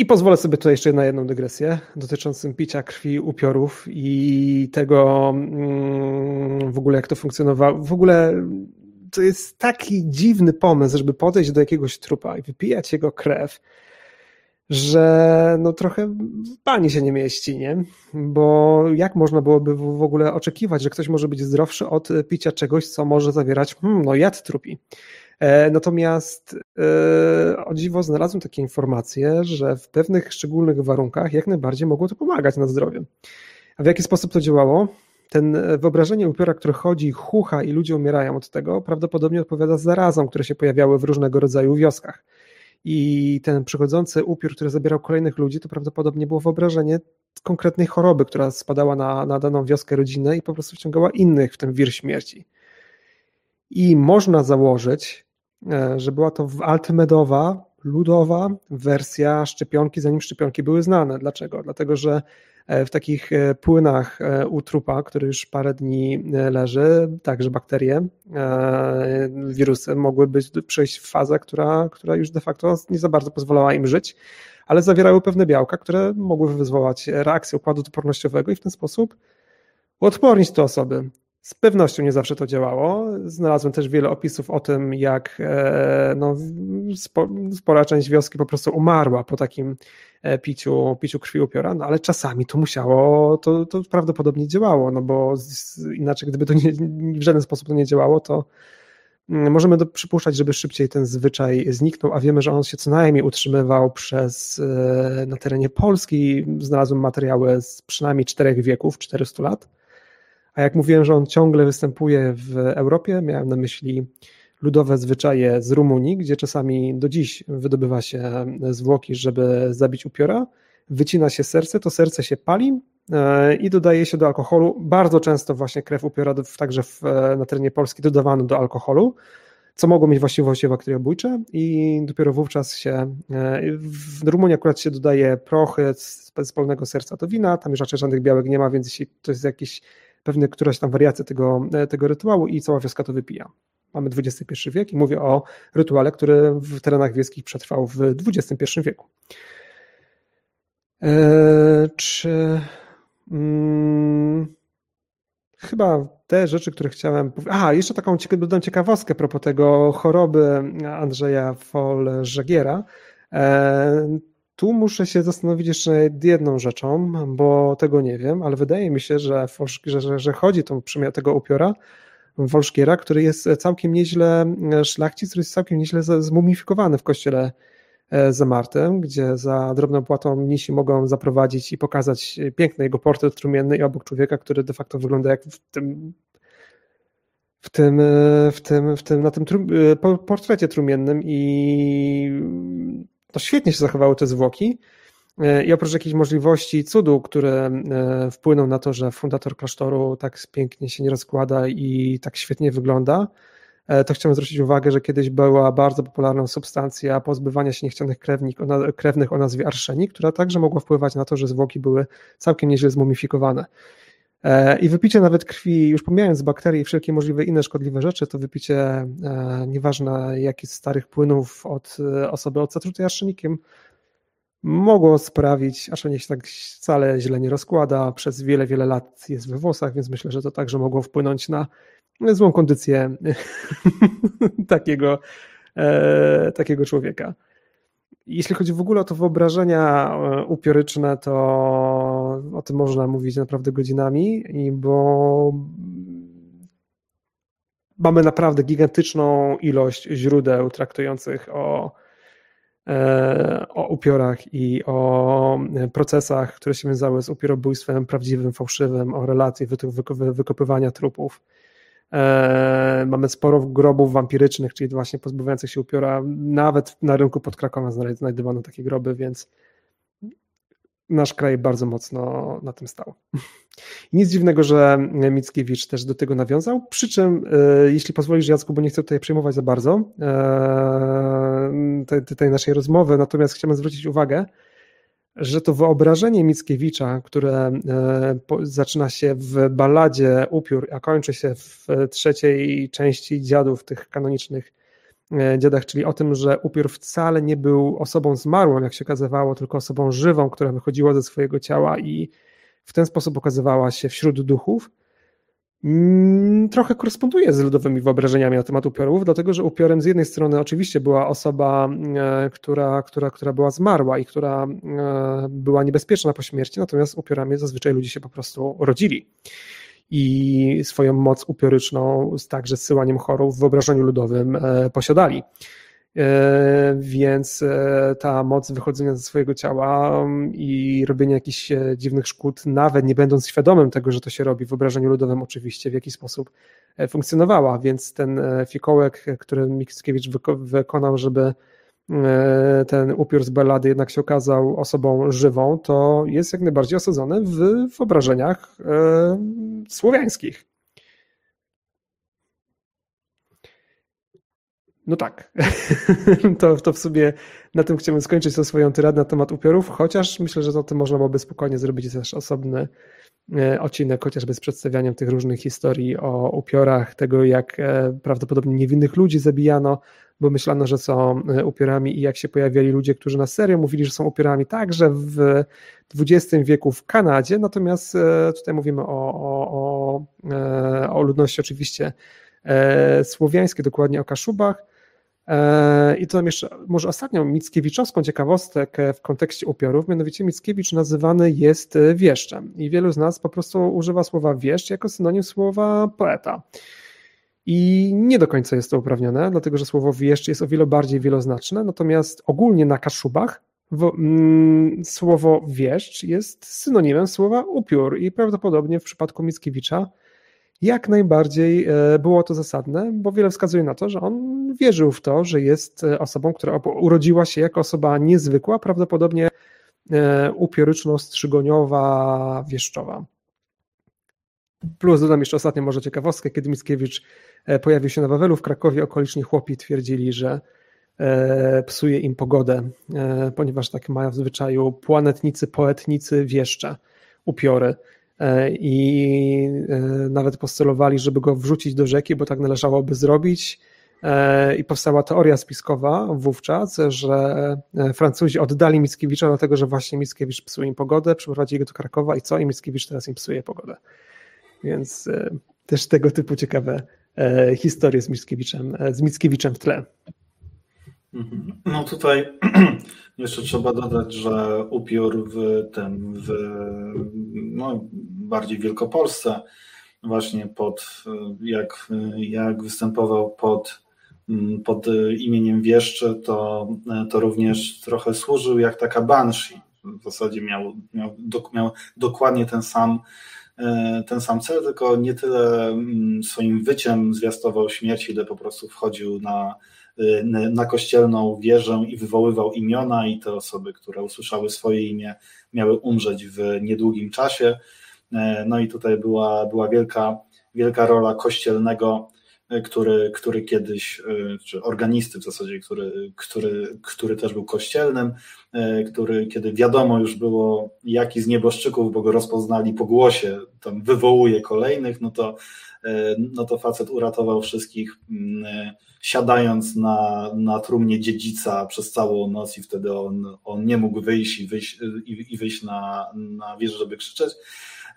I pozwolę sobie tutaj jeszcze na jedną dygresję dotyczącą picia krwi upiorów i tego mm, w ogóle jak to funkcjonowało. W ogóle to jest taki dziwny pomysł, żeby podejść do jakiegoś trupa i wypijać jego krew, że no trochę pani się nie mieści, nie? Bo jak można byłoby w ogóle oczekiwać, że ktoś może być zdrowszy od picia czegoś, co może zawierać hmm, no jad trupi. E, natomiast e, o dziwo znalazłem takie informacje, że w pewnych szczególnych warunkach jak najbardziej mogło to pomagać na zdrowiu. A w jaki sposób to działało? Ten e, wyobrażenie upiora, który chodzi, chucha i ludzie umierają od tego, prawdopodobnie odpowiada zarazom, które się pojawiały w różnego rodzaju wioskach. I ten przychodzący upiór, który zabierał kolejnych ludzi, to prawdopodobnie było wyobrażenie konkretnej choroby, która spadała na, na daną wioskę, rodzinę i po prostu wciągała innych w ten wir śmierci. I można założyć, że była to altmedowa, ludowa wersja szczepionki, zanim szczepionki były znane. Dlaczego? Dlatego, że E, w takich e, płynach e, u trupa, który już parę dni leży, także bakterie, wirusy mogły być, przejść w fazę, która, która już de facto nie za bardzo pozwalała im żyć, ale zawierały pewne białka, które mogły wywołać reakcję układu odpornościowego i w ten sposób uodpornić te osoby. Z pewnością nie zawsze to działało. Znalazłem też wiele opisów o tym, jak no, spora część wioski po prostu umarła po takim E, piciu, piciu krwi upiora, no ale czasami to musiało, to, to prawdopodobnie działało, no bo inaczej gdyby to nie, w żaden sposób to nie działało, to mm, możemy do, przypuszczać, żeby szybciej ten zwyczaj zniknął, a wiemy, że on się co najmniej utrzymywał przez e, na terenie Polski. Znalazłem materiały z przynajmniej czterech wieków, 400 lat. A jak mówiłem, że on ciągle występuje w Europie, miałem na myśli ludowe zwyczaje z Rumunii, gdzie czasami do dziś wydobywa się zwłoki, żeby zabić upiora, wycina się serce, to serce się pali e, i dodaje się do alkoholu. Bardzo często właśnie krew upiora, także w, na terenie Polski dodawano do alkoholu, co mogło mieć właściwości bakteriobójcze i dopiero wówczas się, e, w Rumunii akurat się dodaje prochy z, z pełnego serca do wina, tam już raczej żadnych białek nie ma, więc jeśli to jest jakiś pewny, któraś tam wariacja tego, tego rytuału i cała wioska to wypija mamy XXI wiek i mówię o rytuale, który w terenach wiejskich przetrwał w XXI wieku. Eee, czy hmm, chyba te rzeczy, które chciałem powiedzieć. A, jeszcze taką dodam ciekawostkę propos tego choroby Andrzeja Fol-Żagiera. Eee, tu muszę się zastanowić jeszcze nad jedną rzeczą, bo tego nie wiem, ale wydaje mi się, że, że, że, chodzi tą tego upiora Wolszkiera, który jest całkiem nieźle, e, szlachcic, który jest całkiem nieźle zmumifikowany w kościele e, zamartym, gdzie za drobną płatą mnisi mogą zaprowadzić i pokazać piękny jego portret trumienny i obok człowieka, który de facto wygląda jak w tym w tym, e, w tym, w tym, na tym portrecie trumiennym i to świetnie się zachowały te zwłoki. E, I oprócz jakichś możliwości cudu, które e, wpłyną na to, że fundator klasztoru tak pięknie się nie rozkłada i tak świetnie wygląda, e, to chciałem zwrócić uwagę, że kiedyś była bardzo popularna substancja pozbywania się niechcianych krewnych o nazwie arszenik, która także mogła wpływać na to, że zwłoki były całkiem nieźle zmumifikowane. I wypicie nawet krwi, już pomijając bakterie i wszelkie możliwe inne szkodliwe rzeczy, to wypicie, nieważne jakich starych płynów od osoby odzatrutej arszenikiem, mogło sprawić, aż się tak wcale źle nie rozkłada, przez wiele, wiele lat jest we włosach, więc myślę, że to także mogło wpłynąć na złą kondycję takiego, e, takiego człowieka. Jeśli chodzi w ogóle o to wyobrażenia e, upioryczne, to o tym można mówić naprawdę godzinami, bo mamy naprawdę gigantyczną ilość źródeł traktujących o E, o upiorach i o procesach, które się wiązały z upiorobójstwem prawdziwym, fałszywym, o relacji wykopywania trupów. E, mamy sporo grobów wampirycznych, czyli właśnie pozbawiających się upiora. Nawet na rynku pod Krakowem znajdowano takie groby, więc nasz kraj bardzo mocno na tym stał. Nic dziwnego, że Mickiewicz też do tego nawiązał, przy czym, e, jeśli pozwolisz Jacku, bo nie chcę tutaj przejmować za bardzo e, tej, tej naszej rozmowy, natomiast chciałbym zwrócić uwagę, że to wyobrażenie Mickiewicza, które e, zaczyna się w balladzie Upiór, a kończy się w trzeciej części dziadów tych kanonicznych E, dziadach, czyli o tym, że upiór wcale nie był osobą zmarłą, jak się okazywało, tylko osobą żywą, która wychodziła ze swojego ciała i w ten sposób okazywała się wśród duchów, trochę koresponduje z ludowymi wyobrażeniami na temat upiorów, dlatego że upiorem z jednej strony oczywiście była osoba, e, która, która, która była zmarła i która e, była niebezpieczna po śmierci, natomiast upiorami zazwyczaj ludzie się po prostu rodzili i swoją moc upioryczną także zsyłaniem chorób w wyobrażeniu ludowym e, posiadali. E, więc e, ta moc wychodzenia ze swojego ciała mm, i robienia jakichś dziwnych szkód, nawet nie będąc świadomym tego, że to się robi w wyobrażeniu ludowym, oczywiście w jakiś sposób funkcjonowała. Więc ten fikołek, który Mickiewicz wykonał, żeby E, ten upiór z Bellady jednak się okazał osobą żywą, to jest jak najbardziej osadzony w wyobrażeniach e, słowiańskich. No tak. to, to w sumie na tym chciałbym skończyć swoją tyradę na temat upiorów, chociaż myślę, że o tym można byłoby spokojnie zrobić też osobny e, odcinek, chociażby z przedstawianiem tych różnych historii o upiorach, tego jak e, prawdopodobnie niewinnych ludzi zabijano, bo myślano, że są e, upiorami i jak się pojawiali ludzie, którzy na serio mówili, że są upiorami także w XX wieku w Kanadzie, natomiast tutaj mówimy o, o, o, o ludności oczywiście słowiańskiej, dokładnie o Kaszubach, I to jeszcze może ostatnią Mickiewiczowską ciekawostkę w kontekście upiorów, mianowicie Mickiewicz nazywany jest wieszczem. I wielu z nas po prostu używa słowa wieszcz jako synonim słowa poeta. I nie do końca jest to uprawnione, dlatego że słowo wieszcz jest o wiele bardziej wieloznaczne, natomiast ogólnie na Kaszubach w, mm, słowo wieszcz jest synonimem słowa upiór. I prawdopodobnie w przypadku Mickiewicza jak najbardziej e, było to zasadne, bo wiele wskazuje na to, że on wierzył w to, że jest e, osobą, która urodziła się jako osoba niezwykła, prawdopodobnie e, upioryczno-strzygoniowa, wieszczowa. Plus dodam jeszcze ostatnią może ciekawostkę, kiedy Mickiewicz pojawił się na Wawelu w Krakowie, okoliczni chłopi twierdzili, że psuje im pogodę, ponieważ tak mają w zwyczaju planetnicy, poetnicy, wieszcze, upiory. E, i e, nawet postulowali, żeby go wrzucić do rzeki, bo tak należałoby zrobić. E, I powstała teoria spiskowa wówczas, że Francuzi oddali Mickiewicza dlatego, że właśnie Mickiewicz psuje im pogodę, przyprowadzili go do Krakowa i co? I Mickiewicz teraz im psuje pogodę. Więc też tego typu ciekawe historie z Mickiewiczem, z Mickiewiczem w tle. Mhm. No tutaj jeszcze trzeba dodać, że upiór w tym, w no, bardziej Wielkopolsce, właśnie pod, jak, jak występował pod, pod imieniem Wieszczy, to, to również trochę służył jak taka banshee. W zasadzie miał, miał, miał dokładnie ten sam, ten sam cel, tylko nie tyle mm, swoim wyciem zwiastował śmierć, ile po prostu wchodził na, na kościelną wieżę i wywoływał imiona i te osoby, które usłyszały swoje imię, miały umrzeć w niedługim czasie. E, no i tutaj była, była wielka, wielka rola kościelnego, e, który, który kiedyś, czy organisty w zasadzie, który, który, który też był kościelnym, który kiedy wiadomo już było, jaki z nieboszczyków, bo go rozpoznali po głosie, tam wywołuje kolejnych, no to, no to facet uratował wszystkich, mm, siadając na, na trumnie dziedzica przez całą noc i wtedy on, on nie mógł wyjść i wyjść, i, i wyjść na, na wieżę, żeby krzyczeć.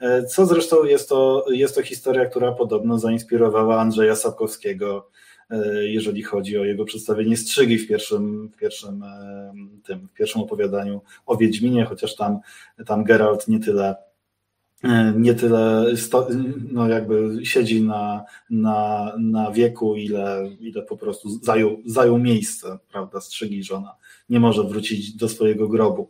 E, co zresztą jest to, jest to historia, która podobno zainspirowała Andrzeja Sapkowskiego, e, jeżeli chodzi o jego przedstawienie strzygi w pierwszym, w pierwszym, e, tym, w pierwszym opowiadaniu o Wiedźminie, chociaż tam, tam Geralt nie tyle nie tyle sto, no jakby siedzi na, na, na wieku, ile, ile po prostu zajął, zajął miejsce, prawda, strzygi, że ona nie może wrócić do swojego grobu.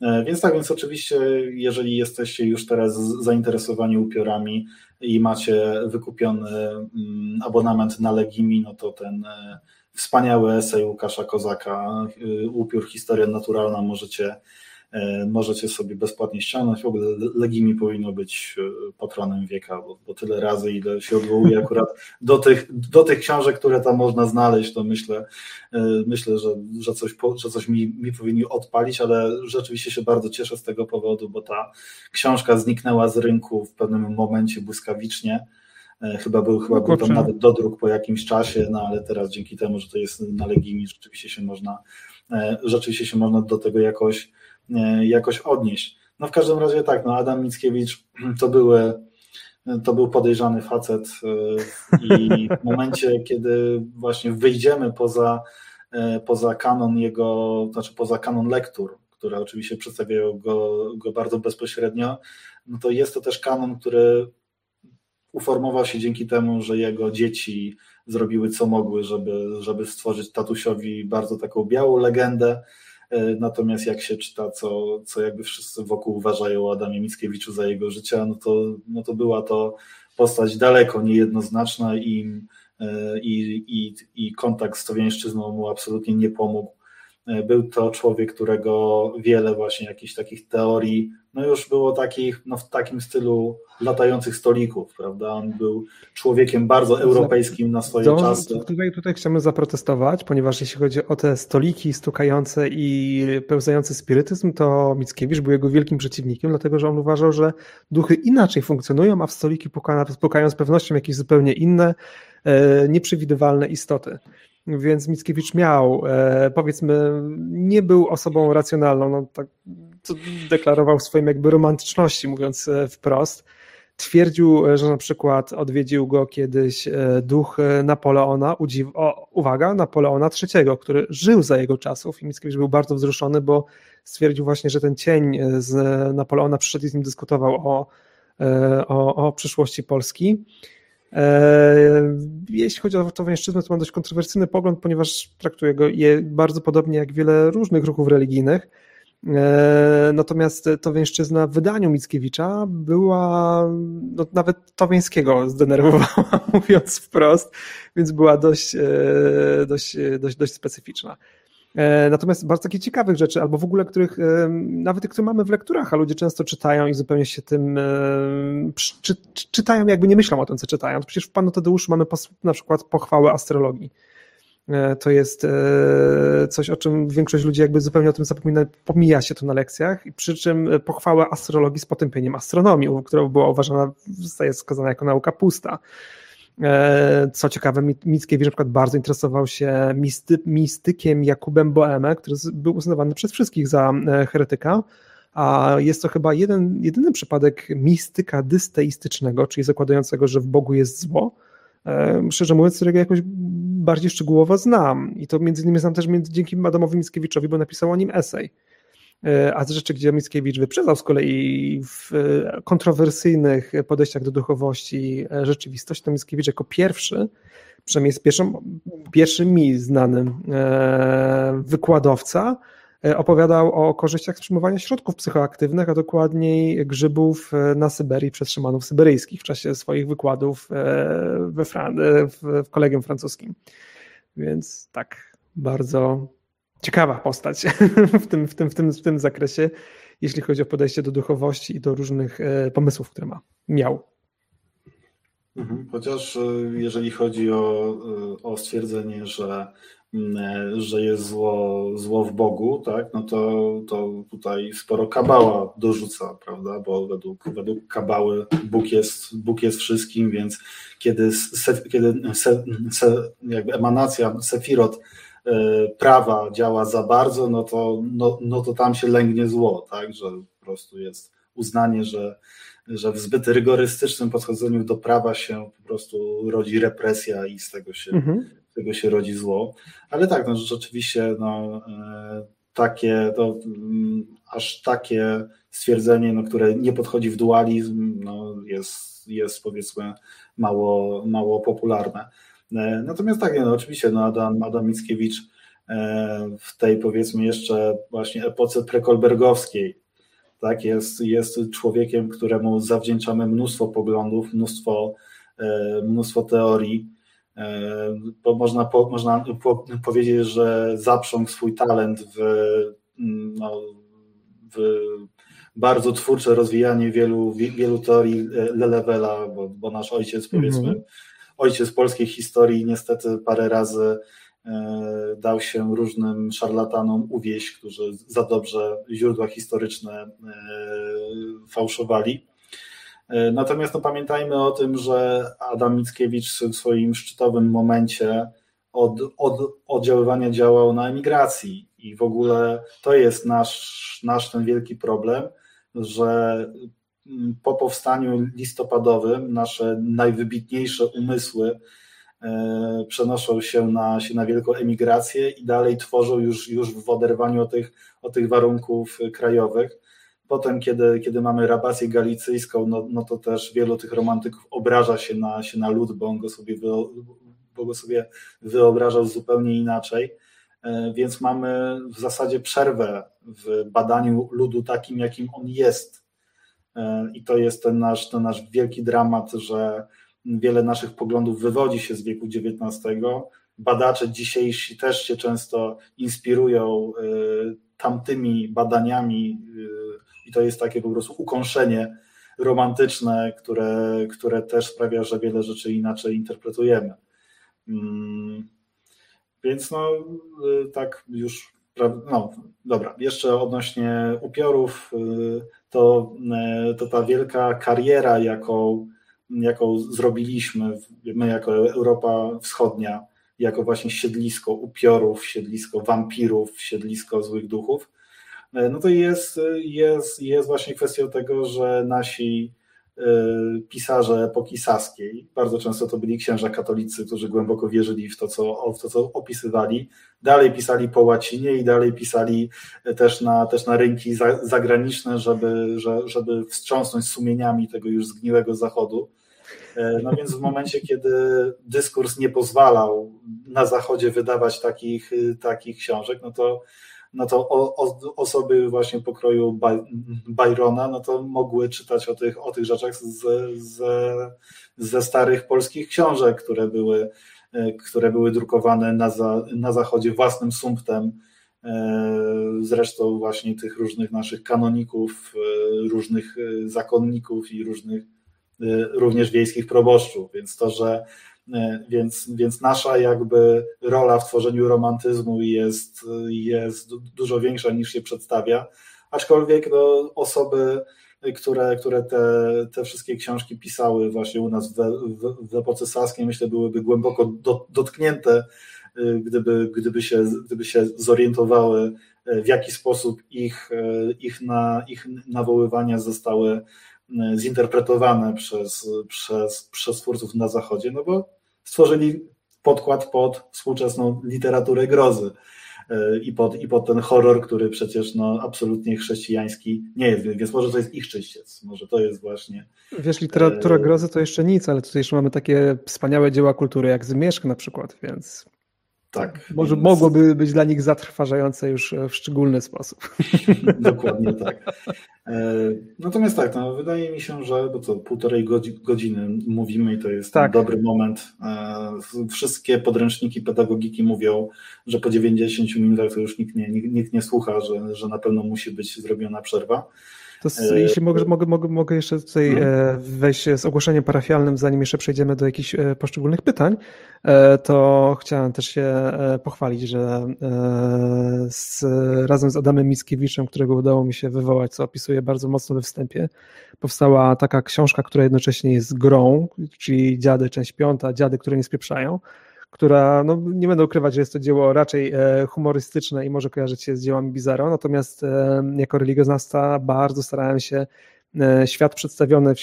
E, więc tak, więc oczywiście, jeżeli jesteście już teraz zainteresowani upiorami i macie wykupiony mm, abonament na Legimi, no to ten e, wspaniały esej Łukasza Kozaka, e, upiór Historia Naturalna możecie E, możecie sobie bezpłatnie ściągnąć. W ogóle Legimi powinno być e, patronem wieka, bo, bo tyle razy, ile się odwołuje akurat do tych, do tych książek, które tam można znaleźć, to myślę, e, myślę że, że coś, że coś mi, mi powinni odpalić, ale rzeczywiście się bardzo cieszę z tego powodu, bo ta książka zniknęła z rynku w pewnym momencie błyskawicznie. Chyba był, chyba był tam nawet dodruk po jakimś czasie, no ale teraz dzięki temu, że to jest na Legimi, rzeczywiście się można, rzeczywiście się można do tego jakoś E, jakoś odnieść. No w każdym razie tak, no Adam Mickiewicz to były to był podejrzany facet e, i w momencie, kiedy właśnie wyjdziemy poza, e, poza kanon jego, znaczy poza kanon lektur, które oczywiście przedstawiają go, go bardzo bezpośrednio, no to jest to też kanon, który uformował się dzięki temu, że jego dzieci zrobiły co mogły, żeby, żeby stworzyć tatusiowi bardzo taką białą legendę, E, natomiast jak się czyta, co, co jakby wszyscy wokół uważają o Adamie Mickiewiczu za jego życia, no to, no to była to postać daleko niejednoznaczna i, e, i, i, i kontakt z Towiańszczyzną mu absolutnie nie pomógł. E, był to człowiek, którego wiele właśnie jakichś takich teorii no już było takich, no w takim stylu latających stolików, prawda? On był człowiekiem bardzo europejskim na swoje czasy. Tutaj, tutaj chcemy zaprotestować, ponieważ jeśli chodzi o te stoliki stukające i pełzający spirytyzm, to Mickiewicz był jego wielkim przeciwnikiem, dlatego że on uważał, że duchy inaczej funkcjonują, a w stoliki pukają, pukają z pewnością jakieś zupełnie inne, e, nieprzewidywalne istoty. Więc Mickiewicz miał, e, powiedzmy, nie był osobą racjonalną, no tak deklarował swoim jakby romantyczności, mówiąc e, wprost. Twierdził, że na przykład odwiedził go kiedyś e, duch Napoleona, o, uwaga, Napoleona III, który żył za jego czasów i Mickiewicz był bardzo wzruszony, bo stwierdził właśnie, że ten cień z Napoleona przyszedł i z nim dyskutował o, o, o przyszłości Polski. E, jeśli chodzi o towarzyszyznę, to mam dość kontrowersyjny pogląd, ponieważ traktuję go je bardzo podobnie jak wiele różnych ruchów religijnych. E, natomiast Towięszczyzna w wydaniu Mickiewicza była, no nawet Towińskiego zdenerwowała, mówiąc wprost, więc była dość, e, dość, dość, dość specyficzna. E, natomiast bardzo takich ciekawych rzeczy, albo w ogóle których e, nawet które mamy w lekturach, a ludzie często czytają i zupełnie się tym e, czy, czytają, jakby nie myślą o tym, co czytają. Przecież w Panu Tadeuszu mamy na przykład pochwałę astrologii. To jest coś, o czym większość ludzi jakby zupełnie o tym zapomina, pomija się to na lekcjach, przy czym pochwała astrologii z potępieniem astronomii, która była uważana, zostaje skazana jako nauka pusta. E, co ciekawe, Mickiewicz na przykład bardzo interesował się misty, mistykiem Jakubem Boemem, który był uznawany przez wszystkich za e, heretyka, a jest to chyba jeden, jedyny przypadek mistyka dysteistycznego, czyli zakładającego, że w Bogu jest zło. E, szczerze mówiąc, którego jakoś bardziej szczegółowo znam. I to między innymi znam też dzięki Adamowi Mickiewiczowi, bo napisał o nim esej. E, a z rzeczy, gdzie Mickiewicz wyprzedzał z kolei w e, kontrowersyjnych podejściach do duchowości e, rzeczywistość, to Mickiewicz jako pierwszy, przynajmniej jest pierwszym, pierwszym mi znanym wykładowca, opowiadał o korzyściach z przyjmowania środków psychoaktywnych, a dokładniej grzybów na Syberii przez szymanów syberyjskich w czasie swoich wykładów we Fran w kolegium francuskim. Więc tak, bardzo ciekawa postać w tym, w, tym, w, tym, w tym zakresie, jeśli chodzi o podejście do duchowości i do różnych e, pomysłów, które ma, miał. Mhm. Chociaż e, jeżeli chodzi o, e, o stwierdzenie, że, że jest zło, zło w Bogu, tak, no to, to tutaj sporo kabała dorzuca, prawda, bo według, według kabały Bóg jest, Bóg jest wszystkim, więc kiedy, se, kiedy se, se, jakby emanacja Sefirot prawa działa za bardzo, no to, no, no to tam się lęgnie zło, tak, że po prostu jest uznanie, że, że w zbyt rygorystycznym podchodzeniu do prawa się po prostu rodzi represja i z tego się, mhm. z tego się rodzi zło. Ale tak, no rzeczywiście no, e, takie, to, mm, aż takie stwierdzenie, no, które nie podchodzi w dualizm, no, jest, jest powiedzmy mało, mało popularne. E, natomiast tak, no, oczywiście no Adam, Adam Mickiewicz e, w tej powiedzmy jeszcze właśnie epoce prekolbergowskiej tak, jest, jest człowiekiem, któremu zawdzięczamy mnóstwo poglądów, mnóstwo, e, mnóstwo teorii. Bo można, po, można po, powiedzieć, że zaprzągł swój talent w, no, w bardzo twórcze rozwijanie wielu, wielu teorii Lelewela, bo, bo nasz ojciec, powiedzmy, mm -hmm ojciec polskiej historii niestety parę razy e, dał się różnym szarlatanom uwieść, którzy za dobrze źródła historyczne e, fałszowali. E, natomiast no, pamiętajmy o tym, że Adam Mickiewicz w swoim szczytowym momencie od, od oddziaływania działał na emigracji i w ogóle to jest nasz, nasz ten wielki problem, że po powstaniu listopadowym nasze najwybitniejsze umysły e, przenoszą się na, się na wielką emigrację i dalej tworzą już, już w oderwaniu od tych, od tych warunków krajowych. Potem, kiedy, kiedy mamy rabację galicyjską, no, no to też wielu tych romantyków obraża się na, się na lud, bo on go sobie, bo go sobie wyobrażał zupełnie inaczej. E, więc mamy w zasadzie przerwę w badaniu ludu takim, jakim on jest E, I to jest ten nasz, ten nasz wielki dramat, że wiele naszych poglądów wywodzi się z wieku XIX. Badacze dzisiejsi też się często inspirują e, tamtymi badaniami i to jest takie po prostu ukąszenie romantyczne, które, które też sprawia, że wiele rzeczy inaczej interpretujemy. Mm, więc no, tak już, no dobra, jeszcze odnośnie upiorów, to, to ta wielka kariera, jaką, jaką zrobiliśmy my jako Europa Wschodnia, jako właśnie siedlisko upiorów, siedlisko wampirów, siedlisko złych duchów, e, no to jest, jest, jest właśnie kwestią tego, że nasi pisarze epoki saskiej, bardzo często to byli księża katolicy, którzy głęboko wierzyli w to, co, w to, co opisywali, dalej pisali po łacinie i dalej pisali też na, też na rynki zagraniczne, żeby, żeby wstrząsnąć sumieniami tego już zgniłego zachodu. E, no więc w momencie, kiedy dyskurs nie pozwalał na Zachodzie wydawać takich, takich książek, no to, no to o, o, osoby właśnie pokroju Byrona, no to mogły czytać o tych, o tych rzeczach z, z, ze starych polskich książek, które były, e, które były drukowane na, za, na Zachodzie własnym sumptem. E, zresztą właśnie tych różnych naszych kanoników, różnych zakonników i różnych również wiejskich proboszczów, więc to, że więc, więc nasza jakby rola w tworzeniu romantyzmu jest, jest dużo większa niż się przedstawia, aczkolwiek no, osoby, które, które te, te wszystkie książki pisały właśnie u nas w, w, w epoce saskiej, myślę, byłyby głęboko do, dotknięte, y, gdyby, gdyby, się, gdyby się zorientowały, w jaki sposób ich, ich, na, ich nawoływania zostały E, zinterpretowane przez, przez, przez twórców na Zachodzie, no bo stworzyli podkład pod współczesną literaturę grozy e, i pod, i pod ten horror, który przecież no, absolutnie chrześcijański nie jest, więc może to jest ich czyściec, może to jest właśnie... Wiesz, literatura e, grozy to jeszcze nic, ale tutaj jeszcze mamy takie wspaniałe dzieła kultury jak Zmierzch na przykład, więc... Tak. Może więc... mogłoby być dla nich zatrważające już w szczególny sposób. Dokładnie tak. E, natomiast tak, no, wydaje mi się, że bo co, półtorej godziny mówimy i to jest tak. dobry moment. E, wszystkie podręczniki pedagogiki mówią, że po 90 minutach to już nikt nie, nikt nie słucha, że, że na pewno musi być zrobiona przerwa. To e, jeśli mogę, mogę, mogę, mogę jeszcze tutaj hmm. wejść z ogłoszeniem parafialnym, zanim jeszcze przejdziemy do jakichś e, poszczególnych pytań, to chciałem też się pochwalić, że z, razem z Adamem Mickiewiczem, którego udało mi się wywołać, co opisuje bardzo mocno we wstępie, powstała taka książka, która jednocześnie jest grą, czyli Dziady, część piąta, Dziady, które nie spieprzają, która, no nie będę ukrywać, że jest to dzieło raczej e, humorystyczne i może kojarzyć się z dziełami Bizarro, natomiast e, jako religioznawca bardzo starałem się e, świat przedstawiony w,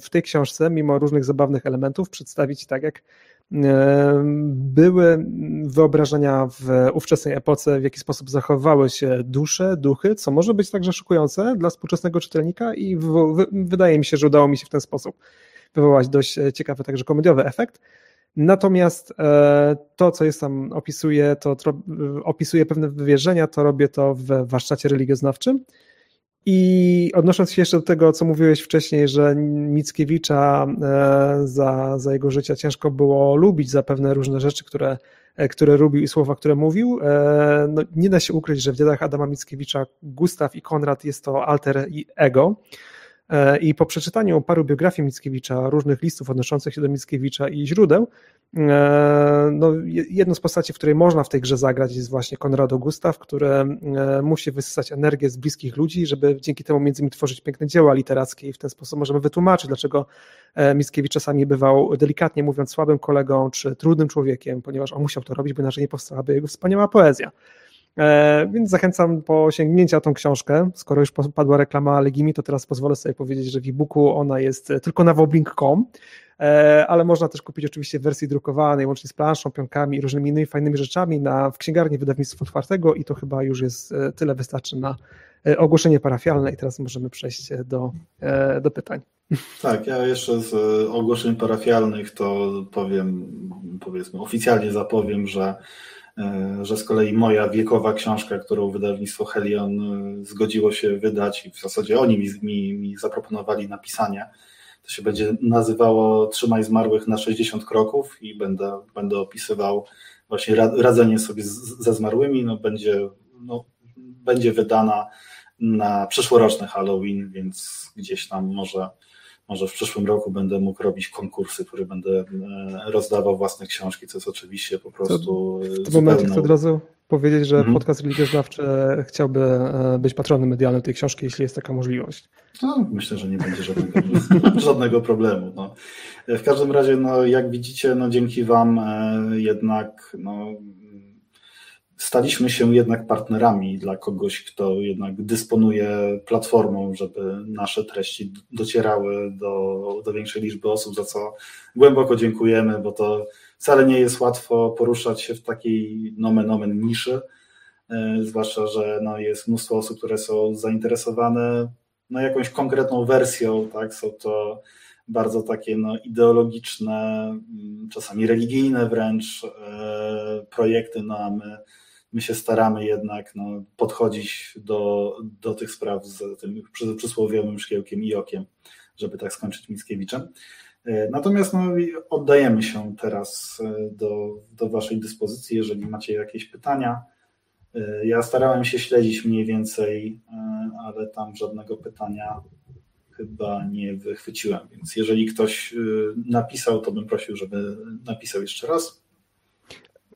w tej książce, mimo różnych zabawnych elementów, przedstawić tak, jak były wyobrażenia w ówczesnej epoce, w jaki sposób zachowały się dusze, duchy, co może być także szokujące dla współczesnego czytelnika i wydaje mi się, że udało mi się w ten sposób wywołać dość ciekawy, także komediowy efekt. Natomiast e, to, co jest tam opisuje, to opisuje pewne wywierzenia, to robię to w warsztacie religioznawczym. I odnosząc się jeszcze do tego, co mówiłeś wcześniej, że Mickiewicza e, za, za jego życia ciężko było lubić za pewne różne rzeczy, które, e, które lubił i słowa, które mówił, no, nie da się ukryć, że w dziadach Adama Mickiewicza Gustaw i Konrad jest to alter i ego. E, I po przeczytaniu paru biografii Mickiewicza, różnych listów odnoszących się do Mickiewicza i źródeł, e, no, jedną z postaci, w której można w tej grze zagrać jest właśnie Konrado Gustaw, który e, musi wysysać energię z bliskich ludzi, żeby dzięki temu między innymi tworzyć piękne dzieła literackie i w ten sposób możemy wytłumaczyć, dlaczego Mickiewicz czasami bywał delikatnie mówiąc słabym kolegą czy trudnym człowiekiem, ponieważ on musiał to robić, by inaczej nie powstałaby jego wspaniała poezja. E, więc zachęcam po sięgnięcia tą książkę. Skoro już padła reklama Legimi, to teraz pozwolę sobie powiedzieć, że w e-booku ona jest tylko na woblink.com, e, ale można też kupić oczywiście w wersji drukowanej, łącznie z planszą, pionkami i różnymi innymi fajnymi rzeczami na, w księgarni wydawnictwa otwartego i to chyba już jest e, tyle wystarczy na ogłoszenie parafialne i teraz możemy przejść do, do pytań. Tak, ja jeszcze z ogłoszeń parafialnych to powiem, powiedzmy, oficjalnie zapowiem, że E, że z kolei moja wiekowa książka, którą wydawnictwo Helion e, zgodziło się wydać i w zasadzie oni mi, mi, mi zaproponowali napisanie, to się będzie nazywało Trzymaj zmarłych na 60 kroków i będę, będę opisywał właśnie radzenie sobie z, ze zmarłymi, no będzie, no, będzie wydana na przyszłoroczny Halloween, więc gdzieś tam może, może w przyszłym roku będę mógł robić konkursy, które będę e, rozdawał własne książki, co jest oczywiście po prostu. To, w tym momencie chcę od razu powiedzieć, że mm. podcast religioznawczy chciałby e, być patronem medialnym tej książki, jeśli jest taka możliwość. No, myślę, że nie będzie żadnego, żadnego problemu. No. W każdym razie, no, jak widzicie, no, dzięki Wam e, jednak no, staliśmy się jednak partnerami dla kogoś, kto jednak dysponuje platformą, żeby nasze treści docierały do, do większej liczby osób, za co głęboko dziękujemy, bo to wcale nie jest łatwo poruszać się w takiej nomen omen niszy, e, zwłaszcza, że no, jest mnóstwo osób, które są zainteresowane no, jakąś konkretną wersją, tak, są to bardzo takie no, ideologiczne, mm, czasami religijne wręcz e, projekty, no a my my się staramy jednak no, podchodzić do, do tych spraw z tym przysłowiowym szkiełkiem i okiem, żeby tak skończyć Mickiewiczem. E, natomiast no, oddajemy się teraz e, do, do Waszej dyspozycji, jeżeli macie jakieś pytania. E, ja starałem się śledzić mniej więcej, ale tam żadnego pytania chyba nie wychwyciłem, więc jeżeli ktoś napisał, to bym prosił, żeby napisał jeszcze raz.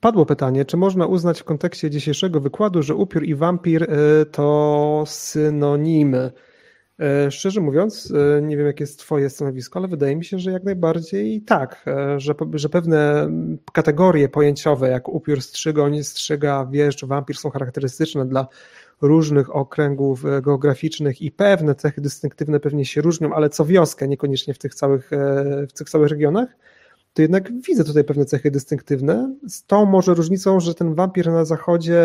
Padło pytanie, czy można uznać w kontekście dzisiejszego wykładu, że upiór i wampir e, to synonimy? E, szczerze mówiąc, e, nie wiem, jakie jest Twoje stanowisko, ale wydaje mi się, że jak najbardziej tak, że, że pewne kategorie pojęciowe, jak upiór, strzygoń, strzyga, wieszcz, wampir są charakterystyczne dla różnych okręgów geograficznych i pewne cechy dystynktywne pewnie się różnią, ale co wioskę, niekoniecznie w tych całych, w tych całych regionach to jednak widzę tutaj pewne cechy dystynktywne, z tą może różnicą, że ten wampir na zachodzie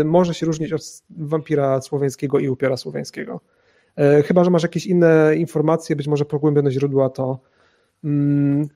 e, może się różnić od wampira słowiańskiego i upiora słowiańskiego. E, chyba, że masz jakieś inne informacje, być może pogłębione źródła, to, mm,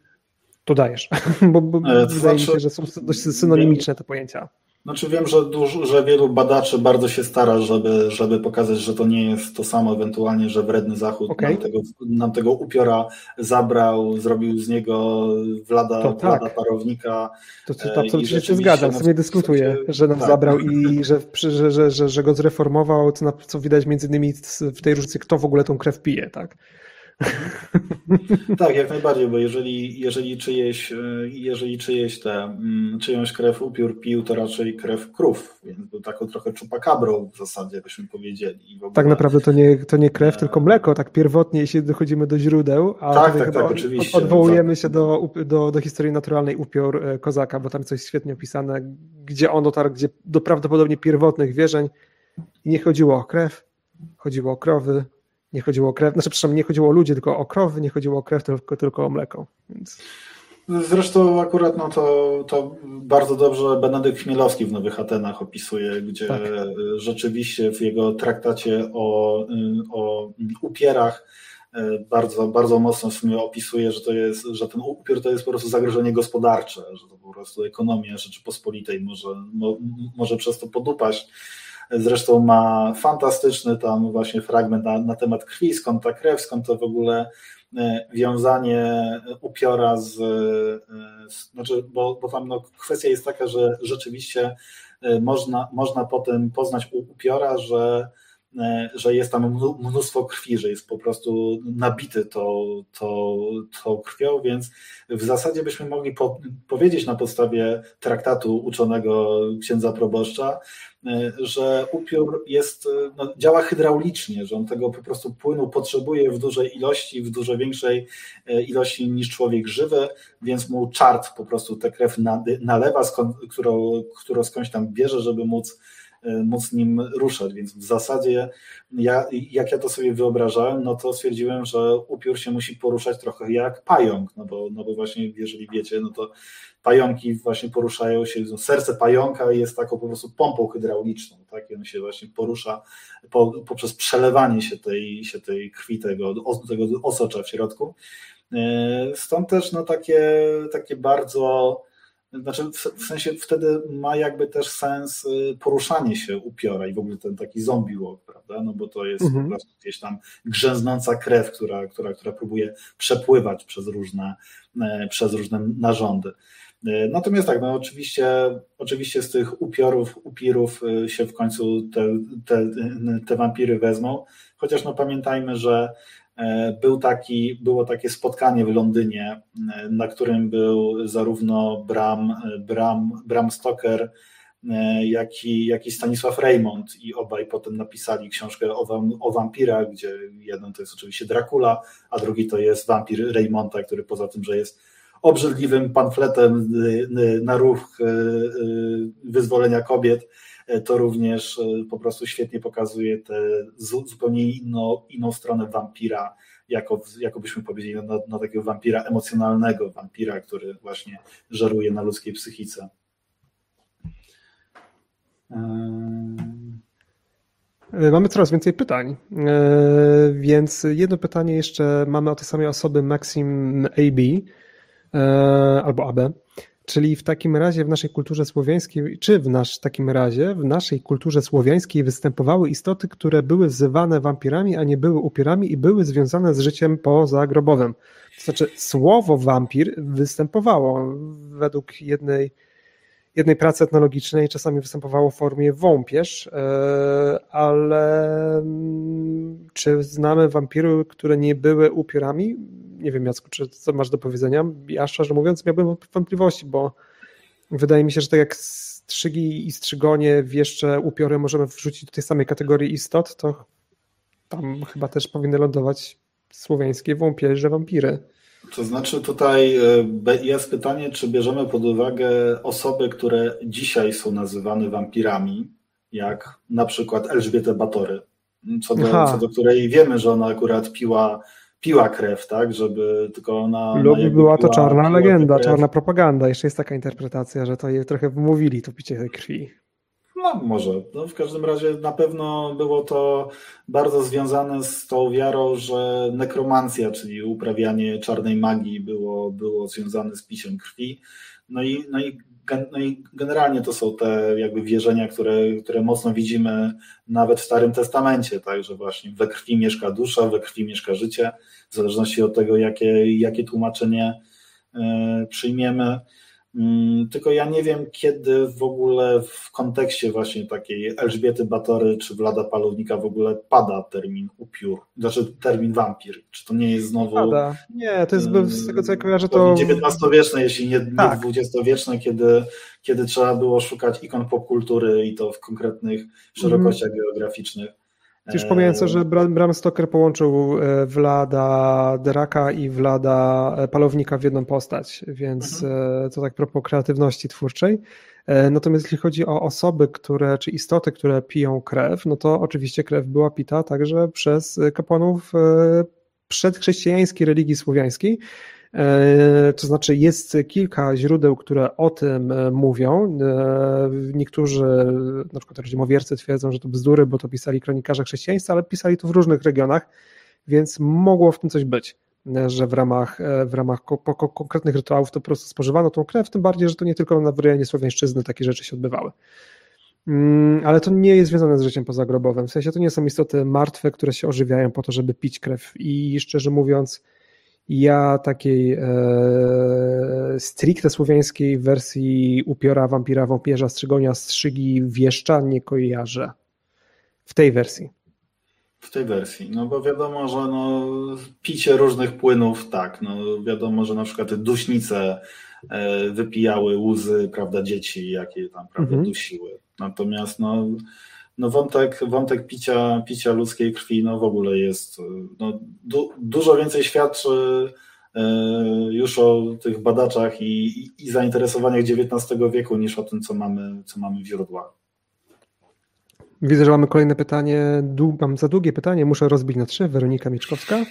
to dajesz, bo, bo wydaje znaczy, mi się, że są dość synonimiczne te pojęcia. Znaczy wiem, że, dużo, że wielu badaczy bardzo się stara, żeby, żeby pokazać, że to nie jest to samo, ewentualnie, że wredny Zachód okay. nam, tego, nam tego upiora zabrał, zrobił z niego wlada, to tak. wlada parownika. To, to, to absolutnie się zgadzam, co nie dyskutuję, że nam tak. zabrał i że, że, że, że, że go zreformował, co, co widać między innymi w tej różnicy, kto w ogóle tą krew pije, tak? Tak, jak najbardziej, bo jeżeli, jeżeli, czyjeś, jeżeli czyjeś te, mm, czyjąś krew upiór pił, to raczej krew krów, więc był taką trochę czupakabrą w zasadzie, byśmy powiedzieli. Ogóle... Tak naprawdę to nie, to nie krew, tylko mleko, tak pierwotnie, jeśli dochodzimy do źródeł, a tak, tak, tak, oczywiście. odwołujemy się do, do, do historii naturalnej upiór e, kozaka, bo tam coś świetnie opisane, gdzie on dotarł, gdzie do prawdopodobnie pierwotnych wierzeń i nie chodziło o krew, chodziło o krowy, nie chodziło o krew, znaczy przepraszam, nie chodziło o ludzi, tylko o krowy, nie chodziło o krew, tylko, tylko o mleko. Więc... Zresztą akurat no to, to bardzo dobrze Benedykt Chmielowski w Nowych Atenach opisuje, gdzie tak. rzeczywiście w jego traktacie o, o upierach e, bardzo, bardzo mocno w sumie opisuje, że to jest, że ten upiór to jest po prostu zagrożenie gospodarcze, że to po prostu ekonomia Rzeczypospolitej może, mo, może przez to podupaść. Zresztą ma fantastyczny tam właśnie fragment na, na temat krwi, skąd ta krew, skąd to w ogóle e, wiązanie upiora z, e, z znaczy, bo, bo tam no, kwestia jest taka, że rzeczywiście e, można, można potem poznać u upiora, że że jest tam mnóstwo krwi, że jest po prostu nabity tą, tą, tą krwią, więc w zasadzie byśmy mogli po, powiedzieć na podstawie traktatu uczonego księdza proboszcza, E, że upiór jest, e, no, działa hydraulicznie, że on tego po prostu płynu potrzebuje w dużej ilości, w dużo większej e, ilości niż człowiek żywy, więc mu czart po prostu tę krew nalewa, skąd, którą, którą skądś tam bierze, żeby móc móc nim ruszać, więc w zasadzie ja, jak ja to sobie wyobrażałem, no to stwierdziłem, że upiór się musi poruszać trochę jak pająk, no bo, no bo właśnie jeżeli wiecie, no to pająki właśnie poruszają się, serce pająka jest taką po prostu pompą hydrauliczną, tak? I on się właśnie porusza po, poprzez przelewanie się tej, się tej krwi, tego, tego osocza w środku. E, stąd też no, takie, takie bardzo znaczy w, sensie wtedy ma jakby też sens y, poruszanie się upiora i w ogóle ten taki zombie walk, prawda? No bo to jest mhm. po prostu gdzieś tam grzęznąca krew, która, która, która próbuje przepływać przez różne, e, przez różne narządy. E, natomiast tak, no oczywiście, oczywiście z tych upiorów, upirów y, się w końcu te, te, te wampiry wezmą, chociaż no pamiętajmy, że był taki, było takie spotkanie w Londynie, e, na którym był zarówno Bram, e, Bram, Bram Stoker, jak i, jak i Stanisław Raymond i obaj potem napisali książkę o, o wampirach, gdzie jeden to jest oczywiście Dracula, a drugi to jest wampir Raymonda, który poza tym, że jest obrzydliwym pamfletem na ruch wyzwolenia kobiet, E, to również e, po prostu świetnie pokazuje tę zupełnie inną, inną stronę wampira, jako, jako byśmy powiedzieli, na, na takiego wampira emocjonalnego, wampira, który właśnie żaruje na ludzkiej psychice. E, mamy coraz więcej pytań, więc jedno pytanie jeszcze mamy o tej samej osoby Maxim AB albo AB. Czyli w takim razie w naszej kulturze słowiańskiej, czy w nasz takim razie w naszej kulturze słowiańskiej występowały istoty, które były wzywane wampirami, a nie były upierami i były związane z życiem pozagrobowym. To znaczy słowo wampir występowało według jednej, jednej pracy etnologicznej, czasami występowało w formie wąpierz, e, ale mm, czy znamy wampiry, które nie były upierami? nie wiem Jacku, czy co masz do powiedzenia? Ja szczerze mówiąc miałbym wątpliwości, bo wydaje mi się, że tak jak strzygi i strzygonie w jeszcze upiory możemy wrzucić do tej samej kategorii istot, to tam chyba też powinny lądować słowiańskie wąpierze, wampiry. To znaczy tutaj e, jest pytanie, czy bierzemy pod uwagę osoby, które dzisiaj są nazywane wampirami, jak na przykład Elżbietę Batory, co do, co do której wiemy, że ona akurat piła piła krew, tak, żeby tylko ona... Lub była to czarna legenda, czarna propaganda. Jeszcze jest taka interpretacja, że to je trochę wmówili, to picie krwi. No może. No, w każdym razie na pewno było to bardzo związane z tą wiarą, że nekromancja, czyli uprawianie czarnej magii było, było związane z piciem krwi. No i, no i no i generalnie to są te jakby wierzenia, które, które mocno widzimy nawet w Starym Testamencie, tak, że właśnie we krwi mieszka dusza, we krwi mieszka życie, w zależności od tego, jakie, jakie tłumaczenie e, przyjmiemy. Mm, tylko ja nie wiem, kiedy w ogóle w kontekście właśnie takiej Elżbiety Batory czy Wlada Palownika w ogóle pada termin upiór, znaczy termin wampir. Czy to nie jest znowu. Pada. Nie, to jest z tego co ja kojarzę, to. XIX-wieczne, jeśli nie, tak. XX-wieczne, kiedy, kiedy trzeba było szukać ikon popkultury i to w konkretnych szerokościach mm. geograficznych. Już pomijając to, że Bram Stoker połączył e, Vlada Deraka i Vlada e, Palownika w jedną postać, więc mhm. E, to tak propos kreatywności twórczej. Natomiast jeśli chodzi o osoby, które, czy istoty, które piją krew, no to oczywiście krew była pita także przez kapłanów przedchrześcijańskiej religii słowiańskiej, E, to znaczy, jest kilka źródeł, które o tym e, mówią. E, niektórzy, na przykład rodzimowiercy, twierdzą, że to bzdury, bo to pisali kronikarze chrześcijańscy, ale pisali to w różnych regionach, więc mogło w tym coś być że w ramach, w ramach konkretnych rytuałów to po prostu spożywano tą krew, tym bardziej, że to nie tylko na rejonie Słowiańszczyzny takie rzeczy się odbywały. Mm, ale to nie jest związane z życiem pozagrobowym. W sensie to nie są istoty martwe, które się ożywiają po to, żeby pić krew. I szczerze mówiąc, ja takiej e, stricte słowiańskiej wersji upiora, wampira, wampierza, strzygonia, strzygi, wieszcza nie kojarzę. W tej wersji. W tej wersji, no bo wiadomo, że no, picie różnych płynów, tak, no wiadomo, że na przykład duśnice e, wypijały łzy, prawda, dzieci, jakie tam, prawda, mhm. dusiły. Natomiast no, no wątek, wątek picia, picia ludzkiej krwi no w ogóle jest, no, du, dużo więcej świadczy e, już o tych badaczach i, i zainteresowaniach XIX wieku niż o tym, co mamy, co mamy w źródłach. Widzę, że mamy kolejne pytanie. Mam za długie pytanie, muszę rozbić na trzy. Weronika Mieczkowska.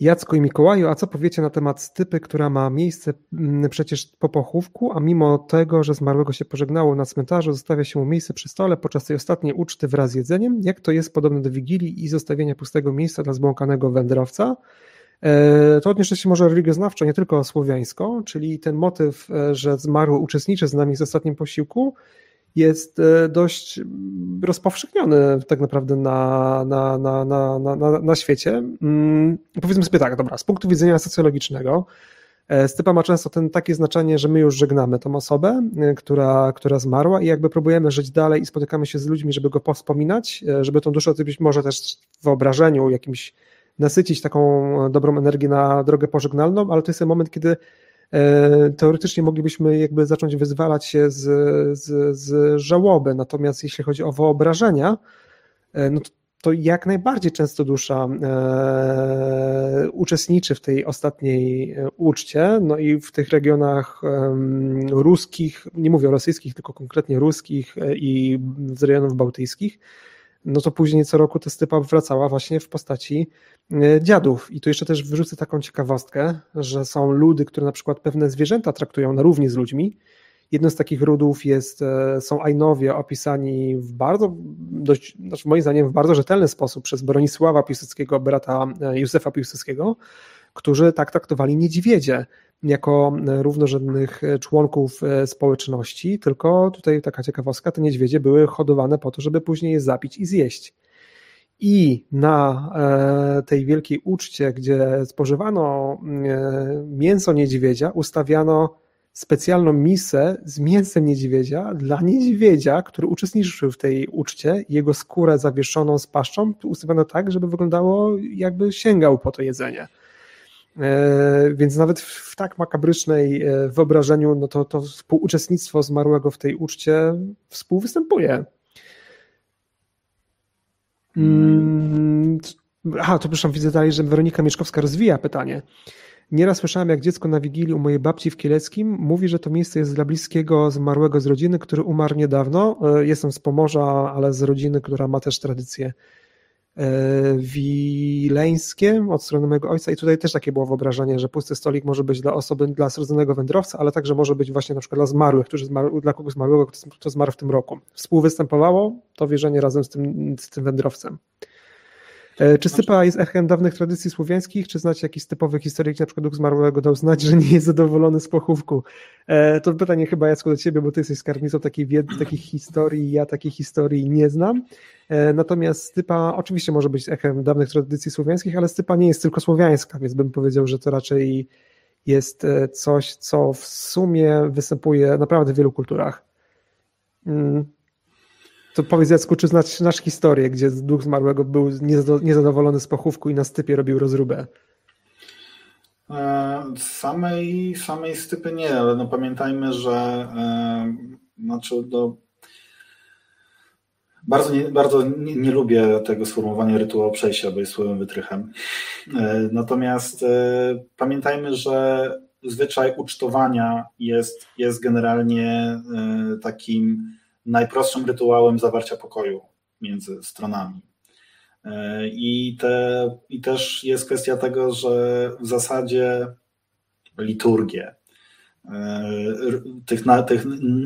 Jacku i Mikołaju, a co powiecie na temat stypy, która ma miejsce mm, przecież po pochówku, a mimo tego, że zmarłego się pożegnało na cmentarzu, zostawia się mu miejsce przy stole podczas tej ostatniej uczty wraz z jedzeniem? Jak to jest podobne do Wigilii i zostawienia pustego miejsca dla zbłąkanego wędrowca? To odniesie się może religioznawczo, nie tylko słowiańsko, czyli ten motyw, że zmarły uczestniczy z nami w ostatnim posiłku, jest dość rozpowszechniony tak naprawdę na, na, na, na, na, na świecie. Mm, powiedzmy sobie tak, dobra, z punktu widzenia socjologicznego, E, stypa ma często ten takie znaczenie, że my już żegnamy tą osobę, e, która, która zmarła i jakby próbujemy żyć dalej i spotykamy się z ludźmi, żeby go wspominać, e, żeby tą duszę być może też w wyobrażeniu jakimś nasycić taką dobrą energię na drogę pożegnalną, ale to jest ten moment, kiedy teoretycznie moglibyśmy jakby zacząć wyzwalać się z, z, z żałoby. Natomiast jeśli chodzi o wyobrażenia, no to to jak najbardziej często dusza e, uczestniczy w tej ostatniej e, uczcie, no i w tych regionach e, ruskich, nie mówię o rosyjskich, tylko konkretnie ruskich e, i z rejonów bałtyckich, no to później co roku ta stypa wracała właśnie w postaci e, dziadów. I tu jeszcze też wyrzucę taką ciekawostkę, że są ludy, które na przykład pewne zwierzęta traktują na równi z ludźmi, Jednym z takich rodów jest, e, są Ajnowie opisani w bardzo, dość, znaczy moim zdaniem w bardzo rzetelny sposób przez Bronisława Piłsudskiego, brata e, Józefa Piłsudskiego, którzy tak traktowali niedźwiedzie jako e, równorzędnych członków społeczności, tylko tutaj taka ciekawostka, te niedźwiedzie były hodowane po to, żeby później je zabić i zjeść. I na tej wielkiej uczcie, gdzie spożywano mięso niedźwiedzia, ustawiano specjalną misę z mięsem niedźwiedzia dla niedźwiedzia, który uczestniczył w tej uczcie. Jego skórę zawieszoną z paszczą ustawiono tak, żeby wyglądało jakby sięgał po to jedzenie. E, więc nawet w tak makabrycznej e, wyobrażeniu, no to, to współuczestnictwo zmarłego w tej uczcie współwystępuje. Mm, aha, to proszę, widzę dalej, że Weronika Mieszkowska rozwija pytanie. Nieraz słyszałem, jak dziecko na Wigilii u mojej babci w Kieleckim mówi, że to miejsce jest dla bliskiego zmarłego z rodziny, który umarł niedawno. E, jestem z Pomorza, ale z rodziny, która ma też tradycje e, wileńskie od strony mojego ojca i tutaj też takie było wyobrażenie, że pusty stolik może być dla osoby, dla zrodzonego wędrowca, ale także może być właśnie na przykład dla zmarłych, którzy zmarł, dla kogoś zmarłego, kto zmarł w tym roku. Współwystępowało to wierzenie razem z tym, z tym wędrowcem. E, czy stypa jest echem dawnych tradycji słowiańskich, czy znacie jakiś typowy historyk, na przykład Duch Zmarłego dał znać, że nie jest zadowolony z pochówku? E, to pytanie chyba Jacku do ciebie, bo ty jesteś skarbnicą takiej wiedzy, takich historii, ja takiej historii nie znam. E, natomiast stypa oczywiście może być echem dawnych tradycji słowiańskich, ale stypa nie jest tylko słowiańska, więc bym powiedział, że to raczej jest coś, co w sumie występuje naprawdę w wielu kulturach. To powiedz Jacku, czy znasz, znasz historię, gdzie duch zmarłego był niezadowolony z pochówku i na stypie robił rozróbę? E, samej, samej stypy nie, ale no pamiętajmy, że e, znaczy do, bardzo, nie, bardzo nie, nie, lubię tego sformułowania rytuału przejścia, bo jest słowem wytrychem. E, natomiast pamiętajmy, że zwyczaj ucztowania jest, jest generalnie takim najprostszym rytuałem zawarcia pokoju między stronami. E, I, te, I też jest kwestia tego, że w zasadzie liturgie e, tych, tych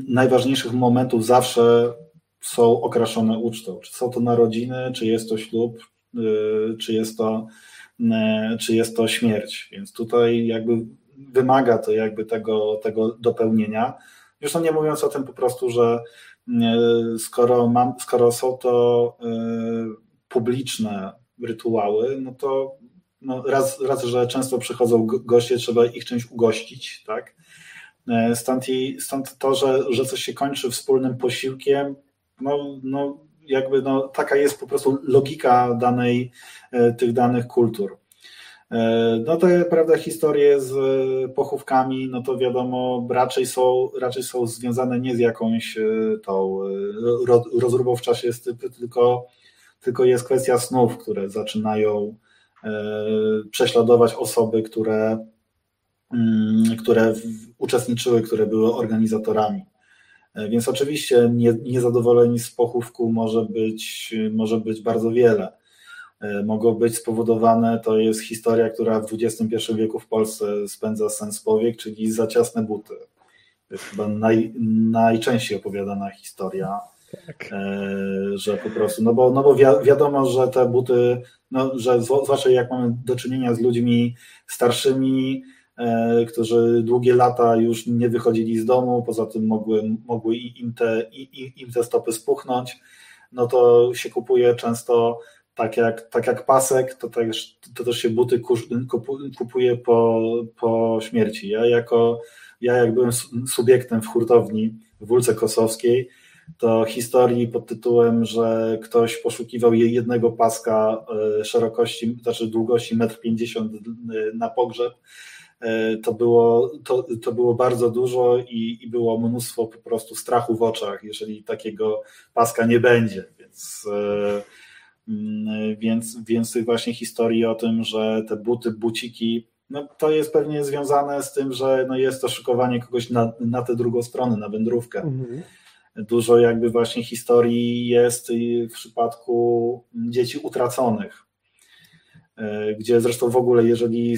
najważniejszych momentów zawsze są okraszone ucztą. Czy są to narodziny, czy jest to ślub, e, czy jest to, czy jest to śmierć. Więc tutaj jakby wymaga to jakby tego, tego dopełnienia. Zresztą nie mówiąc o tym po prostu, że skoro, mam, skoro są to e, publiczne rytuały, no to no raz, raz, że często przychodzą goście, trzeba ich czymś ugościć, tak? E, stąd, i, stąd to, że, że coś się kończy wspólnym posiłkiem, no, no jakby no, taka jest po prostu logika danej, e, tych danych kultur. E, no te prawda, historie z e, pochówkami, no to wiadomo, raczej są, raczej są związane nie z jakąś e, tą rozróbą w czasie tylko, tylko jest kwestia snów, które zaczynają prześladować osoby, które, mm, które uczestniczyły, które były organizatorami. Więc oczywiście niezadowoleni z pochówku może być, może być bardzo wiele. E, mogą być spowodowane, to jest historia, która w XXI wieku w Polsce spędza sens powiek, czyli za ciasne buty. To jest chyba naj, najczęściej opowiadana historia Tak. Że po prostu, no bo, no bo wiadomo, że te buty, no, że zwłaszcza jak mamy do czynienia z ludźmi starszymi, którzy długie lata już nie wychodzili z domu, poza tym mogły, mogły im, te, im te stopy spuchnąć, no to się kupuje często tak jak, tak jak pasek, to też, to też się buty kupuje po, po śmierci. Ja jako, ja jak byłem subiektem w hurtowni w Wólce Kosowskiej, to historii pod tytułem, że ktoś poszukiwał jednego paska e, szerokości, znaczy długości 1,50 m e, na pogrzeb, e, to było, to, to było bardzo dużo i, i było mnóstwo po prostu strachu w oczach, jeżeli takiego paska nie będzie. Więc Mm, więc, więc tych właśnie historii o tym, że te buty, buciki, no to jest pewnie związane z tym, że no jest to szykowanie kogoś na, na tę drugą stronę, na wędrówkę. Mhm. Dużo jakby właśnie historii jest w przypadku dzieci utraconych, e, gdzie zresztą w ogóle, jeżeli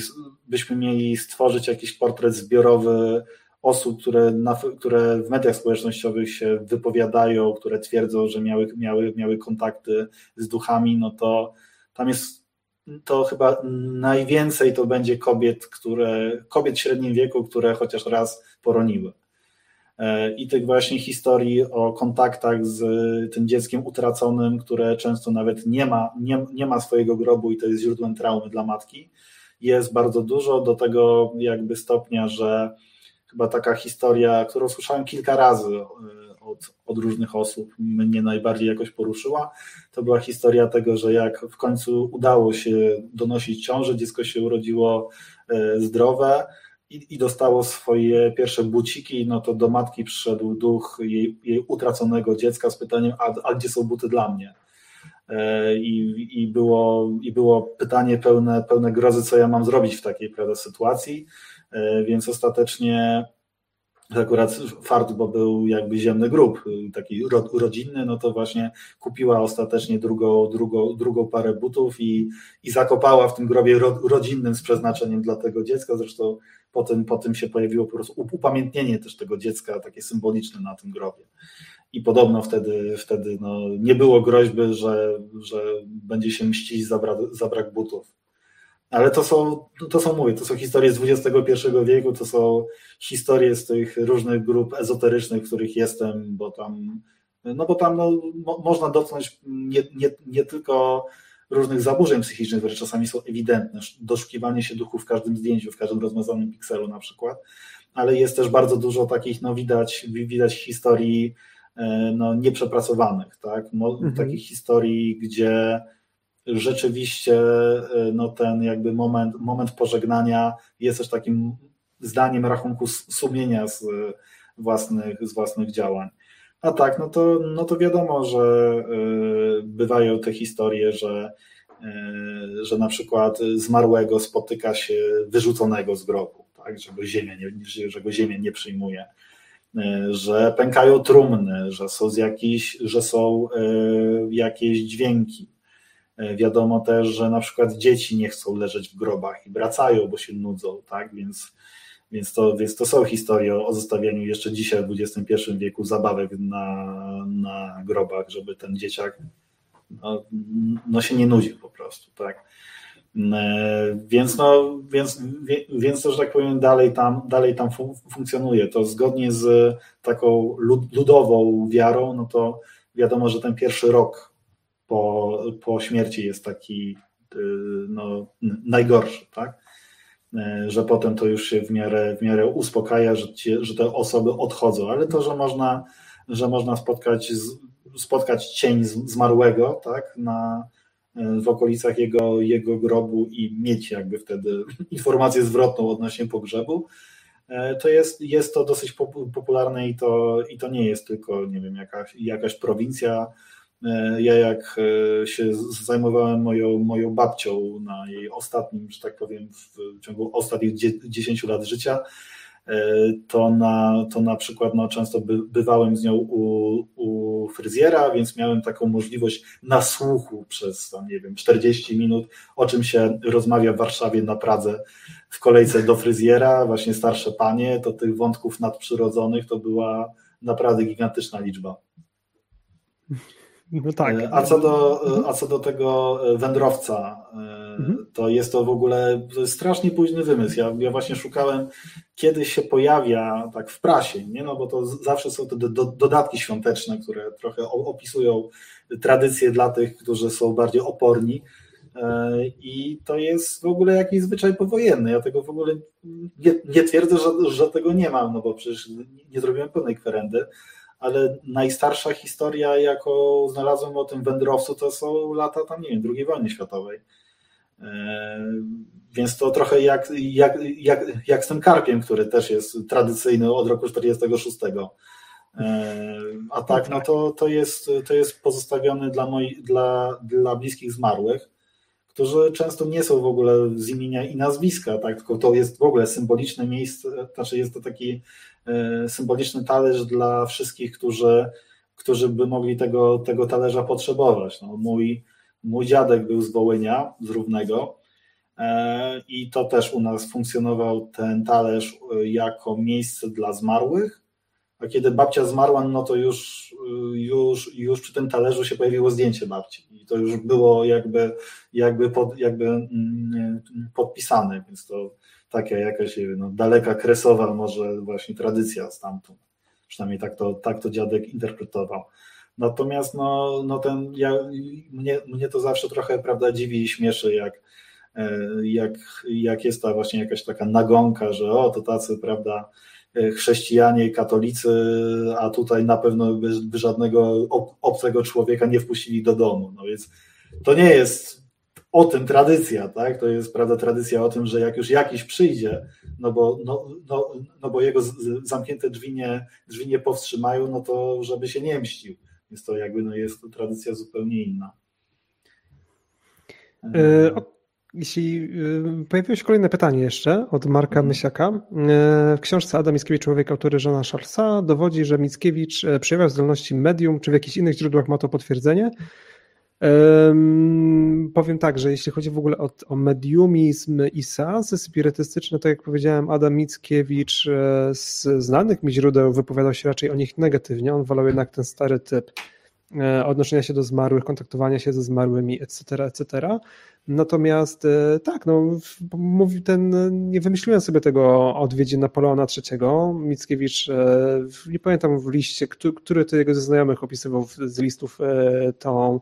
byśmy mieli stworzyć jakiś portret zbiorowy osób, które, na, które w mediach społecznościowych się wypowiadają, które twierdzą, że miały, miały, miały kontakty z duchami, no to tam jest to chyba najwięcej to będzie kobiet, które, kobiet w średnim wieku, które chociaż raz poroniły. E, I tych właśnie historii o kontaktach z tym dzieckiem utraconym, które często nawet nie ma, nie, nie ma swojego grobu i to jest źródłem traumy dla matki, jest bardzo dużo do tego jakby stopnia, że chyba taka historia, którą słyszałem kilka razy e, od, od różnych osób, mnie najbardziej jakoś poruszyła. To była historia tego, że jak w końcu udało się donosić ciążę, dziecko się urodziło e, zdrowe i, i dostało swoje pierwsze buciki, no to do matki przyszedł duch jej, jej utraconego dziecka z pytaniem, a, a gdzie są buty dla mnie? E, I, i, było, I było pytanie pełne, pełne grozy, co ja mam zrobić w takiej prawda, sytuacji. E, więc ostatecznie akurat fart, bo był jakby ziemny grób, taki rodzinny, no to właśnie kupiła ostatecznie drugą, drugą, drugą parę butów i, i zakopała w tym grobie rodzinnym z przeznaczeniem dla tego dziecka. Zresztą potem, potem się pojawiło po prostu upamiętnienie też tego dziecka, takie symboliczne na tym grobie. I podobno wtedy, wtedy no, nie było groźby, że, że będzie się mścić za brak, za brak butów. Ale to są, to są, mówię, to są historie z XXI wieku, to są historie z tych różnych grup ezoterycznych, w których jestem, bo tam, no bo tam no, mo, można dotknąć nie, nie, nie tylko różnych zaburzeń psychicznych, które czasami są ewidentne, doszukiwanie się duchu w każdym zdjęciu, w każdym rozmazanym pikselu na przykład, ale jest też bardzo dużo takich, no widać, widać historii e, no, nieprzepracowanych, tak? mhm. takich historii, gdzie rzeczywiście e, no, ten jakby moment, moment pożegnania jest też takim zdaniem rachunku sumienia z własnych, z własnych działań. A tak, no to, no to wiadomo, że e, bywają te historie, że, e, że na przykład zmarłego spotyka się wyrzuconego z grobu, tak, że, go ziemia nie, że go ziemia nie przyjmuje, że pękają trumny, że są, z że są jakieś dźwięki, E, wiadomo też, że na przykład dzieci nie chcą leżeć w grobach i wracają, bo się nudzą, tak? Więc, więc, to, więc to są historie o zostawianiu jeszcze dzisiaj w XXI wieku zabawek na, na grobach, żeby ten dzieciak no, no się nie nudził po prostu, tak? E, więc, no, więc, więc to, że tak powiem, dalej tam, dalej tam funkcjonuje. To zgodnie z taką ludową wiarą, no to wiadomo, że ten pierwszy rok po, po śmierci jest taki y, no, najgorszy, tak? Y, że potem to już się w miarę, w miarę uspokaja, że, ci, że te osoby odchodzą, ale to, że można, że można spotkać, spotkać cień zmarłego tak? Na, y, w okolicach jego, jego grobu i mieć jakby wtedy informację zwrotną odnośnie pogrzebu, to jest, jest to dosyć popularne i to, i to nie jest tylko, nie wiem, jakaś, jakaś prowincja ja jak e, się zajmowałem moją, moją babcią na jej ostatnim, że tak powiem, w ciągu ostatnich 10 lat życia, e, to na, to na przykład no, często by, bywałem z nią u, u fryzjera, więc miałem taką możliwość nasłuchu przez tam, nie wiem, 40 minut, o czym się rozmawia w Warszawie na Pradze w kolejce do fryzjera, właśnie starsze panie, to tych wątków nadprzyrodzonych to była naprawdę gigantyczna liczba. No tak. A co do, a co do tego wędrowca, mhm. to jest to w ogóle strasznie późny wymysł. Ja, ja właśnie szukałem, kiedy się pojawia tak w prasie, nie? No bo to zawsze są te do, do, dodatki świąteczne, które trochę opisują tradycje dla tych, którzy są bardziej oporni. E, I to jest w ogóle jakiś zwyczaj powojenny. Ja tego w ogóle nie, nie twierdzę, że, że tego nie mam, no bo przecież nie zrobiłem pełnej kwerendy, ale najstarsza historia, jaką znalazłem o tym wędrowcu, to są lata tam, nie wiem, II wojny światowej. E, więc to trochę jak, jak, jak, jak z tym karpiem, który też jest tradycyjny od roku 46. E, a tak, no to, to, jest, to jest pozostawiony dla, moi, dla, dla bliskich zmarłych którzy często nie są w ogóle z imienia i nazwiska, tak? tylko to jest w ogóle symboliczne miejsce, znaczy jest to taki symboliczny talerz dla wszystkich, którzy, którzy by mogli tego, tego talerza potrzebować. No, mój, mój dziadek był z Wołynia, z Równego e, i to też u nas funkcjonował ten talerz e, jako miejsce dla zmarłych, a kiedy babcia zmarła, no to już, już, już przy tym talerzu się pojawiło zdjęcie babci i to już było jakby, jakby, pod, jakby mm, podpisane, więc to taka jakaś no, daleka kresowa może właśnie tradycja stamtąd. Przynajmniej tak to, tak to dziadek interpretował. Natomiast no, no ten, ja, mnie, mnie to zawsze trochę prawda, dziwi i śmieszy, jak, e, jak, jak jest ta właśnie jakaś taka nagonka, że o, to tacy, prawda, E, chrześcijanie, katolicy, a tutaj na pewno by, by żadnego obcego człowieka nie wpuścili do domu. No więc to nie jest o tym tradycja, tak? To jest prawda tradycja o tym, że jak już jakiś przyjdzie, no bo, no, no, no bo jego zamknięte drzwi nie, drzwi nie powstrzymają, no to żeby się nie mścił. Więc to jakby no jest to tradycja zupełnie inna. Yy, jeśli y, pojawiło się kolejne pytanie jeszcze od Marka mhm. Mysiaka. Y, w książce Adam Mickiewicz, człowiek autory Żona Charlesa, dowodzi, że Mickiewicz e, przejawiał zdolności medium, czy w jakichś innych źródłach ma to potwierdzenie. Um, powiem tak, że jeśli chodzi w ogóle o, o mediumizm i seansy spirytystyczne, tak jak powiedziałem, Adam Mickiewicz e, z znanych mi źródeł wypowiadał się raczej o nich negatywnie. On wolał jednak ten stary typ e, odnoszenia się do zmarłych, kontaktowania się ze zmarłymi, etc., etc. Natomiast e, tak, no, mówi ten, nie wymyśliłem sobie tego odwiedzi Napoleona III. Mickiewicz, nie pamiętam w liście, który to jego ze znajomych opisywał z listów tą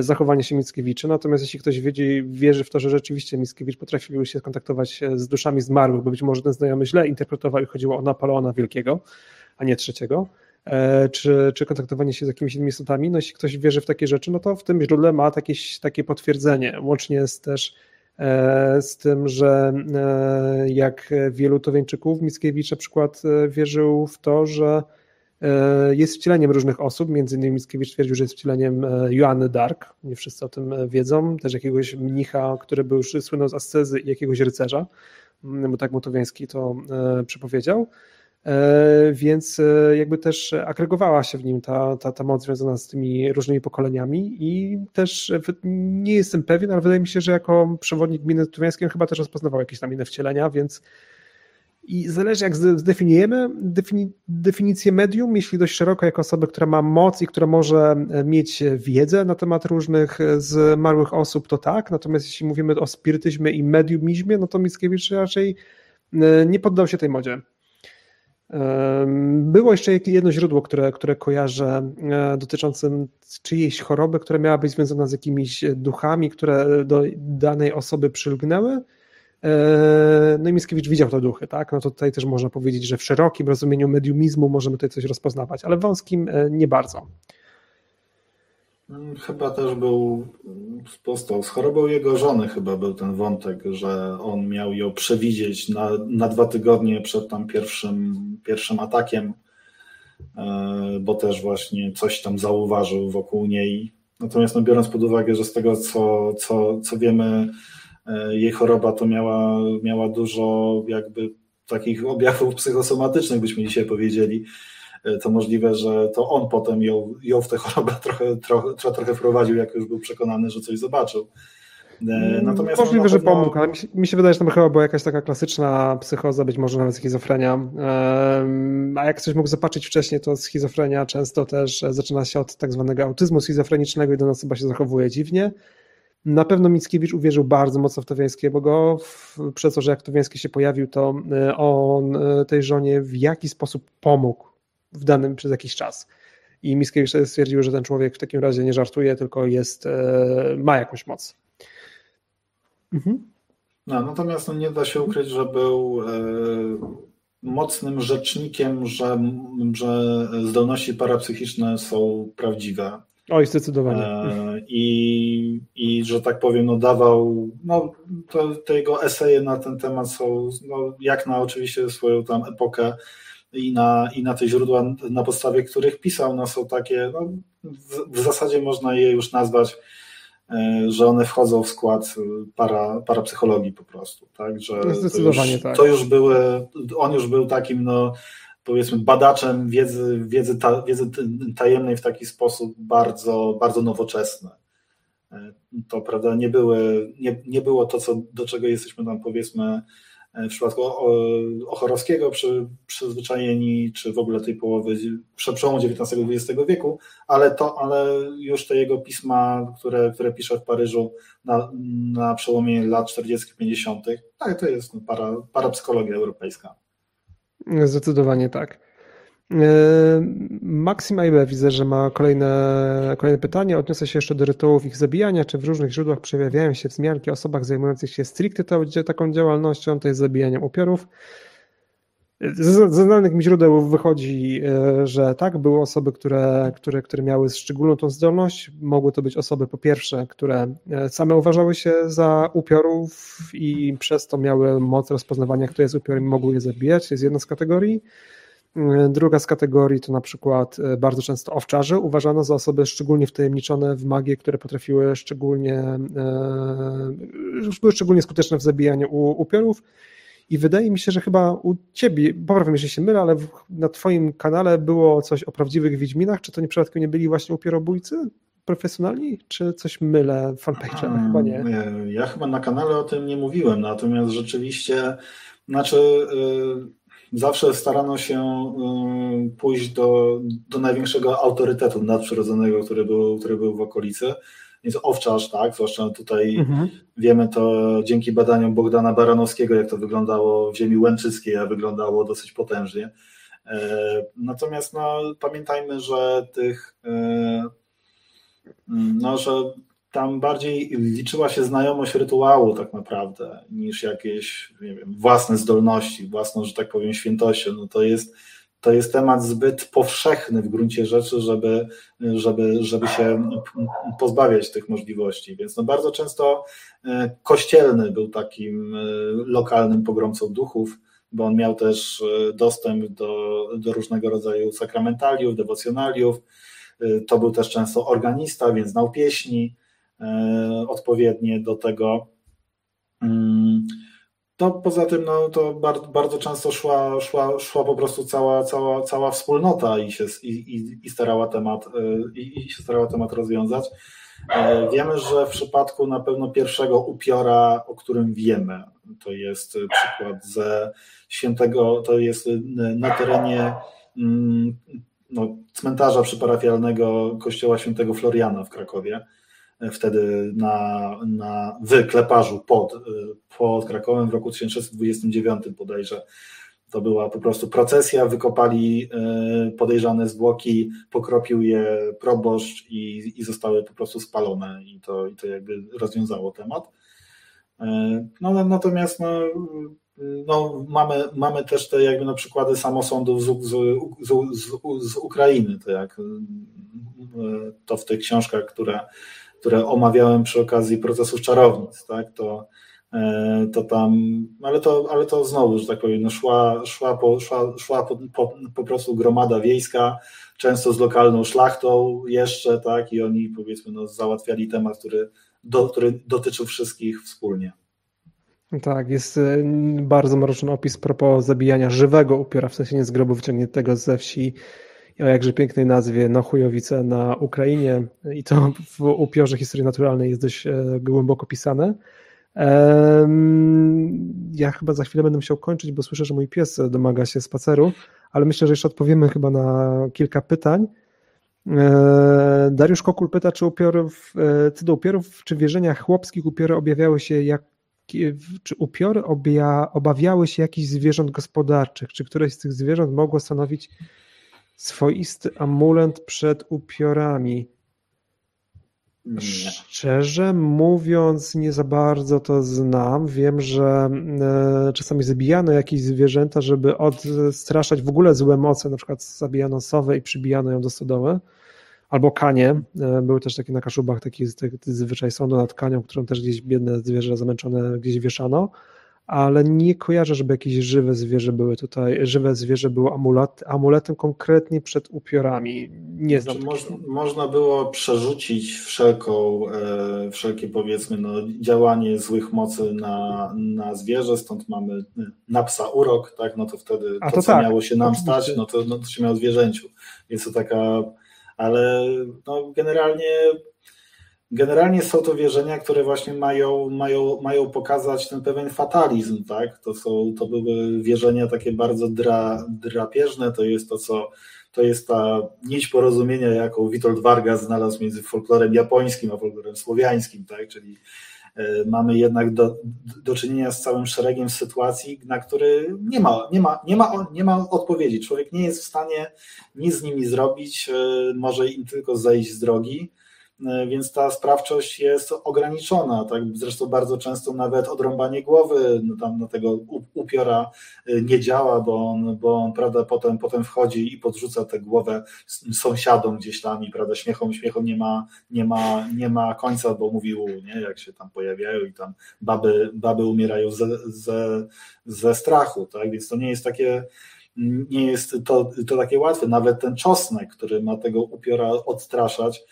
zachowanie się Mickiewicza. Natomiast jeśli ktoś wiedzie, wierzy w to, że rzeczywiście Mickiewicz potrafił się skontaktować z duszami zmarłych, bo być może ten znajomy źle interpretował i chodziło o Napoleona Wielkiego, a nie trzeciego, E, czy, czy kontaktowanie się z jakimiś innymi istotami. No jeśli ktoś wierzy w takie rzeczy, no to w tym źródle ma jakieś takie potwierdzenie. Łącznie z też e, z tym, że e, jak wielu Towiańczyków, Mickiewicz na przykład wierzył w to, że jest wcieleniem różnych osób, między innymi Mickiewicz twierdził, że jest wcieleniem Joanny Dark, nie wszyscy o tym wiedzą, też jakiegoś mnicha, który był już słynął z ascezy i jakiegoś rycerza, bo tak Motowiański to przepowiedział. E, więc e, jakby też agregowała się w nim ta, ta, ta moc związana z tymi różnymi pokoleniami i też nie jestem pewien, ale wydaje mi się, że jako przewodnik gminy tuwiańskiej chyba też rozpoznawał jakieś tam inne wcielenia, więc i zależy jak zdefiniujemy defini, definicję medium, jeśli dość szeroko jako osoby, która ma moc i która może mieć wiedzę na temat różnych zmarłych osób, to tak, natomiast jeśli mówimy o spirytyzmie i mediumizmie, no to Mickiewicz raczej e, nie poddał się tej modzie. Było jeszcze jedno źródło, które, które kojarzę, e, dotyczące czyjejś choroby, która miała być związana z jakimiś duchami, które do danej osoby przylgnęły. E, no i Mickiewicz widział te duchy, tak? No to tutaj też można powiedzieć, że w szerokim rozumieniu mediumizmu możemy tutaj coś rozpoznawać, ale wąskim e, nie bardzo. Chyba też był postał z chorobą jego żony chyba był ten wątek, że on miał ją przewidzieć na, na dwa tygodnie przed tam pierwszym, pierwszym atakiem, e, bo też właśnie coś tam zauważył wokół niej. Natomiast no, biorąc pod uwagę, że z tego co, co, co wiemy, jej choroba to miała, miała dużo jakby takich objawów psychosomatycznych, byśmy dzisiaj powiedzieli, E, to możliwe, że to on potem ją, ją w tę chorobę trochę, trochę, trochę wprowadził, jak już był przekonany, że coś zobaczył. Natomiast Możliwe, no, że pomógł, ale mi się, mi się, wydaje, że to chyba była jakaś taka klasyczna psychoza, być może nawet schizofrenia. A jak ktoś mógł zobaczyć wcześniej, to schizofrenia często też zaczyna się od tak zwanego autyzmu schizofrenicznego i do nas chyba się zachowuje dziwnie. Na pewno Mickiewicz uwierzył bardzo mocno w Towiańskiego, bo przez to, że jak Towiański się pojawił, to e, on e, tej żonie w jakiś sposób pomógł w danym przez jakiś czas. I Mickiewicz stwierdził, że ten człowiek w takim razie nie żartuje, tylko jest, e, ma jakąś moc. Mhm. No, natomiast no, nie da się ukryć, że był mocnym rzecznikiem, że, że zdolności parapsychiczne są prawdziwe Oj, zdecydowanie. E, I, I że tak powiem, no dawał, no to, te jego eseje na ten temat są, no, jak na oczywiście swoją tam epokę i na, i na te źródła, na podstawie których pisał, no są takie, no, w, w zasadzie można je już nazwać, e, że one wchodzą w skład para, parapsychologii po prostu, tak, że Zdecydowanie to już, tak. to już były, on już był takim, no powiedzmy badaczem wiedzy, wiedzy, ta, wiedzy tajemnej w taki sposób bardzo, bardzo nowoczesny. E, to prawda, nie, były, nie, nie było to, co, do czego jesteśmy tam powiedzmy e, w przypadku Ochorowskiego przy, przyzwyczajeni, czy w ogóle tej połowy przełomu XIX-XX wieku, ale to, ale już te jego pisma, które, które pisze w Paryżu na, na przełomie lat 40-50, tak, to jest para, parapsykologia europejska. Zdecydowanie tak. E, Maxim Aibe widzę, że ma kolejne, kolejne pytanie. Odniosę się jeszcze do rytuałów ich zabijania. Czy w różnych źródłach przejawiają się wzmianki o osobach zajmujących się stricte taką działalnością, to jest zabijaniem upiorów? Z znanych mi źródeł wychodzi, e, że tak, były osoby, które, które, które miały szczególną tą zdolność. Mogły to być osoby, po pierwsze, które e, same uważały się za upiorów i przez to miały moc rozpoznawania, kto jest upiorem i mogły je zabijać. To jest jedna z kategorii. E, druga z kategorii to na przykład bardzo często owczarze uważano za osoby szczególnie wtajemniczone w magię, które potrafiły szczególnie, były szczególnie skuteczne w zabijaniu upiorów. I wydaje mi się, że chyba u ciebie, poprawiam, jeśli się mylę, ale na twoim kanale było coś o prawdziwych Wiedźminach. Czy to nie przypadkiem nie byli właśnie upierobójcy profesjonalni? Czy coś mylę fanpage'em? Chyba nie. nie. Ja chyba na kanale o tym nie mówiłem, natomiast rzeczywiście, znaczy yy, zawsze starano się yy, pójść do, do największego autorytetu nadprzyrodzonego, który był, który był w okolicy więc owczarz, tak, zwłaszcza tutaj mhm. wiemy to dzięki badaniom Bogdana Baranowskiego, jak to wyglądało w ziemi łęczyckiej, a wyglądało dosyć potężnie. E, natomiast no, pamiętajmy, że tych, e, no, że tam bardziej liczyła się znajomość rytuału tak naprawdę, niż jakieś wiem, własne zdolności, własną, że tak powiem, świętością. No to jest to jest temat zbyt powszechny w gruncie rzeczy, żeby, żeby, żeby się pozbawiać tych możliwości. Więc no bardzo często e, kościelny był takim e, lokalnym pogromcą duchów, bo on miał też e, dostęp do, do różnego rodzaju sakramentaliów, dewocjonaliów. To był też często organista, więc znał pieśni odpowiednie do tego. No poza tym no, to bardzo, bardzo często szła, szła, szła po prostu cała, cała, cała wspólnota i się, i, i, starała temat, y, i, i się starała temat rozwiązać. E, wiemy, że w przypadku na pewno pierwszego upiora, o którym wiemy, to jest przykład ze świętego, to jest na terenie mm, no, cmentarza przyparafialnego kościoła świętego Floriana w Krakowie wtedy na, na, w Kleparzu pod, pod Krakowem w roku 1629 bodajże. To była po prostu procesja, wykopali e, podejrzane zwłoki, pokropił je proboszcz i, i zostały po prostu spalone i to, i to jakby rozwiązało temat. E, no, natomiast no, no, mamy, mamy też te jakby na przykłady samosądów z, z, z, z Ukrainy, to jak to w tych książkach, które które omawiałem przy okazji procesów czarownic, tak, to, e, to tam, ale to, ale to znowu, że tak powiem, no szła, szła, po, szła, szła po, po, po prostu gromada wiejska, często z lokalną szlachtą jeszcze, tak, i oni powiedzmy no, załatwiali temat, który, do, który dotyczył wszystkich wspólnie. Tak, jest e, bardzo mroczny opis propos zabijania żywego upiora, w sensie nie z grobu wyciągniętego ze wsi, o jakże pięknej nazwie Nochujowice na Ukrainie i to w upiorze historii naturalnej jest dość e, głęboko pisane. Ja chyba za chwilę będę musiał kończyć, bo słyszę, że mój pies domaga się spaceru, ale myślę, że jeszcze odpowiemy chyba na kilka pytań. E, Dariusz Kokul pyta, czy upiorów, e, do upiorów, czy wierzeniach chłopskich upiory objawiały się jak czy upiory obja, obawiały się jakichś zwierząt gospodarczych? Czy któreś z tych zwierząt mogło stanowić swoisty amulet przed upiorami? Szczerze mówiąc, nie za bardzo to znam. Wiem, że e, czasami zabijano jakieś zwierzęta, żeby odstraszać w ogóle złe moce, na przykład zabijano sowę i przybijano ją do stodoły albo kanie. E, były też takie na Kaszubach, taki, taki zwyczaj sądu nad kanią, którą też gdzieś biedne zwierzę zamęczone gdzieś wieszano, ale nie kojarzę, żeby jakieś żywe zwierzę były tutaj, żywe zwierzę było amulet, amuletem konkretnie przed upiorami. Nie znam. Znaczy, można, było przerzucić wszelką, e, wszelkie powiedzmy no, działanie złych mocy na, na zwierzę, stąd mamy e, na psa urok, tak, no to wtedy A to, to co tak, miało się nam stać, no to, no to się miało zwierzęciu. Jest to taka ale no, generalnie, generalnie są to wierzenia, które właśnie mają, mają, mają pokazać ten pewien fatalizm, tak? To, są, to były wierzenia takie bardzo dra, drapieżne, to jest to, co to jest ta nić porozumienia, jaką Witold Vargas znalazł między folklorem japońskim a folklorem słowiańskim, tak? Czyli E, mamy jednak do, do czynienia z całym szeregiem sytuacji, na które nie ma, nie, ma, nie, ma, nie ma odpowiedzi. Człowiek nie jest w stanie nic z nimi zrobić, e, może im tylko zejść z drogi. E, więc ta sprawczość jest ograniczona. Tak? Zresztą bardzo często nawet odrąbanie głowy no tam na tego upiora e, nie działa, bo on, bo on prawda, potem, potem wchodzi i podrzuca tę głowę sąsiadom gdzieś tam i prawda, śmiechom, śmiechom nie ma, nie ma, nie ma końca, bo mówił, nie, jak się tam pojawiają i tam baby, baby umierają ze, ze, ze strachu. Tak? Więc to nie jest takie nie jest to, to takie łatwe. Nawet ten czosnek, który ma tego upiora odstraszać,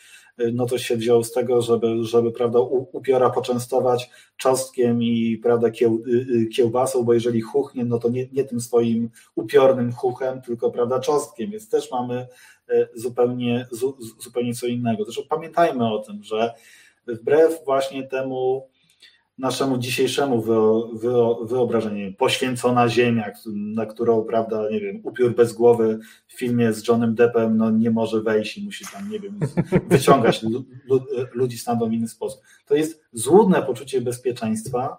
no to się wziął z tego, żeby, żeby prawda, upiora poczęstować czosnkiem i prawda, kieł, y, y, kiełbasą, bo jeżeli chuchnie, no to nie, nie tym swoim upiornym chuchem, tylko prawda, czosnkiem, więc też mamy zupełnie, zupełnie co innego. Zresztą pamiętajmy o tym, że wbrew właśnie temu naszemu dzisiejszemu wyobrażeniu. Poświęcona ziemia, na którą, prawda, nie wiem, upiór bez głowy w filmie z Johnem Deppem no, nie może wejść i musi tam, nie wiem, wyciągać ludzi stamtąd w inny sposób. To jest złudne poczucie bezpieczeństwa,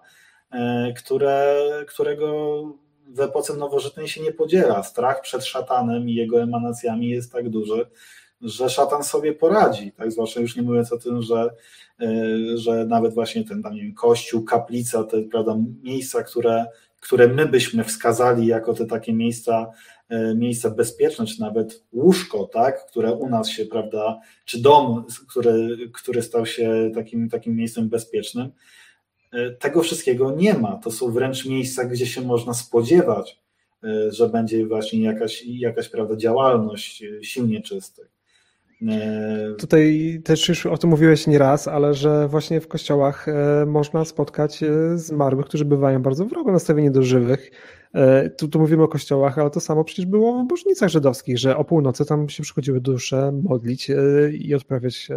e, które, którego w epoce nowożytnej się nie podziela. Strach przed szatanem i jego emanacjami jest tak duży, że szatan sobie poradzi, tak? Zwłaszcza już nie mówiąc o tym, że, e, że nawet właśnie ten tam, nie wiem, kościół, kaplica, te prawda, miejsca, które, które my byśmy wskazali jako te takie miejsca, e, miejsca bezpieczne, czy nawet łóżko, tak, które u nas się, prawda, czy dom, który, który stał się takim, takim miejscem bezpiecznym, e, tego wszystkiego nie ma. To są wręcz miejsca, gdzie się można spodziewać, że będzie właśnie jakaś, jakaś prawda, działalność silnie czystych. E, Tutaj też już o tym mówiłeś nieraz, ale że właśnie w kościołach e, można spotkać e, zmarłych, którzy bywają bardzo wrogo nastawieni do żywych. Tu, tu mówimy o kościołach, ale to samo przecież było w bożnicach żydowskich, że o północy tam się przychodziły dusze modlić i odprawiać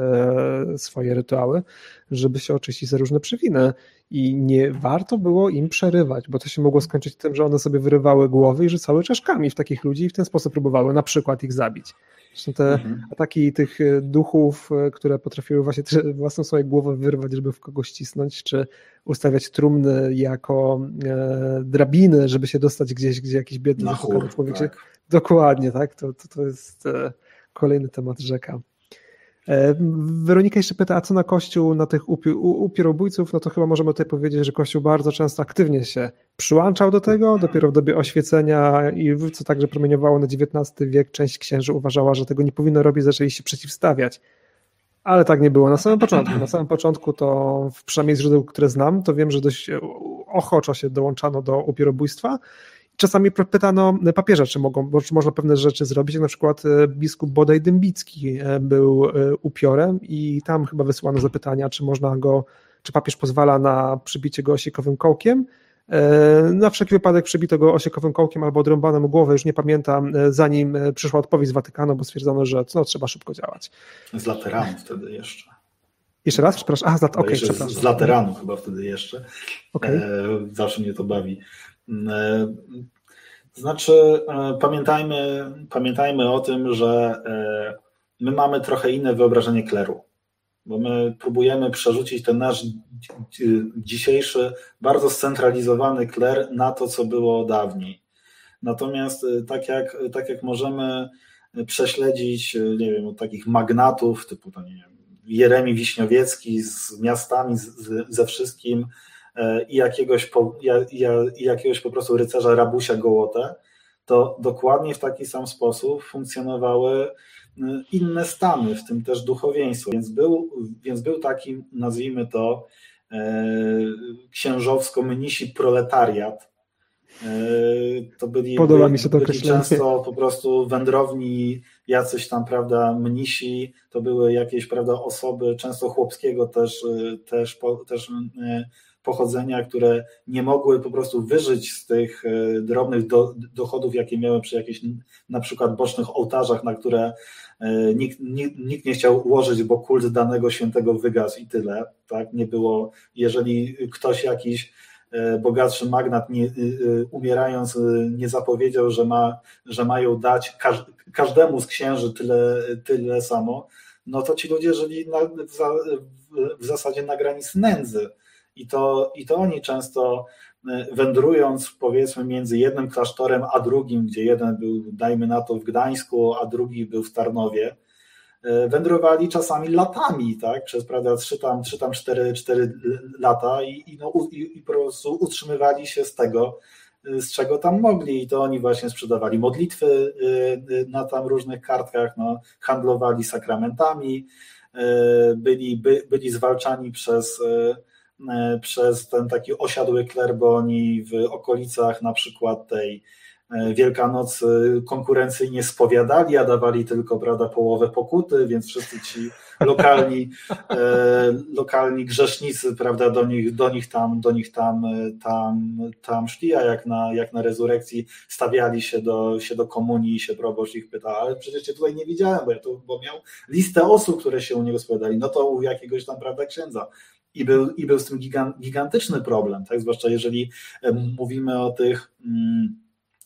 swoje rytuały, żeby się oczyścić za różne przewiny. I nie warto było im przerywać, bo to się mogło skończyć tym, że one sobie wyrywały głowy i rzucały czaszkami w takich ludzi i w ten sposób próbowały na przykład ich zabić. Zresztą te mhm. ataki tych e, duchów, e, które potrafiły właśnie własną swoją głowę wyrwać, żeby w kogoś cisnąć, czy ustawiać trumny jako e, drabiny, żeby się dostać gdzieś, gdzie jakiś biedny człowiek tak. się... Dokładnie, tak? To, to, to jest e, kolejny temat rzeka. E, Weronika jeszcze pyta, a co na Kościół, na tych upi upierobójców, no to chyba możemy tutaj powiedzieć, że Kościół bardzo często aktywnie się przyłączał do tego, dopiero w dobie oświecenia i co także promieniowało na XIX wiek, część księży uważała, że tego nie powinno robić, zaczęli się przeciwstawiać. Ale tak nie było na samym początku. Na samym początku to, przynajmniej z źródeł, które znam, to wiem, że dość ochoczo się dołączano do upierobójstwa czasami pytano papieża, czy, mogą, czy można pewne rzeczy zrobić. Na przykład e, biskup Bodaj Dębicki e, był e, upiorem i tam chyba wysłano zapytania, czy można go, czy papież pozwala na przybicie go osiekowym kołkiem. Na wszelki wypadek przebito go osiekowym kołkiem albo odrąbano mu głowę, już nie pamiętam, zanim przyszła odpowiedź z Watykanu, bo stwierdzono, że no, trzeba szybko działać. Z Lateranu wtedy jeszcze. Jeszcze raz, przepraszam. Aha, z, lat... okay, przepraszam. z Lateranu chyba wtedy jeszcze. Okay. zawsze mnie to bawi. Znaczy, e, pamiętajmy, pamiętajmy o tym, że e, my mamy trochę inne wyobrażenie kleru, bo my próbujemy przerzucić ten nasz dzisiejszy, bardzo scentralizowany kler na to, co było dawniej. Natomiast e, tak jak, tak jak możemy prześledzić, nie wiem, takich magnatów typu, nie wiem, Jeremi Wiśniowiecki z miastami, z, ze wszystkim, E, i jakiegoś po, i jakiegoś po prostu rycerza Rabusia Gołotę, to dokładnie w taki sam sposób funkcjonowały inne stany, w tym też duchowieństwo. Więc był, więc był taki, nazwijmy to, e, księżowsko-mnisi proletariat. E, to byli, Podoba mi się to byli często po prostu wędrowni, jacyś tam, prawda, mnisi, to były jakieś, prawda, osoby, często chłopskiego też, też, też pochodzenia, które nie mogły po prostu wyżyć z tych e, drobnych do, dochodów, jakie miały przy jakichś na przykład bocznych ołtarzach, na które e, nikt, nikt, nikt nie chciał ułożyć, bo kult danego świętego wygasł i tyle. Tak? Nie było, jeżeli ktoś jakiś e, bogatszy magnat nie, umierając nie zapowiedział, że, ma, że mają dać każdemu z księży tyle, tyle samo, no to ci ludzie żyli na, w, w zasadzie na granicy nędzy i to, i to oni często e, wędrując powiedzmy między jednym klasztorem a drugim, gdzie jeden był, dajmy na to, w Gdańsku, a drugi był w Tarnowie, e, wędrowali czasami latami, tak, przez prawda, trzy tam, trzy tam cztery, cztery lata i, i, no, i, i po prostu utrzymywali się z tego, e, z czego tam mogli. I to oni właśnie sprzedawali modlitwy na tam różnych kartkach, no, handlowali sakramentami, byli, by, byli zwalczani przez przez ten taki osiadły kler, w okolicach na przykład tej e, Wielkanocy konkurencyjnie spowiadali, a dawali tylko prawda, połowę pokuty, więc wszyscy ci lokalni, e, lokalni grzesznicy prawda, do nich, do nich, tam, do nich tam, tam, tam szli, a jak na, jak na rezurekcji stawiali się do, się do komunii i się proboszcz ich pyta, ale przecież cię tutaj nie widziałem, bo ja tu bo miał listę osób, które się u niego spowiadali, no to u jakiegoś tam prawda, księdza i był, i był z tym gigantyczny problem, tak? zwłaszcza jeżeli mówimy o tych, mm,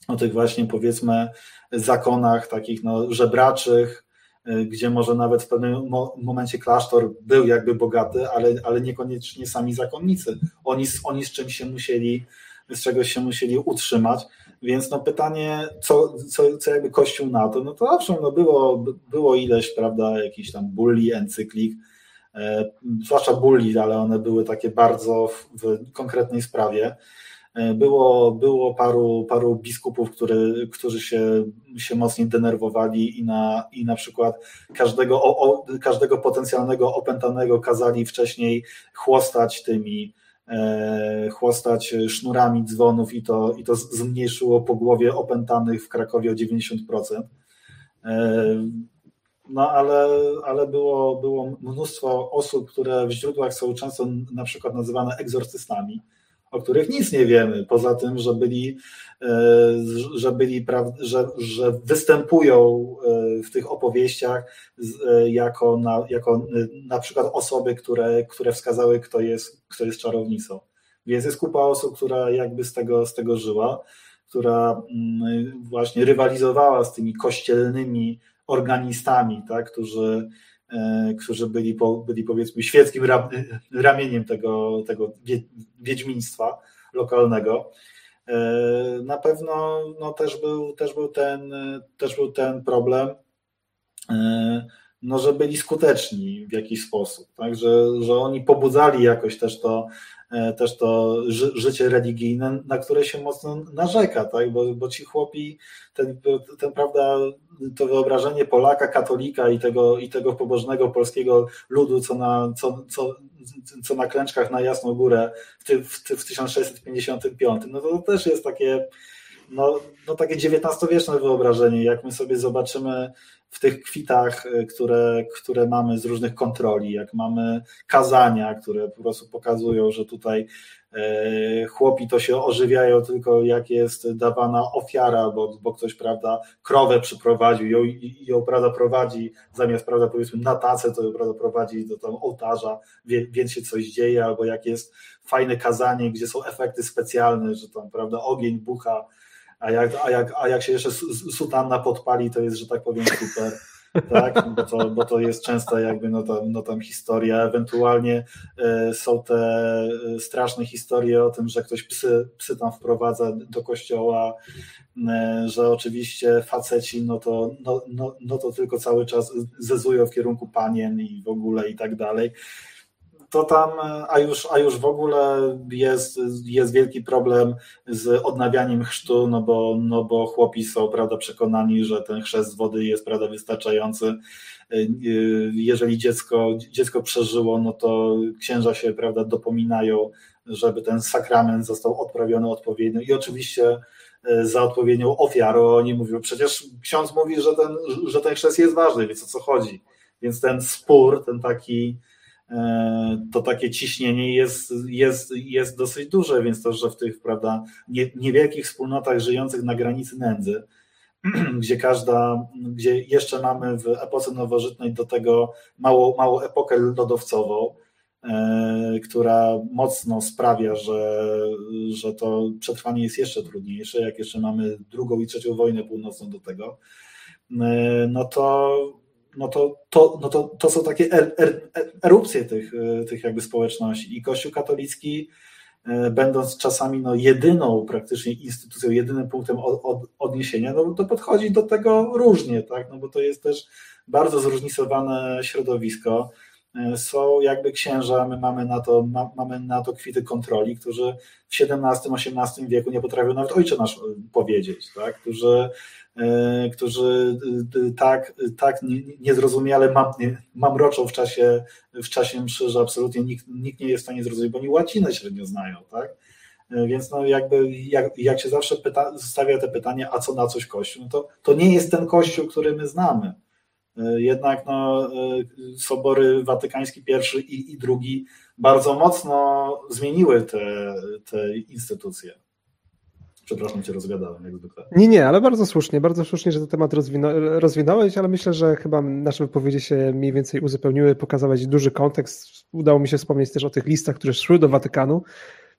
o tych właśnie powiedzmy zakonach takich no, żebraczych, e, gdzie może nawet w pewnym momencie klasztor był jakby bogaty, ale, ale niekoniecznie sami zakonnicy. Oni, oni z czymś się musieli, z czegoś się musieli utrzymać. Więc no pytanie, co, co, co jakby Kościół na to? No to owszem, no było, było ileś, prawda, jakiś tam bulli, encyklik, zwłaszcza bulli, ale one były takie bardzo w, w konkretnej sprawie. E, było, było paru, paru biskupów, który, którzy się, się mocniej denerwowali i na, i na przykład każdego, o, o, każdego potencjalnego opętanego kazali wcześniej chłostać tymi, e, chłostać sznurami dzwonów i to, i to zmniejszyło po głowie opętanych w Krakowie o 90%. E, no ale, ale było, było mnóstwo osób, które w źródłach są często na przykład nazywane egzorcystami, o których nic nie wiemy, poza tym, że byli, e, że, byli że, że występują e, w tych opowieściach e, jako na, jako na przykład osoby, które, które wskazały, kto jest, kto jest czarownicą. Więc jest kupa osób, która jakby z tego, z tego żyła, która mm, właśnie rywalizowała z tymi kościelnymi organistami, tak, którzy, e, którzy byli, byli powiedzmy świeckim ramieniem tego, tego wiedźmiństwa lokalnego. E, na pewno no, też, był, też, był ten, też był ten problem, e, no, że byli skuteczni w jakiś sposób, tak? że, że oni pobudzali jakoś też to, też to ży, życie religijne, na które się mocno narzeka, tak? bo, bo ci chłopi, ten, ten prawda, to wyobrażenie Polaka, katolika i tego, i tego pobożnego polskiego ludu, co na, co, co, co na klęczkach na Jasną Górę w, ty, w, w 1655, no to, to też jest takie no, no takie XIX-wieczne wyobrażenie, jak my sobie zobaczymy w tych kwitach, które, które mamy z różnych kontroli, jak mamy kazania, które po prostu pokazują, że tutaj E, chłopi to się ożywiają tylko jak jest dawana ofiara, bo, bo ktoś, prawda, krowę przyprowadził ją, i ją, prawda, prowadzi, zamiast, prawda, powiedzmy na tacę, to ją, prawda, prowadzi do tam ołtarza, więc się coś dzieje, albo jak jest fajne kazanie, gdzie są efekty specjalne, że tam, prawda, ogień bucha, a jak, a jak, a jak się jeszcze sutanna podpali, to jest, że tak powiem, super tak? bo, to, bo to jest często jakby no tam, no tam historia, ewentualnie e, są te e, straszne historie o tym, że ktoś psy, psy tam wprowadza do kościoła, e, że oczywiście faceci no to, no, no, no to tylko cały czas zezują w kierunku panien i w ogóle i tak dalej to tam, a już, a już w ogóle jest, jest wielki problem z odnawianiem chrztu, no bo, no bo chłopi są prawda, przekonani, że ten chrzest z wody jest prawda, wystarczający. Jeżeli dziecko, dziecko przeżyło, no to księża się prawda, dopominają, żeby ten sakrament został odprawiony odpowiednio i oczywiście e, za odpowiednią ofiarą oni mówią, przecież ksiądz mówi, że ten, że ten chrzest jest ważny, więc o co chodzi. Więc ten spór, ten taki to takie ciśnienie jest, jest, jest dosyć duże, więc to, że w tych prawda, nie, niewielkich wspólnotach żyjących na granicy nędzy, gdzie każda, gdzie jeszcze mamy w epoce nowożytnej do tego małą, małą epokę lodowcową, e, która mocno sprawia, że, że to przetrwanie jest jeszcze trudniejsze, jak jeszcze mamy drugą i trzecią wojnę północną do tego, e, no to no to, to, no to, to są takie er, er, erupcje tych, e, tych jakby społeczności. I Kościół katolicki e, będąc czasami no jedyną praktycznie instytucją, jedynym punktem od, od, odniesienia, no to podchodzi do tego różnie, tak, no bo to jest też bardzo zróżnicowane środowisko, są jakby księża, my mamy na to, ma, mamy na to kwity kontroli, którzy w XVII-XVIII wieku nie potrafią nawet ojcze nasz powiedzieć, tak, którzy E, którzy e, tak, tak niezrozumiale mam, mamroczą w czasie, w czasie mszy, że absolutnie nikt, nikt nie jest w stanie zrozumieć, bo oni łacinę średnio znają, tak? E, więc no jakby jak, jak się zawsze pyta, stawia te pytanie, a co na coś Kościół, no to, to nie jest ten Kościół, który my znamy. Jednak no, sobory watykański i, i drugi bardzo mocno zmieniły te, te instytucje. Przepraszam cię, rozgadałem, jak zwykle. Nie, nie, ale bardzo słusznie, bardzo słusznie, że ten temat rozwinąłeś, ale myślę, że chyba nasze wypowiedzi się mniej więcej uzupełniły, pokazałeś duży kontekst. Udało mi się wspomnieć też o tych listach, które szły do Watykanu.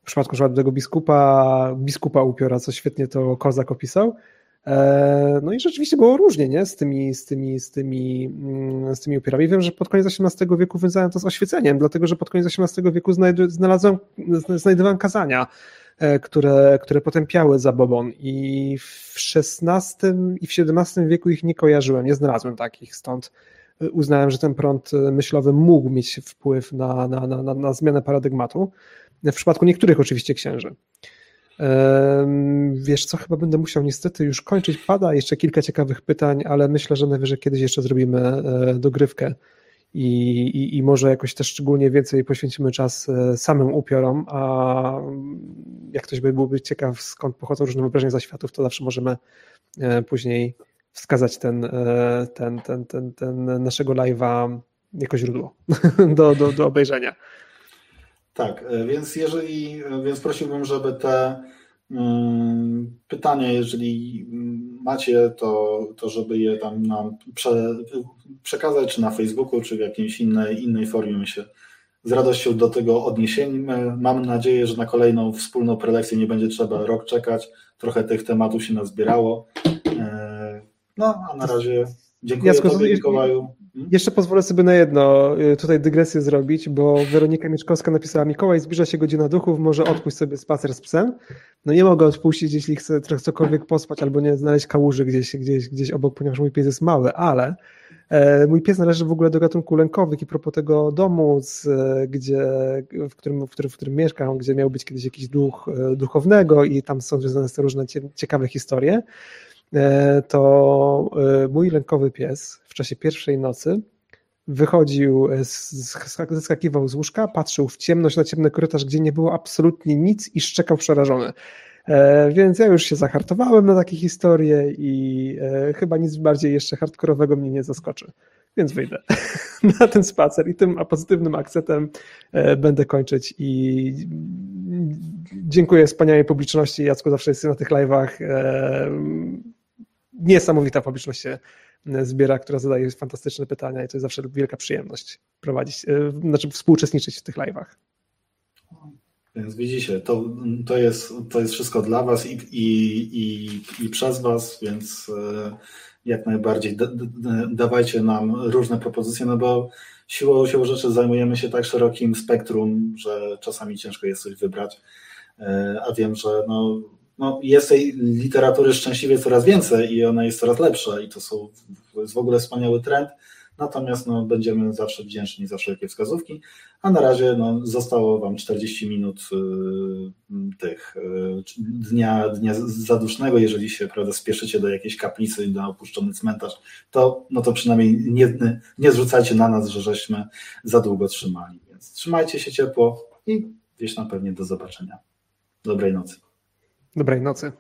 W przypadku tego biskupa, biskupa upiora, co świetnie to Kozak opisał. E, no i rzeczywiście było różnie, nie? Z tymi, z tymi, z tymi, mm, z tymi upiorami. Wiem, że pod koniec XVIII wieku wiązałem to z oświeceniem, dlatego że pod koniec XVIII wieku znalazłem, znajdowałem kazania E, które, które potępiały zabobon i w XVI i w XVII wieku ich nie kojarzyłem, nie znalazłem takich, stąd uznałem, że ten prąd myślowy mógł mieć wpływ na, na, na, na zmianę paradygmatu, w przypadku niektórych oczywiście księży. Wiesz co, chyba będę musiał niestety już kończyć. Pada jeszcze kilka ciekawych pytań, ale myślę, że najwyżej kiedyś jeszcze zrobimy e, dogrywkę i, i, i może jakoś też szczególnie więcej poświęcimy czas e, samym upiorom, a jak ktoś by byłby ciekaw, skąd pochodzą różne wyobrażenia zaświatów, to zawsze możemy e, później wskazać ten, ten, ten, ten, ten naszego live'a jako źródło do, do, do obejrzenia. Tak, więc jeżeli, więc prosiłbym, żeby te mm, pytania, jeżeli macie, to, to żeby je tam nam prze, przekazać, czy na Facebooku, czy w jakiejś innej, innej formie się z radością do tego odniesiemy. Mam nadzieję, że na kolejną wspólną prelekcję nie będzie trzeba rok czekać. Trochę tych tematów się nazbierało. E, no, a na razie dziękuję Jacku, Tobie, Mikołaju. Hmm? Jeszcze pozwolę sobie na jedno y, tutaj dygresję zrobić, bo Weronika Mieczkowska napisała Mikołaj, zbliża się godzina duchów, może odpuść sobie spacer z psem. No nie mogę odpuścić, jeśli chcę trochę cokolwiek pospać albo nie znaleźć kałuży gdzieś, gdzieś, gdzieś obok, ponieważ mój pies jest mały, ale e, mój pies należy w ogóle do gatunku lękowych i propos tego domu, z, gdzie, w, którym, w, którym, w którym mieszkam, gdzie miał być kiedyś jakiś duch e, duchownego i tam są związane z różne ciekawe historie, E, to e, mój lękowy pies w czasie pierwszej nocy wychodził, e, zeskakiwał z łóżka, patrzył w ciemność na ciemny korytarz, gdzie nie było absolutnie nic i szczekał przerażony. E, więc ja już się zahartowałem na takie historie i e, chyba nic bardziej jeszcze hardkorowego mnie nie zaskoczy. Więc wyjdę na ten spacer i tym pozytywnym akcentem e, będę kończyć i dziękuję wspaniałej publiczności. Jacku zawsze jest na tych live'ach. Niesamowita publiczność się zbiera, która zadaje fantastyczne pytania i to jest zawsze wielka przyjemność prowadzić, znaczy współuczestniczyć w tych live'ach. Więc widzicie, to, to, jest, to jest wszystko dla Was i, i, i, i przez Was, więc e, jak najbardziej da, dawajcie nam różne propozycje, no bo siłą, siłą rzeczy zajmujemy się tak szerokim spektrum, że czasami ciężko jest coś wybrać, e, a wiem, że no, no jest tej literatury szczęśliwie coraz więcej i ona jest coraz lepsza i to, są, to jest w ogóle wspaniały trend, Natomiast no, będziemy zawsze wdzięczni za wszelkie wskazówki, a na razie no, zostało Wam 40 minut y, tych y, dnia, dnia zadusznego. Jeżeli się prawda, spieszycie do jakiejś kaplicy, na opuszczony cmentarz, to, no to przynajmniej nie, nie zrzucajcie na nas, że żeśmy za długo trzymali. Więc trzymajcie się ciepło i gdzieś tam pewnie do zobaczenia. Dobrej nocy. Dobrej nocy.